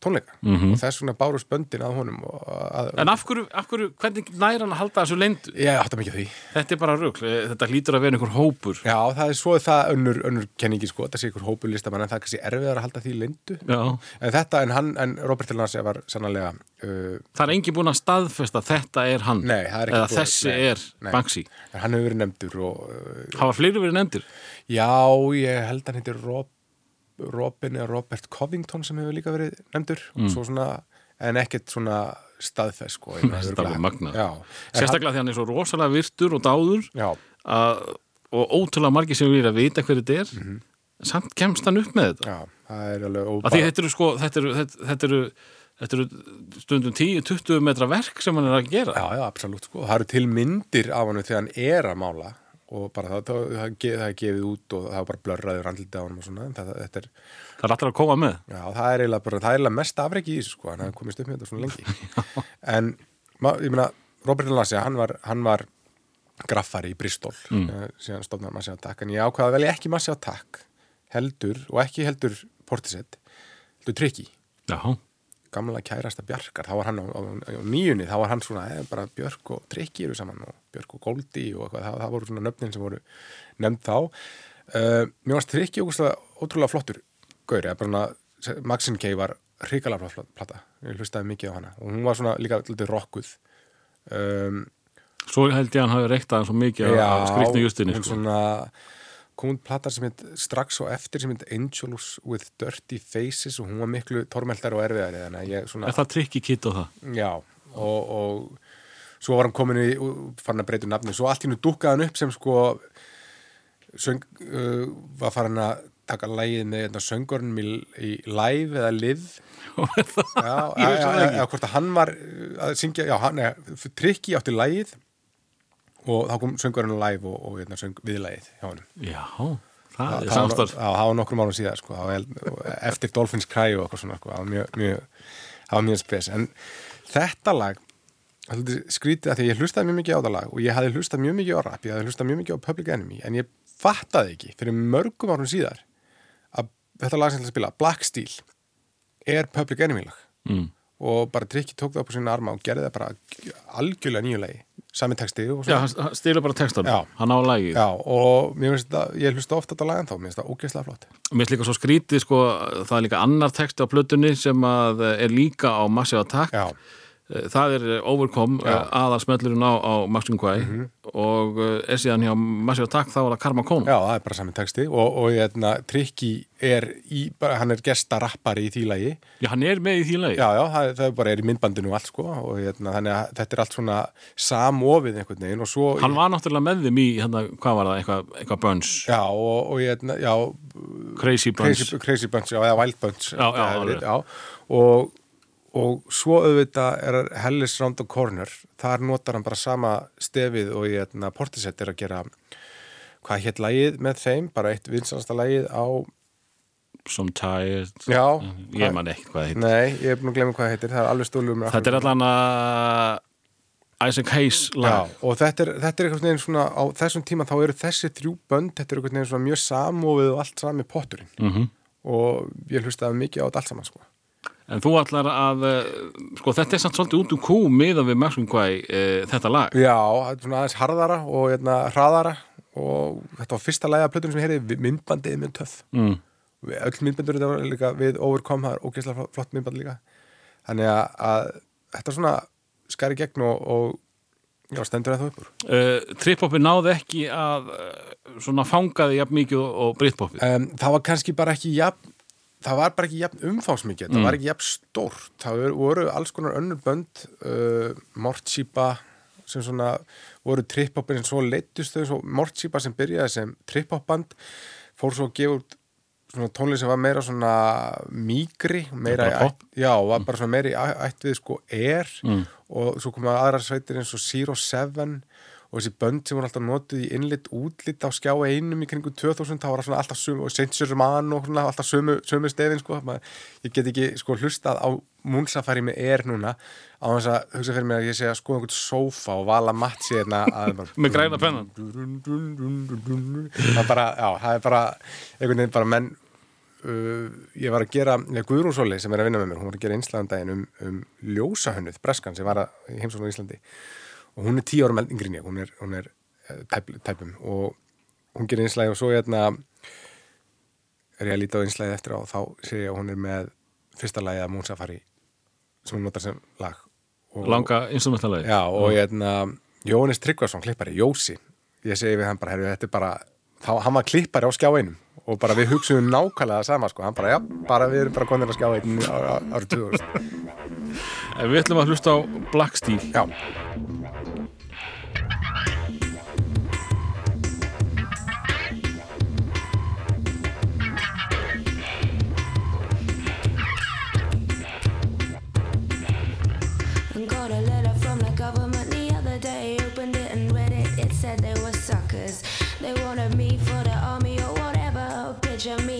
[SPEAKER 2] tónleika
[SPEAKER 1] Mhm.
[SPEAKER 2] og þess vegna báru spöndin að honum og að,
[SPEAKER 1] en af hverju, af hverju, hvernig nær hann að halda þessu leyndu?
[SPEAKER 2] ég átta mikið því
[SPEAKER 1] Þetta er bara rugl, þetta hlýtur að vera einhver hópur
[SPEAKER 2] Já, það er svo það önnur, önnur kenningi sko, það sé ykkur hópu listamann en það er kannski erfiðar að halda því lindu
[SPEAKER 1] Já.
[SPEAKER 2] en þetta, en hann, en Robert Elnasi var sannlega uh,
[SPEAKER 1] Það er engin búin að staðfesta þetta er hann
[SPEAKER 2] Nei, það er ekki
[SPEAKER 1] eða
[SPEAKER 2] búið-
[SPEAKER 1] þessi
[SPEAKER 2] nei,
[SPEAKER 1] er
[SPEAKER 2] nei.
[SPEAKER 1] Banksy
[SPEAKER 2] en hann hefur verið nefndur og uh,
[SPEAKER 1] Hafa fleiri verið nefndir?
[SPEAKER 2] já, ég held að hann heitir Rob, Robin eða Robert Covington sem hefur líka verið nefndur. Og svo svona, en ekkert svona staðfest sko
[SPEAKER 1] Sérstaklega því hann er svo rosalega virtur og dáður að, og ótrúlega margir sem vilja vita hver þetta er.
[SPEAKER 2] Mhm.
[SPEAKER 1] samt kemst hann upp með þetta.
[SPEAKER 2] Já, það er alveg og
[SPEAKER 1] að því þetta eru sko þetta eru, þetta, þetta eru, þetta eru stundum 10-20 metra verk sem hann er að gera.
[SPEAKER 2] Já, já, absolutt sko. Það eru til myndir af hann þegar hann er að mála og bara það, það, það, ge- það gefið út og það er bara blörraður andliti á hann og svona. Það, er,
[SPEAKER 1] það er alltaf að koma með
[SPEAKER 2] já, það er eiginlega bara, er eiginlega mest afreki í þessu sko, hann hefði komist upp með þetta svona lengi. en, ég meina, Robert Lassia, hann var, hann var graffari í Bristol, mm. síðan stofnar Massi Attack, en ég ákvaða að velja ekki Massi Attack, heldur, og ekki heldur Portisett, heldur Tryggi
[SPEAKER 1] Já,
[SPEAKER 2] gamla kærasta Bjarkar, þá var hann á, á, á nýjunni, þá var hann svona eh, bara Björk og Tryggi eru saman og Björk og Goldi og eitthvað, það, það voru svona nöfnin sem voru nefnd þá. Uh, mér varst Tryggi ógustlega ótrúlega flottur gaur, eða bara svona Maxin K var hrikalega flott plata. Ég hlustaði mikið á hana. Og hún var svona líka lítið rockuð um,
[SPEAKER 1] svo held ég að hann hafi reykt aðeins svo mikið að skrifna justinni
[SPEAKER 2] hún
[SPEAKER 1] sko.
[SPEAKER 2] svona kom út platar sem heit strax og eftir sem heit Angels with Dirty Faces og hún var miklu tormeldar og erfiðari þannig að ég svona
[SPEAKER 1] Er það trikki kitt á það?
[SPEAKER 2] Já, og, og svo var hann komin í, fann að breyta um nafni, svo allt í nú dúkkaði hann upp sem sko söng, uh, var farin að taka lægið með hérna, söngurinn í, í live eða live. Já, já, hvort að hann var að syngja, já, hann, neða, trikki átti lægið og þá kom söngurinn live og, og hérna, söng viðlægið hjá hann
[SPEAKER 1] Já, það er samstarf.
[SPEAKER 2] Já, það var nokkrum árum síðar sko, eftir Dolphins Cry og eitthvað svona sko, það var mjög, mjög, mjög spes. En þetta lag skrítið að því ég hlustaði mjög mikið á það lag og ég hafði hlustað mjög mikið á rap ég hafði hlustað mjög mikið á Public Enemy en ég fattaði ekki fyrir mörgum árum síðar að þetta lag sem ég ætla að spila Black Steel er Public Enemy lag.
[SPEAKER 1] Mm.
[SPEAKER 2] Og bara Trikki tók það upp á sína arma og gerði það bara algjörlega nýju lagi. Sami texti
[SPEAKER 1] Já, hann stilur bara textan
[SPEAKER 2] Já.
[SPEAKER 1] Hann á lagið.
[SPEAKER 2] Já, og mér finnst það, ég hlusta ofta þetta lag en þá, mér finnst það ógeðslega flott.
[SPEAKER 1] Mér finnst líka svo skrítið sko, það er líka annar texti á plötunni sem að er líka á Massive Attack.
[SPEAKER 2] Já,
[SPEAKER 1] Eh, Það er eh, Overcome,
[SPEAKER 2] Já.
[SPEAKER 1] aðal smellurinn á, á Max Quay og eh, er síðan hjá Massive Attack þá er það Karma Kona.
[SPEAKER 2] Já, það er bara sami texti. Og, og hérna, Trikki er í, bara, hann er gestarappari í því lagi.
[SPEAKER 1] Já, hann er með í því lagi.
[SPEAKER 2] Já, já, það, það er bara er í myndbandinu og allt sko. Og hérna, þannig að þetta er allt svona samofið einhvern veginn. Og svo
[SPEAKER 1] Hann var náttúrulega með þeim í, hérna, hvað var það, eitthvað, eitthvað Bunch,
[SPEAKER 2] Já, og, og hérna, já,
[SPEAKER 1] Crazy Bunch.
[SPEAKER 2] Crazy, Crazy Bunch, já, eða Wild Bunch
[SPEAKER 1] Já, já,
[SPEAKER 2] verið, já, og, og svo auðvitað er Hellis Round the Corner þar notar hann bara sama stefið og hérna, Portisett er að gera hvað hétt lagið með þeim bara eitt vinsanasta lagið á
[SPEAKER 1] Some Tired.
[SPEAKER 2] já,
[SPEAKER 1] Ég man ekki hvað heitir.
[SPEAKER 2] nei, ég er búin að glemma hvað heitir það er alveg stólum
[SPEAKER 1] Þetta er allan að Isaac Hayes
[SPEAKER 2] Já,
[SPEAKER 1] lag.
[SPEAKER 2] og þetta er, þetta er einhvern veginn svona á þessum tíma þá eru þessi þrjú bönd þetta er einhvern veginn svona mjög samofið og allt sami potturinn
[SPEAKER 1] Mm
[SPEAKER 2] og ég hlustaði mikið á þetta allt saman sko.
[SPEAKER 1] En þú ætlar að, eh, sko þetta er samt svolítið út um kú miða við Max Quay, uh, þetta lag.
[SPEAKER 2] Já, það er svona aðeins harðara og hérna, hraðara og þetta var fyrsta lagi af plötunum sem ég heyrði, myndbandið mjög töff
[SPEAKER 1] Mm.
[SPEAKER 2] Öll myndbandur þetta var líka við Overcome, það er ógeðslega flott- myndband líka þannig að, að þetta er svona skari gegn og, og já, stendur það upp úr
[SPEAKER 1] Uh, Trip-hopi náði ekki að svona fangaði jafn mikið og, og Britpopi.
[SPEAKER 2] um, það var kannski bara ekki jafn það var bara ekki jafn umfánsmikið það var ekki jafn stórt. Það voru- alls konar önnur bönd uh, Mortsípa sem svona voru trip-hopin sem svo leittust þau, svo Mortsípa sem byrjaði sem trip-hop band fór svo að gefa út svona tónlist sem var meira svona mýgri, meira í ætt, já, var bara svona meira í ætt við sko Air
[SPEAKER 1] Mm.
[SPEAKER 2] og svo koma aðrar sveitir eins og Zero Seven og þessi bönd sem voru alltaf notuð í innlit útlit á skjá einum í kringum 2000 það var svona alltaf sömu, og Saint Germain og svona alltaf sömu, sömu stefin sko ég get ekki sko hlustað á Moonsafari með Air núna á þess að hugsa fyrir mér að ég sé að skoða einhvern sófa og vala matsi hérna
[SPEAKER 1] Með græna pennan.
[SPEAKER 2] það er bara, já, það er bara einhvern veginn bara menn uh, ég var að gera, ja, Guðrún Sóli sem er að vinna með mér, hún var að gera einslaðan daginn um, um ljósahönnuð, breskan sem var að í heimsókn á Íslandi og hún er tíu árum eldingri ég, hún er, hún er eh, tæp, tæpum. Og hún gerir einslæði og svo hérna er ég að líta á einslæði eftir á og þá sé ég að hún er með fyrsta lagi að Moonsafari sem hún notar sem lag. Og,
[SPEAKER 1] Langa instrumentalagi.
[SPEAKER 2] Já, og hérna Jóhannes Tryggvason, klippari, Jósi. Ég segi við hann bara, herru, þetta er bara þá, hann var klippari á skjá einum. Og bara við hugsaðum nákvæmlega það sama, sko. Hann bara, já, bara við erum bara konir að skjá einum árið 2000
[SPEAKER 1] En við ætlum að hlusta á Black Steel.
[SPEAKER 2] Já,
[SPEAKER 7] Georgia, me.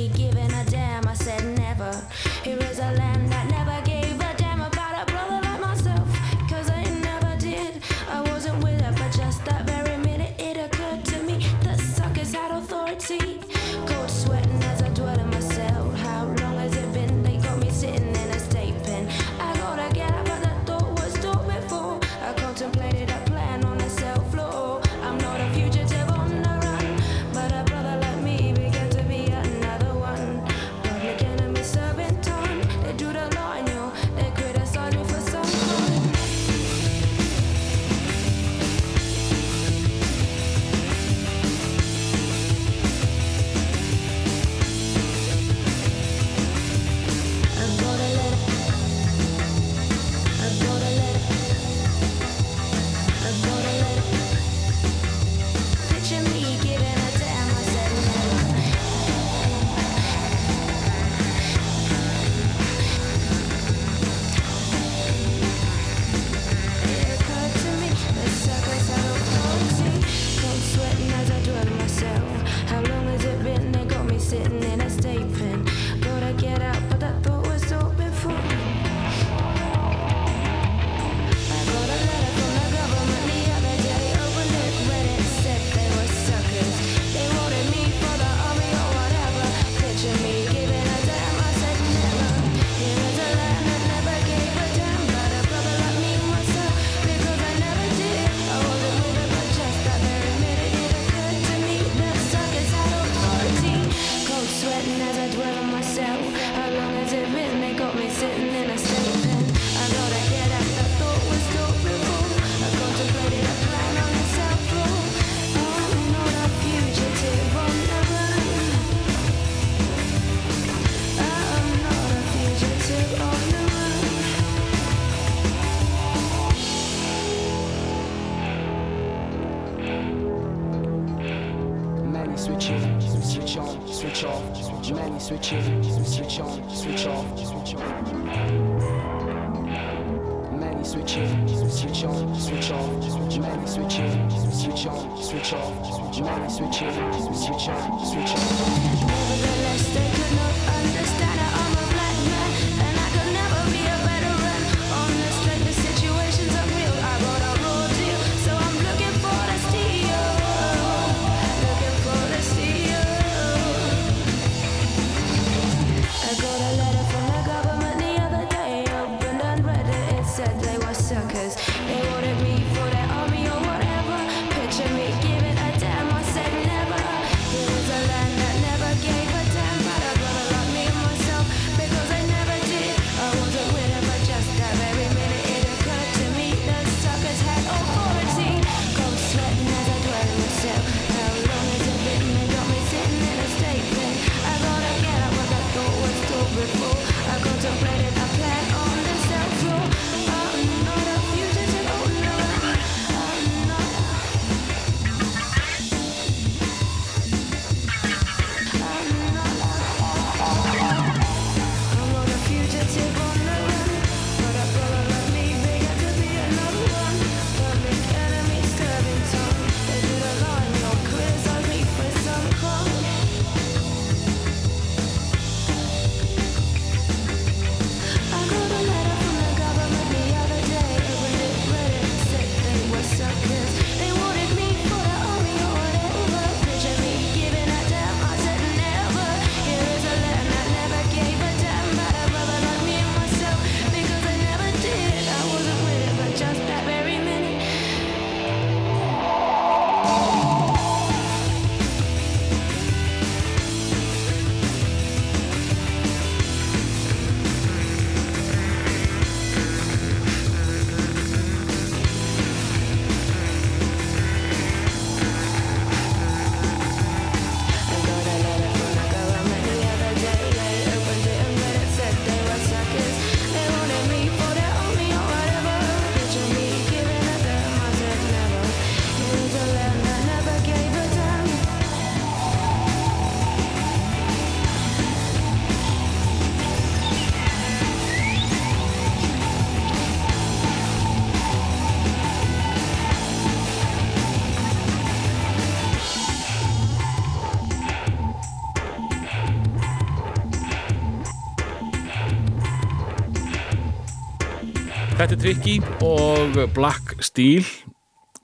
[SPEAKER 1] Þetta er Tricky og Black Steel.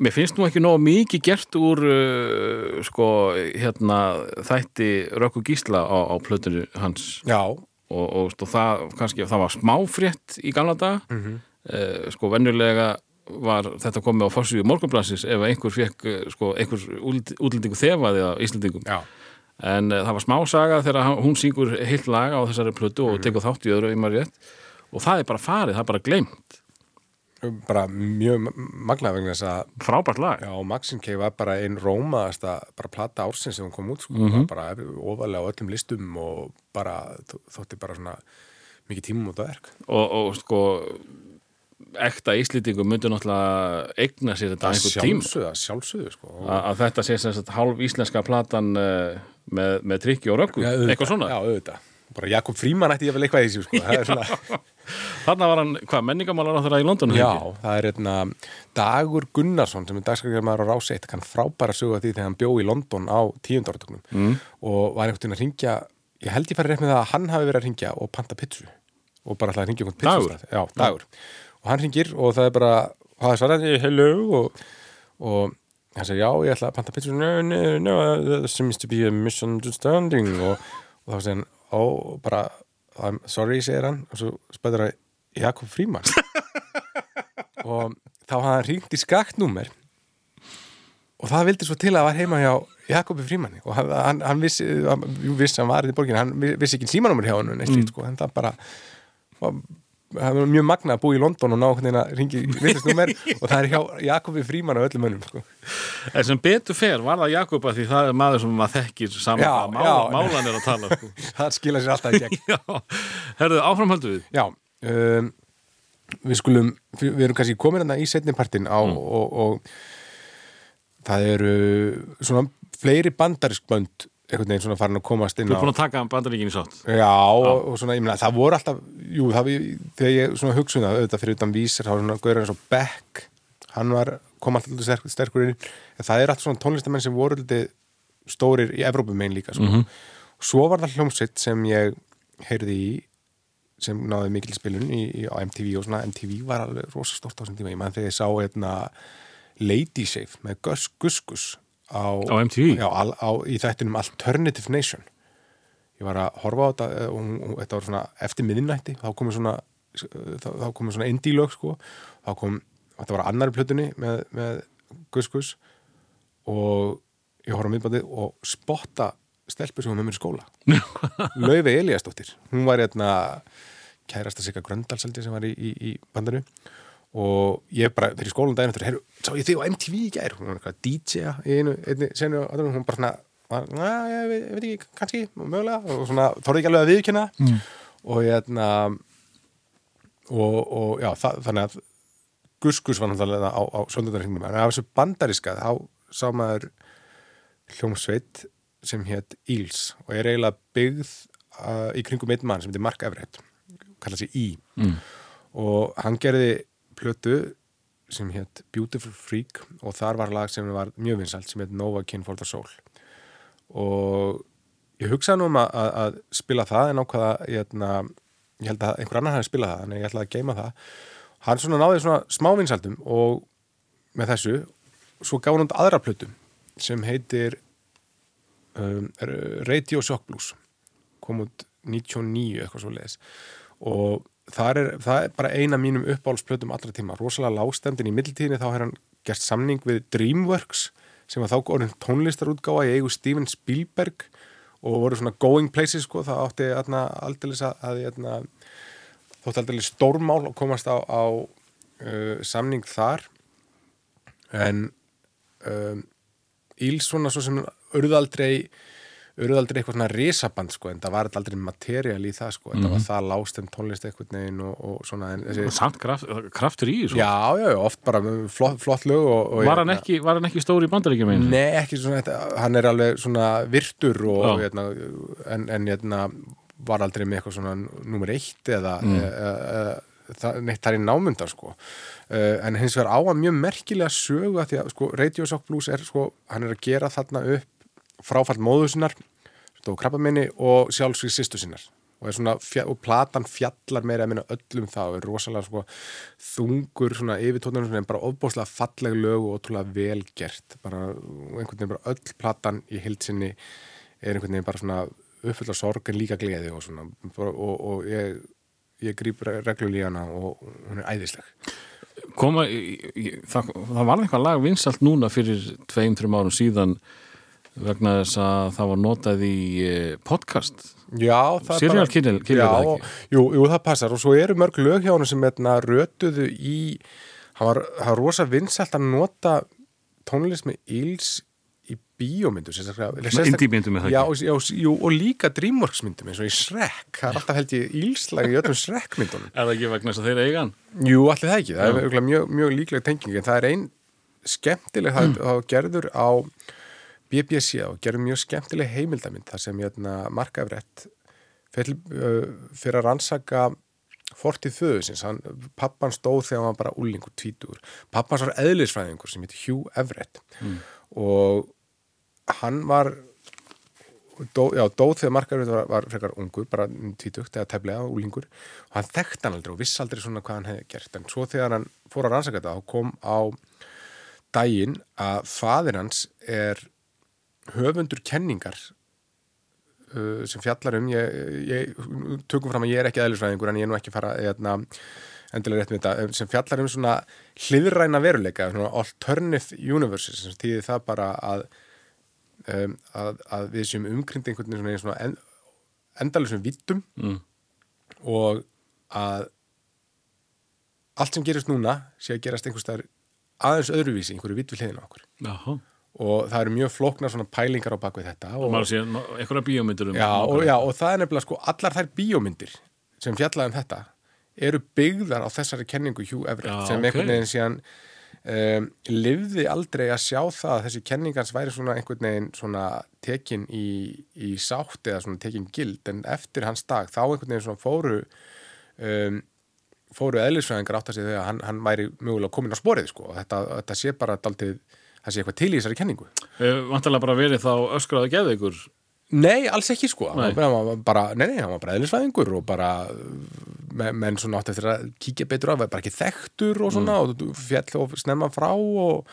[SPEAKER 1] Mér finnst nú ekki nóg mikið gert úr uh, sko, hérna þætti Rökku Gísla á, á plötunni hans.
[SPEAKER 2] Já,
[SPEAKER 1] og, og sko, það, kannski, það var smáfrétt í gamla dag
[SPEAKER 2] Mhm.
[SPEAKER 1] uh, sko venjulega var þetta komið á fórsvíu morgunblassis ef einhver fekk uh, sko, einhver útl- útlendingu þefaði á Íslandingum
[SPEAKER 2] já,
[SPEAKER 1] en uh, það var smá saga þegar hún syngur heilt lag á þessari plötu og tekur þátt í öðru í rétt. Og það er bara farið, það er bara gleymt
[SPEAKER 2] bara mjög magnað vegna þess að
[SPEAKER 1] frábært lag.
[SPEAKER 2] Já, Maxine K var bara einn rómaðasta bara plata ársins sem hún kom út sko, mm bara ofalega á öllum listum og bara þó- þótti bara svona mikið tímum út á verk.
[SPEAKER 1] Og, og sko ekta íslýtingu myndi náttúrulega eigna sér þetta einhver tím
[SPEAKER 2] sjálfsögðu sko.
[SPEAKER 1] að að þetta sé sem sagt hálf íslenska platan uh, með, með trikki og
[SPEAKER 2] auðvitað,
[SPEAKER 1] eitthvað svona.
[SPEAKER 2] Já, auðvitað. Bara Jakob Fríman ætti ég vel eitthvað í þessu sko. það er svona,
[SPEAKER 1] þarna var hann, hvað, menningamálar á þeirra í London
[SPEAKER 2] já,
[SPEAKER 1] ekki?
[SPEAKER 2] það er einna Dagur Gunnarsson sem er dagskrargerðar á Rás 1 kann frábæra sögu af því þegar hann bjó í London á tíundarartögnum mm. og var einhvern veginn að ringja ég held ég fari rétt með það að hann hafi verið að ringja og panta pitsu og bara ætlaði að ringja einhvern
[SPEAKER 1] Dagur?
[SPEAKER 2] pizzustað. já, dagur og hann ringir og það er bara það er svaraði, hello og, og hann segir, já, ég ætla að panta pitsu no, no, no, there seems to be a misunderstanding og, og þá segir hann, ó, bara I'm sorry, segir hann og svo spæður að Jakob Fríman og þá hafði hann ringt í skaktnúmer og það vildi svo til að var heima hjá Jakobi Frímanni. Og hann, hann, hann vissi, hann, jú, vissi hann var í borginu, hann vissi ekki símanúmer hjá hann neitt slíkt, sko, en það bara var, það var mjög magna að búa í London og ná hvernig að ringi vissastnúmer og það er hjá Jakobi Frímann og öllum mönnum sko.
[SPEAKER 1] En sem betur fer var það Jakob að því það er maður sem maður þekkir saman
[SPEAKER 2] Já,
[SPEAKER 1] að mála,
[SPEAKER 2] já.
[SPEAKER 1] málan er að tala sko.
[SPEAKER 2] það skila sér alltaf í gegn
[SPEAKER 1] herðu, áframhaldu við
[SPEAKER 2] Já, um, við skulum, við erum kannski komin hérna í setnipartin á
[SPEAKER 1] Mm.
[SPEAKER 2] og, og það eru svona fleiri bandarisk bönd einhvern veginn svona farin að komast inn
[SPEAKER 1] Þú
[SPEAKER 2] á
[SPEAKER 1] er búin að taka bandaríkin í sátt.
[SPEAKER 2] Já, og, og svona, ég meina, það voru alltaf, jú, það við, þegar ég svona hugsa um það, auðvitað fyrir utan vísir, það var svona gauður eins og Beck, hann var, kom alltaf sterk, sterkur inn, en það er alltaf svona tónlistamenn sem voru alltaf stórir í Evrópumein líka, sko. Og svo var það hljómsveit sem ég heyrði í, sem náði mikil spilun í, í, á MTV og svona, MTV var alveg rosa stórt á þessum tíma, ég man þegar ég sá, hérna, Lady Safe með Gus Gus Gus á,
[SPEAKER 1] Á MTV?
[SPEAKER 2] Já, á, á, í þættinum Alternative Nation. Ég var að horfa á þetta eh, og, og, og þetta var svona eftir miðnætti þá komið svona þá, þá komið svona indie lög sko. Þá kom, þetta var á annari plötunni með, með Gus Gus og ég horfa á miðbandið og spotta stelpur sem var með mér í skóla. Laufi Eliasdóttir hún var hérna kærasta Sigga Gröndalsaldi sem var í, í, í bandinu og ég bara fyrir skólan daginn eftir, heyrðu, sá ég þig á MTV í gær hún var eitthvað DJ-a í einu, einni senu hún bara svona, na, ég, veit, ég veit ekki, kannski, mögulega og svona, þorði ekki alveg að viðkynna mm. og hérna og, og já, það, þannig að Guskus var náttúrulega á, á söndagarhingum en af þessu bandariska þá sá maður hljómsveit sem hétt Íls og er eiginlega byggð uh, í kringum einn mann sem heitir Mark Everett kalla sig Í mm. og hann gerði plötu sem hétt Beautiful Freak og þar var lag sem var mjög vinsalt sem hétt Nova Kin for the Soul. Og ég hugsaði nú um að, að, að spila það en ákvaða ég, hérna, ég held að einhver annar hefði spilað það en ég ætlaði að geima það. Hann svona náði svona smá vinsaldum og með þessu svo gaf hann aðra plötu sem heitir um, Radio Shock Blues. Kom út 99 eitthvað svo leiðis og það er, það er bara eina mínum uppáhaldsplötum allra tíma, rosalega lágstemdin í middeltíðinni þá har hann gert samning við Dreamworks sem var þá orðin tónlistarútgáfa í eigu Steven Spielberg og voru svona going places sko, það átti að, að aðna, þótti aldeilis stórmál að komast á, á uh, samning þar. En um, Íls svona svo sem urðaldrei urðaldrei eitthvað svona risaband sko en það var aldrei materiál í það sko þetta var það lástem tónlist eitthvað neginn og, og svona en þessi,
[SPEAKER 1] Samt kraft, kraftur í þessu.
[SPEAKER 2] já, já, já, oft bara flott, flott lög og, og
[SPEAKER 1] Var hann ekki, var hann ekki stóri í bandaríkjum einu?
[SPEAKER 2] Nei, ekki svona, þetta, hann er alveg svona virtur og, hérna, en, en hérna, var aldrei með eitthvað svona nummer eitt eða, mm. eða, eða það, neitt þar í námundar sko. Uh, en hins vegar á að mjög merkilega sögu að því að sko, Radio Shock Blues er sko, hann er að gera þarna upp fráfall móðu sinnar og krabbaminni og sjálfsvíð sýstu sinnar. Og, svona, og platan fjallar meira að minna öllum það og er rosalega sko, þungur svona yfirtónunum en bara ofbóðslega falleg lög og ótrúlega vel gert. Bara og einhvern veginn bara öll platan í hildsinni er einhvern veginn bara svona uppfull af sorg en líka gleði og svona. Og, og, ég, ég grýp reglulíð hana og hún er æðisleg.
[SPEAKER 1] Koma, í- það, það var eitthvað lag vinsalt núna fyrir tveim, þreim árum síðan vegna þess að það var notað í eh, podcast.
[SPEAKER 2] Já, það er
[SPEAKER 1] Serial
[SPEAKER 2] Já,
[SPEAKER 1] það ekki?
[SPEAKER 2] jú, jú, það passar. Og svo eru mörg lög hjá hann sem hérna, rötuðu í hann var, var rosa vinsælt að nota tónlist með íls í bíómyndu
[SPEAKER 1] er það
[SPEAKER 2] já, já, jú, og líka Dreamworks myndum eins og í Shrek, það er alltaf held ég ílslag í öllum Shrek myndunum
[SPEAKER 1] Er það ekki vegna þess að þeir eiga hann?
[SPEAKER 2] Jú, allir það ekki, það er örugglega mjög, mjög líkleg tenging en það er ein skemmtileg það, það gerður á BBC og gerður mjög skemmtileg heimildamind þar sem hérna, Mark Everett fyrir, að rannsaka fortið hann, pappan stóð þegar hann var bara úlingur, tvítur pappans var eðlisfræðingur sem heitir Hugh Everett. Og hann var dó, já, dóð þegar Mark Everett var, var frekar ungur, bara tvítugt eða teflega úlingur og hann þekkt hann aldrei og vissi aldrei svona hvað hann hefði gert. En svo þegar hann fór að rannsaka þetta þá kom á daginn að faðir hans er höfundur kenningar uh, sem fjallar um ég, ég tökum fram að ég er ekki eðlisfræðingur en ég er nú ekki fara eðna, endilega rétt með þetta, sem fjallar um svona hliðræna veruleika, svona alternative universes, sem tíði það bara að um, að, að við séum umkryndi einhvern veginn svona, svona en, endalusum vittum
[SPEAKER 1] Mm.
[SPEAKER 2] og að allt sem gerist núna sé að gerast einhvers staðar aðeins öðruvísi, einhverju vitt við hliðina á okkur
[SPEAKER 1] Jáhá.
[SPEAKER 2] Og það eru mjög flóknar svona pælingar á bakvið þetta
[SPEAKER 1] Og
[SPEAKER 2] og,
[SPEAKER 1] bíómyndur um
[SPEAKER 2] já, og, já, og það er nefnilega sko allar þær bíómyndir sem fjallaði um þetta eru byggðar á þessari kenningu Hugh Everett
[SPEAKER 1] Já,
[SPEAKER 2] sem
[SPEAKER 1] ok.
[SPEAKER 2] einhvern veginn síðan um, lifði aldrei að sjá það að þessi kenningans væri svona einhvern veginn svona tekin í, í sátt eða svona tekin gild en eftir hans dag þá einhvern veginn svona fóru um, fóru eðlisfræðingar átt að segja þegar hann, hann væri mögulega komin á sporið sko og þetta, þetta sé bara daldið, það sé eitthvað til í þessari kenningu.
[SPEAKER 1] Vantarlega bara verið þá öskraði geðveikur
[SPEAKER 2] Nei, alls ekki sko.
[SPEAKER 1] Nei.
[SPEAKER 2] bara, nei, nei, hann var bara eðlisfræðingur og bara me- menn svona átt eftir að kíkja betur var bara ekki þekktur og svona og fjall og snemma frá og,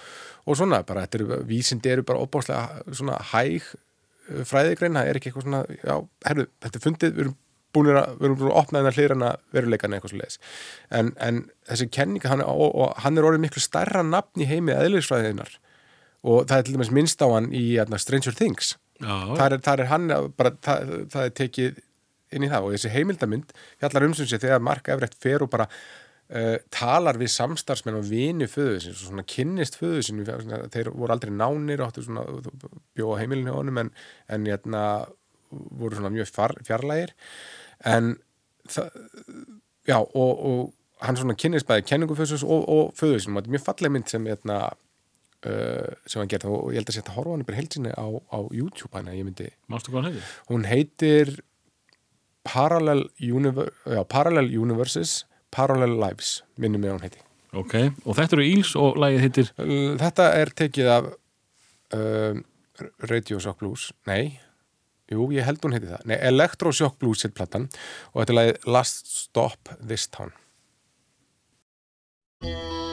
[SPEAKER 2] og svona, bara þetta eru vísindi eru bara opáslega svona hæg uh, fræðigrein, það er ekki eitthvað svona já, herru, þetta er fundið, við erum búinir að, við erum búin að opna þennan hlýrana veruleikan eitthvað svo leiðis en, en þessi kenninga, hann, og, og hann er orðið miklu stærra nafn í heimi eðlisfræðinar og það er til dæmis minnst á hann í hérna, Stranger Things. Þar er, þar er hann bara, það, það er tekið inn í það. Og þessi heimildamynd fjallar um sem sé þegar Mark Everett fer og bara uh, talar við samstarfsmenn og vini föðusins og svona kynnist föðusins þeir voru aldrei nánir og bjóða heimilinu honum en, en jæna, voru svona mjög far, fjarlægir. En það, já og, og hann svona kynnist bæði kenningu föðusins og, og föðusins og þetta er mjög falleg mynd sem jæna, uh, sem hann gerði og ég held að setja horfa hann bara heilsinni á, á YouTube hann ég myndi
[SPEAKER 1] mástu hvað hann heitir?
[SPEAKER 2] hún heitir Parallel, Univer já, Parallel Universes Parallel Lives, minnum mig að hún heiti.
[SPEAKER 1] Ok, og þetta eru Íls og lagið heitir
[SPEAKER 2] þetta er tekið af uh, Radio Shock Blues. Nei, jú, ég held hún heiti það. Nei, Electro Shock Blues er platan og þetta er lagið Last Stop This Town.
[SPEAKER 6] You're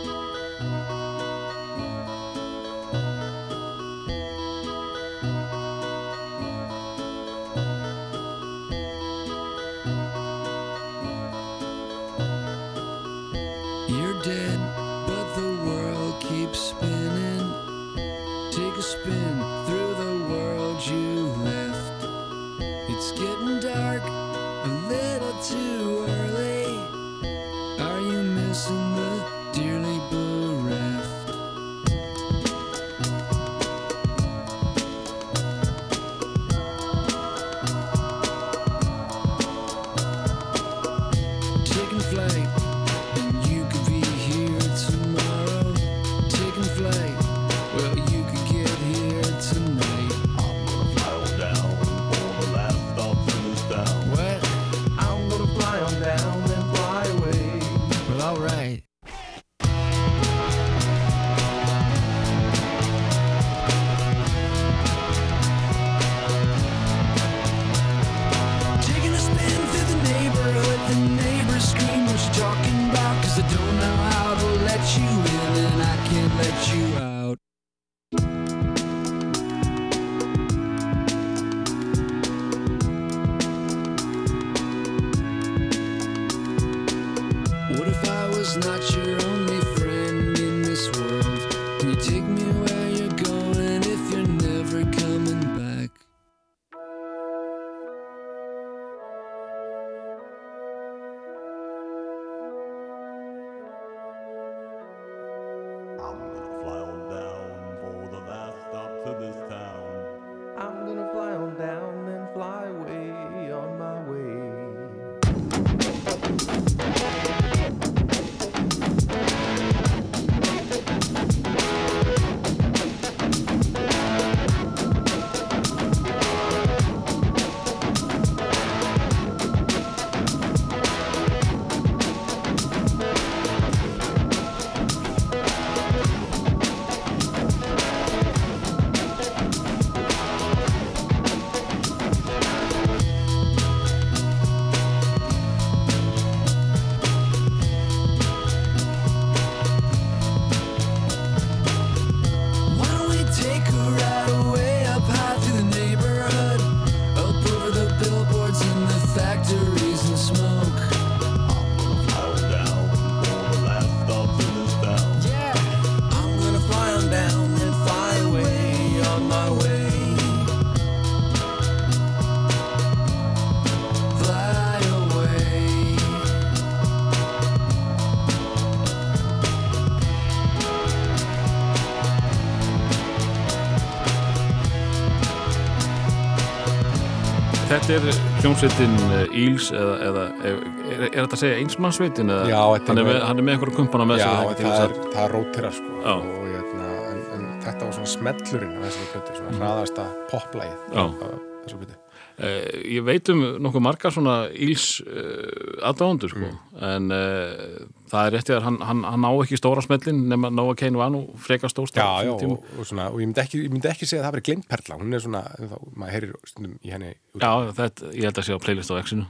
[SPEAKER 1] Þetta er hljómsveitin Íls eða, eða er, er, er þetta að segja einsmannsveitin?
[SPEAKER 2] Já,
[SPEAKER 1] hann er, með, er með einhverjum kumpana með
[SPEAKER 2] Já,
[SPEAKER 1] sér
[SPEAKER 2] það, er, er rótira sko
[SPEAKER 1] Já.
[SPEAKER 2] og, hérna, en, en þetta var svona smellurinn af þessari plötu, svona hraðasta poplægið
[SPEAKER 1] Já.
[SPEAKER 2] af þessari plötu
[SPEAKER 1] Uh, ég veit um nokkuð margar svona Íls uh, aðdáðundur sko.
[SPEAKER 2] Mm.
[SPEAKER 1] en uh, það er réttið að hann, hann, hann ná ekki stóra smellin nema Nóa Kane var nú frekar stórst
[SPEAKER 2] Já, já, og, og, svona, og ég myndi ekki, ég myndi ekki segja að það veri glemt perla, hún er svona, þá, maður heyrir stundum í henni út.
[SPEAKER 1] já, þetta, ég held að sé á playlist á X-inu.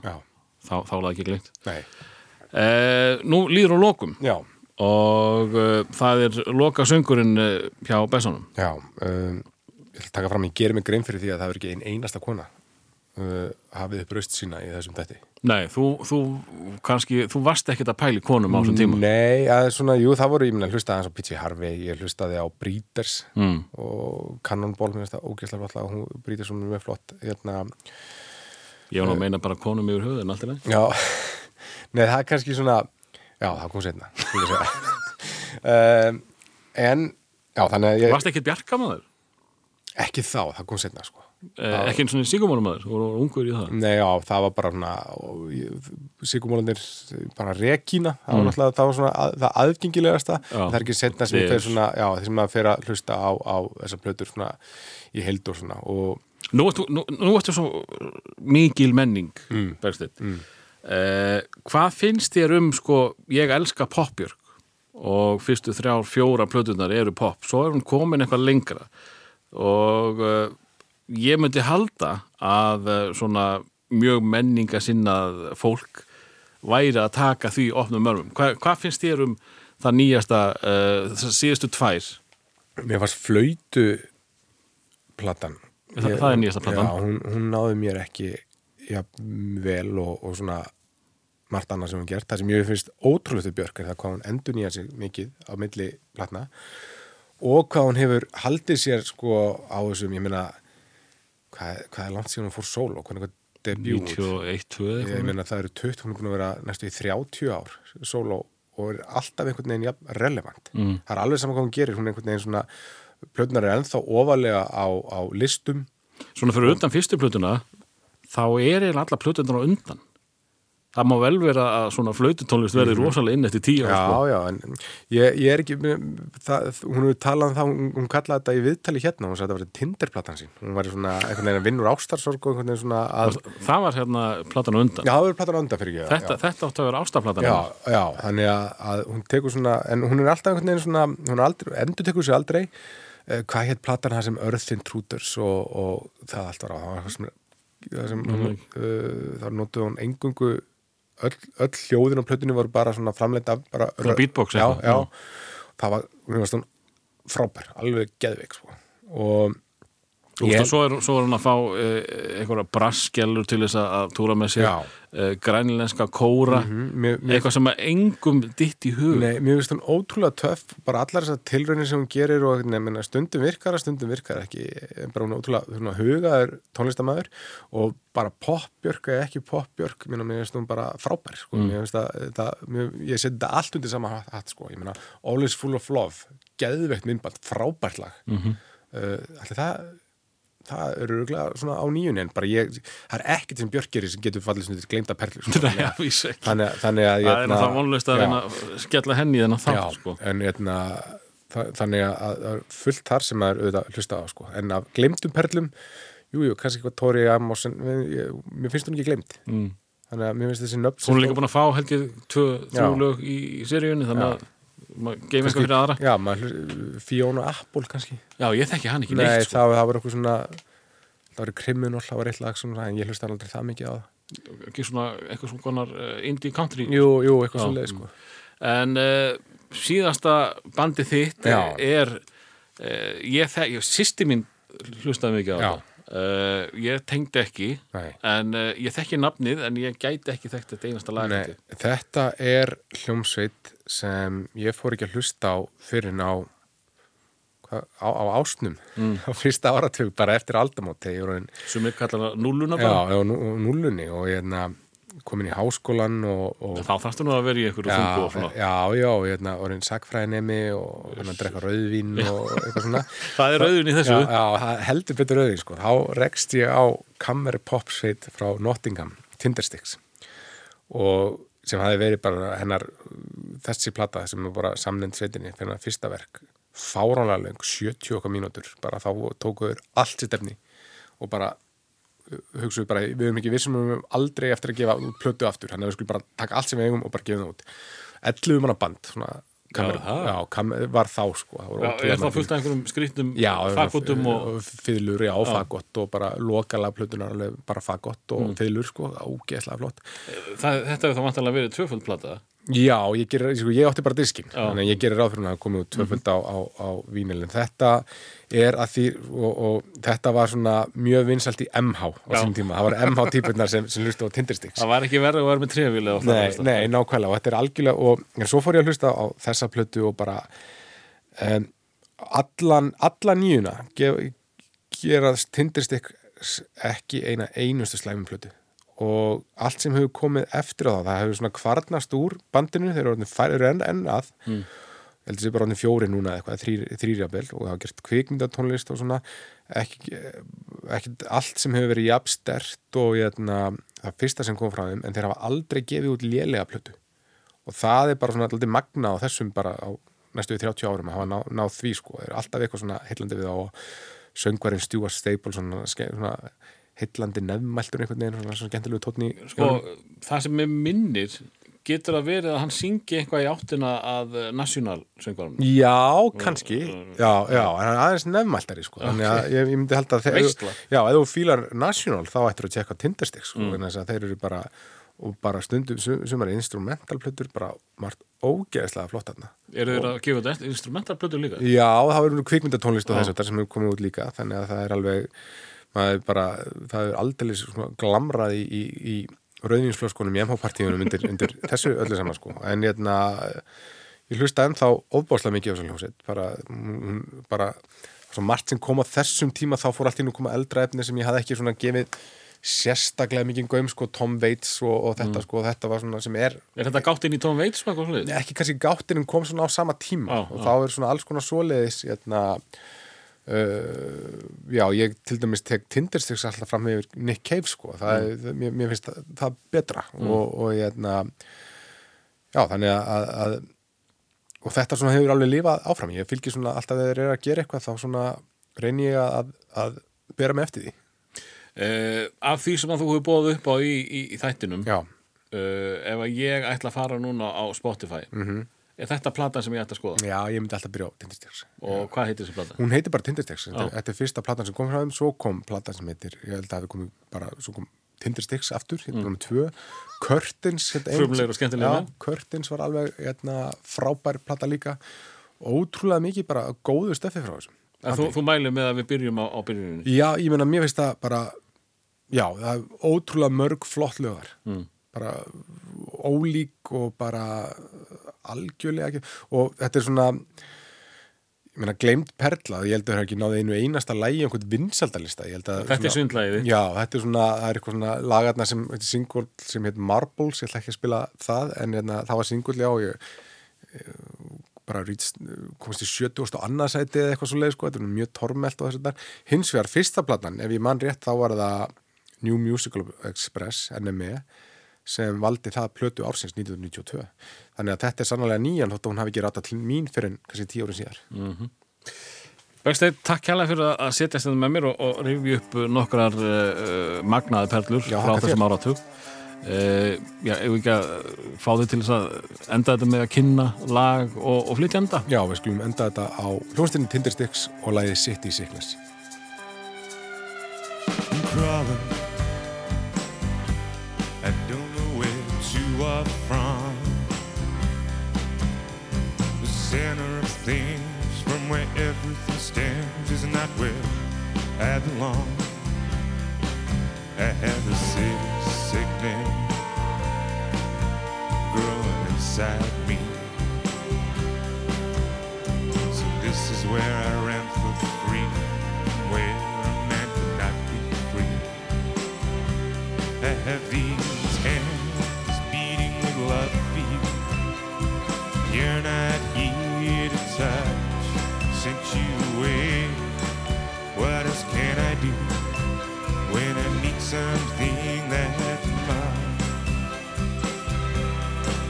[SPEAKER 1] Þá, þá það ekki
[SPEAKER 2] nei,
[SPEAKER 1] uh, Nú líður á lokum.
[SPEAKER 2] Já,
[SPEAKER 1] og uh, það er loka söngurinn uh, hjá Bessanum
[SPEAKER 2] já, um, ég ætla að taka fram, ég gerir mig grein fyrir því að það er ekki ein einasta kona uh, hafið upp raust sína í þessum dætti.
[SPEAKER 1] Nei, þú, þú kannski, þú varst ekkert að pæli konum á þessum tíma
[SPEAKER 2] Nei, að svona, jú, það voru, ég meina, hlustaði aðeins á P.J. Harvey, ég hlustaði á Breeders
[SPEAKER 1] mm.
[SPEAKER 2] og Cannonball, mér finnst það ógeðslega flott hún Breeders hún er mjög flott, hérna,
[SPEAKER 1] Ég var nú að meina bara konum yfir höfðin allt í lagi
[SPEAKER 2] já, nei, það er kannski svona, já, það kom setna, um, en, já, þannig að ég,
[SPEAKER 1] Varst ekkert bjarkamaður?
[SPEAKER 2] ekki þá, það kom setna, sko.
[SPEAKER 1] Eh, ekki eins og síkumónumaður, þú voru ungur í það.
[SPEAKER 2] Nei, já, það var bara svona, sigumólandir, bara rekína, það var náttúrulega, það var svona að, það aðgengilegasta,
[SPEAKER 1] Mm.
[SPEAKER 2] Það er ekki setna sem fer svona, já, þessum að fer að hlusta á, á þessar plötur svona í heild og svona, og
[SPEAKER 1] Nú ertu, nú, nú ertu svo mikil menning,
[SPEAKER 2] Mm.
[SPEAKER 1] Bergsteinn. Eh, hvað finnst þér um, sko, ég elska popbjörg og fyrstu þrjár, fjóra plötunar eru pop, svo er hún komin eitthvað lengra og uh, ég myndi halda að uh, svona mjög menninga fólk væri að taka því opnum mörgum. Hva, hvað finnst þér um það nýjasta, uh, það síðustu tvær?
[SPEAKER 2] mér fannst flöytu platan.
[SPEAKER 1] Það- það er nýjasta platan.
[SPEAKER 2] Já, hún, hún náði mér ekki ja, vel og, og svona margt annað sem hún gert. Það sem ég finnst ótrúlega björk er það hvað hún endur nýja sig mikið á milli platna og hvað hún hefur haldið sér sko á þessum, ég meina hvað, hvað er langt síðan hún fór sól og hvernig hvað debut?
[SPEAKER 1] 91, 2
[SPEAKER 2] ég meina það eru 20, hún er búin að vera næstu í 30 ár sóló og er alltaf einhvern veginn jafn relevant. Mm. það er alveg saman hvað hún gerir, hún er einhvern veginn svona plötunar er ennþá ofalega á, á listum.
[SPEAKER 1] Svona fyrir utan fyrstu plötuna þá er eiginlega alla plötunar á undan það má vel vera að svona flaututónlist verði rosalega inn eftir tíu
[SPEAKER 2] Mhm. já,
[SPEAKER 1] sko.
[SPEAKER 2] já, en ég, ég er ekki það, hún hefur talað um það, hún, hún kallaði þetta í viðtali hérna, hún sagði að þetta var tinderplatan sín hún var svona einhvern veginn að vinnur ástarsorg og einhvern veginn svona að
[SPEAKER 1] það var hérna platan undan
[SPEAKER 2] já, það verður platan undan fyrir ekki
[SPEAKER 1] þetta, þetta átti að vera ástaplatan
[SPEAKER 2] Já, já, þannig að, að hún tekur svona, en hún er alltaf einhvern veginn svona, hún aldrei, endur tekur sér aldrei, uh, hvað hétt platan það sem Earth Intruders og, og það allt var á, það var sem, það sem mm. uh, þar notuði hún engungu, öll, öll hljóðin á plötunni voru bara svona framleita bara,
[SPEAKER 1] Svona beatbox
[SPEAKER 2] já,
[SPEAKER 1] eitthvað,
[SPEAKER 2] já,
[SPEAKER 1] já.
[SPEAKER 2] það var, hún var svona frábær, alveg geðveik, sko, og
[SPEAKER 1] Og svo er, svo er hann að fá uh, einhverja braskjallur til þess að- túra með sér
[SPEAKER 2] Já.
[SPEAKER 1] uh, grænlenska kóra
[SPEAKER 2] mér, mér,
[SPEAKER 1] eitthvað sem að engum ditt í hug
[SPEAKER 2] Nei, mér finnst hún ótrúlega töff bara allar þessar tilraunir sem hún gerir og nefnir, stundum virkar að stundum virkar ekki bara hún er ótrúlega svona, hugaður tónlistamæður og bara popbjörk eða ekki popbjörk, mér finnst hún bara frábær sko. mér finnst að það, mér, ég seti þetta allt undir sama hatt, sko. ég meina All is full of love, geðveikt myndband frábært lag mm -hmm. uh, allir það það eru örgulega svona á nýjun en bara ég, það er ekkert sem Björk gerir sem getur fallið svona til
[SPEAKER 1] vísu ekki.
[SPEAKER 2] þannig, að-
[SPEAKER 1] það er
[SPEAKER 2] hérna-
[SPEAKER 1] náttúrulega vonlust að reyna að skella henni þennan þátt sko.
[SPEAKER 2] en hérna, þa- þannig að að það er fullt þar sem maður auðvitað hlusta á sko. en af glemdum perlum jú, jú, kannski eitthvað Tori Amos en ég, mér finnst hún ekki glemd
[SPEAKER 1] mm.
[SPEAKER 2] þannig að mér finnst þessi nöfn
[SPEAKER 1] Hún er líka búin að fá held ég tvö, þrjú
[SPEAKER 2] Já.
[SPEAKER 1] lög í, í seríunni þannig að geif eitthvað fyrir aðra
[SPEAKER 2] Já, maður, Fiona Apple kannski
[SPEAKER 1] Já, ég þekki hann ekki
[SPEAKER 2] Nei,
[SPEAKER 1] neitt sko.
[SPEAKER 2] það, var eitthvað svona það var kriminal, það var eitt lag svona, en ég hlusta aldrei það mikið á það
[SPEAKER 1] ekki svona eitthvað svona uh, indie country
[SPEAKER 2] Jú, jú, eitthvað svona leið sko.
[SPEAKER 1] en uh, síðasta bandi þitt
[SPEAKER 2] Já.
[SPEAKER 1] er uh, ég þekki, sýsti mín hlustaði mikið á
[SPEAKER 2] Já.
[SPEAKER 1] það uh, ég tengdi ekki
[SPEAKER 2] Nei.
[SPEAKER 1] en uh, ég þekki nafnið en ég gæti ekki þekkt þetta einasta lag
[SPEAKER 2] Nei, þetta er hljómsveit sem ég fór ekki að hlusta á fyrir ná hva, á, á ásnum á fyrsta áratug bara eftir aldamót þegar ég voru en
[SPEAKER 1] sem er kallar það núluna
[SPEAKER 2] já,
[SPEAKER 1] bara
[SPEAKER 2] já, nú- núllunni og, hérna, komin í háskólan og, og
[SPEAKER 1] Þá þarfstu nú að vera í einhverju þungu og svona.
[SPEAKER 2] já, já, hérna, orðin sakfræðinemi og hérna, drekka rauðvín og eitthvað svona
[SPEAKER 1] Það er rauðin í þessu.
[SPEAKER 2] já, já, heldur betur rauðvín sko. þá rekst ég á Kammer Popsveit frá Nottingham, Tindersticks og sem hafi verið bara hennar þessi plata sem er bara samnend sveitinni fyrir hennar fyrsta verk fáránlega löng, 70 okkar mínútur bara þá tókuður allt sér stefni og bara hugsaðu bara, við erum ekki vissum um aldrei eftir að gefa plötu aftur. Þannig að við skulum bara taka allt sem við eigum og bara gefa það út. 11 manna band svona, kamer,
[SPEAKER 1] það.
[SPEAKER 2] já, kam, var þá sko. Það
[SPEAKER 1] Já, er það fullt af einhverjum skrýttum
[SPEAKER 2] Já,
[SPEAKER 1] fagbotum og...
[SPEAKER 2] fiðlur, já, fagott og bara lokala plötunar bara fagott og fiðlur sko, ógeðslega flott.
[SPEAKER 1] Það, þetta hefur þá vantanlega verið tvöföld plata.
[SPEAKER 2] Já, ég, gerir, sko, ég átti bara diskinn.
[SPEAKER 1] Já.
[SPEAKER 2] þannig að ég gerir ráð fyrir hún að koma út tvöföld á, á, á vínilin þetta er að því og, og þetta var svona mjög vinsalt í MH á þessum tíma, það var MH típurnar sem, sem hlustu á Tindersticks
[SPEAKER 1] Það var ekki verið að vera með trefil eða
[SPEAKER 2] Nei, nei, nákvæmlega. Og þetta er algjörlega og en svo fór ég að hlusta á þessa plötu og bara um, allan, allan nýjuna gera Tindersticks ekki eina einustu slæmum plötu og allt sem hefur komið eftir á það, það hefur svona kvarnast úr bandinu, þeir eru færður enn, enn að. Mm. heldur sér bara orðin fjóri núna eitthvað, þrýr, þrýrjabel og það hafa gert kvikmyndatónlist og svona. Ekki, ekki allt sem hefur verið jafn stert og jæna, það fyrsta sem kom frá þeim en þeir hafa aldrei gefið út lélega plötu. Og það er bara svona alltaf magna á þessum bara á næstu 30 árum að hafa ná, náð því sko, þeir eru alltaf eitthvað svona heillandi við það og söngvarinn Stuart Staples svona, svona heillandi nefnmæltur einhvern veginn, svona, svona skemmtilegu tónn í
[SPEAKER 1] Sko, það sem er minnir getur að verið að hann syngi eitthvað í áttina að national söngvarum.
[SPEAKER 2] Já, kannski Já, já, en hann er aðeins nefnmæltari sko. þannig að ég, ég myndi held að þeir. Já, ef þú fílar National þá ættir að tjekka Tindersticks sko, mm. þess að þeir eru bara og bara stundum sum- sumar instrumentalplötur bara margt ógeðslega flott þarna
[SPEAKER 1] Eru þeir að gefa þetta instrumentalplötur líka?
[SPEAKER 2] Já, það verður kvikmyndatónlist og þess að sem hefur komið út líka þannig að það er alveg maður er bara, það er svona glamrað í, í, í rauðinsflöskunum í MH-partíunum undir, undir þessu öllu saman sko en hérna ég hlusta ennþá ofbáslega mikið á þessu hljómsveit bara, bara svo margt sem kom á þessum tíma þá fór allt inn að koma eldra efni sem ég hafði ekki svona gefið sérstaklega mikið gaum sko Tom Waits og, og þetta sko þetta var svona sem er
[SPEAKER 1] Er þetta gátt inn í Tom Waits? svoleiðis?
[SPEAKER 2] ekki kannski gáttin kom svona á sama tíma
[SPEAKER 1] Já,
[SPEAKER 2] og
[SPEAKER 1] já.
[SPEAKER 2] þá er svona alls konar svoleiðis hérna, uh, já, ég til dæmis tek Tindersticks alltaf fram yfir Nick Cave sko, það
[SPEAKER 1] Mm.
[SPEAKER 2] það- mér, mér finnst það, það betra. Og, og hérna já, þannig að, að, og þetta svona hefur alveg lifað áfram. Ég fylgir svona alltaf þegar þeir eru að gera eitthvað þá svona reyni ég að, að bera mig eftir því.
[SPEAKER 1] Uh, af því sem að þú hefur bóð upp á í, í, í þættinum uh, ef að ég ætla að fara núna á Spotify
[SPEAKER 2] Mhm.
[SPEAKER 1] Er þetta platan sem ég ætla að skoða
[SPEAKER 2] já, ég myndi alltaf byrja á Tindersticks
[SPEAKER 1] og hvað heitir þessi plata?
[SPEAKER 2] Hún heitir bara Tindersticks, þetta,
[SPEAKER 1] Já.
[SPEAKER 2] er- fyrsta platan sem kom frá þeim, svo kom platan sem heitir, ég held að það hefði komið bara, svo kom Tindersticks aftur, hérna mm. tvö, Curtains, hérna
[SPEAKER 1] Frumlegir og skemmtilegir
[SPEAKER 2] Já,
[SPEAKER 1] menn.
[SPEAKER 2] Curtains var alveg hérna, frábær plata líka, ótrúlega mikið bara góðu stöfi frá þessum.
[SPEAKER 1] Þú, þú mælum með að við byrjum á, á byrjuninni
[SPEAKER 2] Já, ég meina, mér finnst það bara, já, það er ótrúlega mörg flott lögar, mm. Bara ólík og bara algjörlega ekki, og þetta er svona, ég meina, gleimt perla, ég held að það er ekki náði einu einasta lægi einhvern vinsaldalista,
[SPEAKER 1] Þetta er
[SPEAKER 2] svona-
[SPEAKER 1] svindlægið
[SPEAKER 2] Já, þetta er svona, það er eitthvað svona lagarna sem, þetta er single sem heit Marbles, ég ætla ekki að spila það, en hérna, það var single, já, ég, ég bara rýtst, komst í 70 og annarsæti eða eitthvað svo leið, sko, þetta er mjög tormelt og þess að það. Hins vegar, fyrsta platan, ef ég mann rétt, þá var það New Musical Express, NME, sem valdi það plötu ársins 1992. Þannig að þetta er sannlega nýjan þótt að hún hafi ekki ratað til mín fyrir kannski tíu árið síðar.
[SPEAKER 1] Bergsteinn, takk hérlega fyrir að setja stendum með mér og, og rifja upp nokkrar uh, magnaði perlur
[SPEAKER 2] Já,
[SPEAKER 1] frá þessum áratug uh, Já, ef við ekki að fá þig til þess að enda þetta með að kynna lag og, og flytjanda
[SPEAKER 2] Já, við skulum enda þetta á hljónstinni Tindersticks og lagið City Sickness.
[SPEAKER 6] I'm crawling. From. The center of things, from where everything stands, is not where I belong. I have a city sickness growing inside me. So this is where I ran for freedom, where a man could not be free. I have these we're
[SPEAKER 8] not here to touch. since you away. What else can I do when I need something that mine?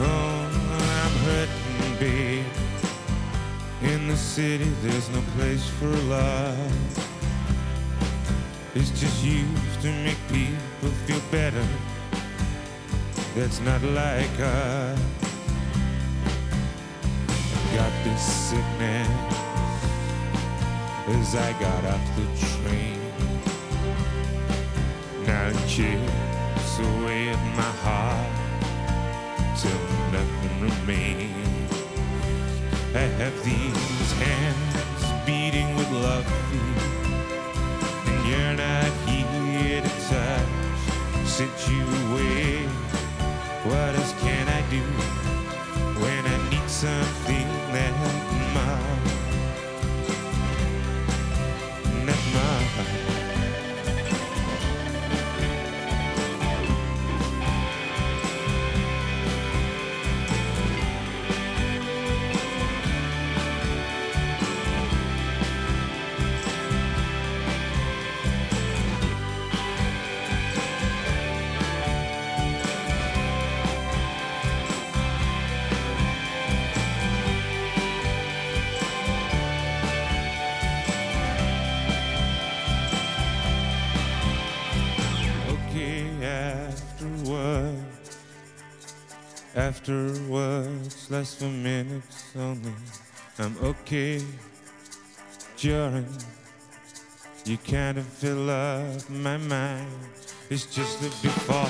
[SPEAKER 8] Oh, I'm hurting, babe. In the city, there's no place for love. It's just used to make people feel better. That's not like us. Got this sickness as I got off the train. Now it chips away at my heart till nothing remains. I have these hands beating with love and you're not here to touch. Sent you away. What else can I do when I need something that much? That much. Afterwards, less for minutes only. I'm okay during. You of fill up my mind. It's just the before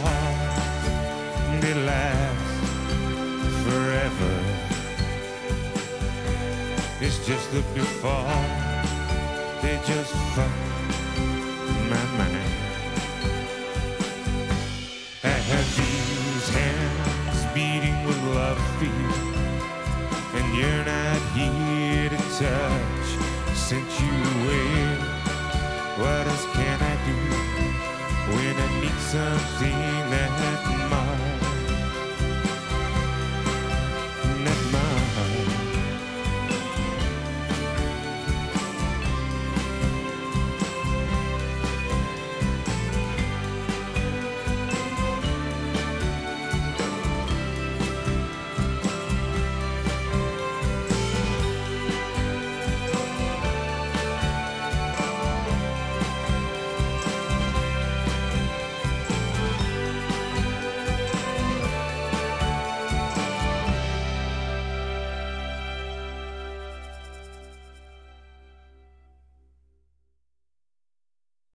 [SPEAKER 8] they last forever. It's just the before they just fuck my mind. I beating with love for you, and you're not here to touch.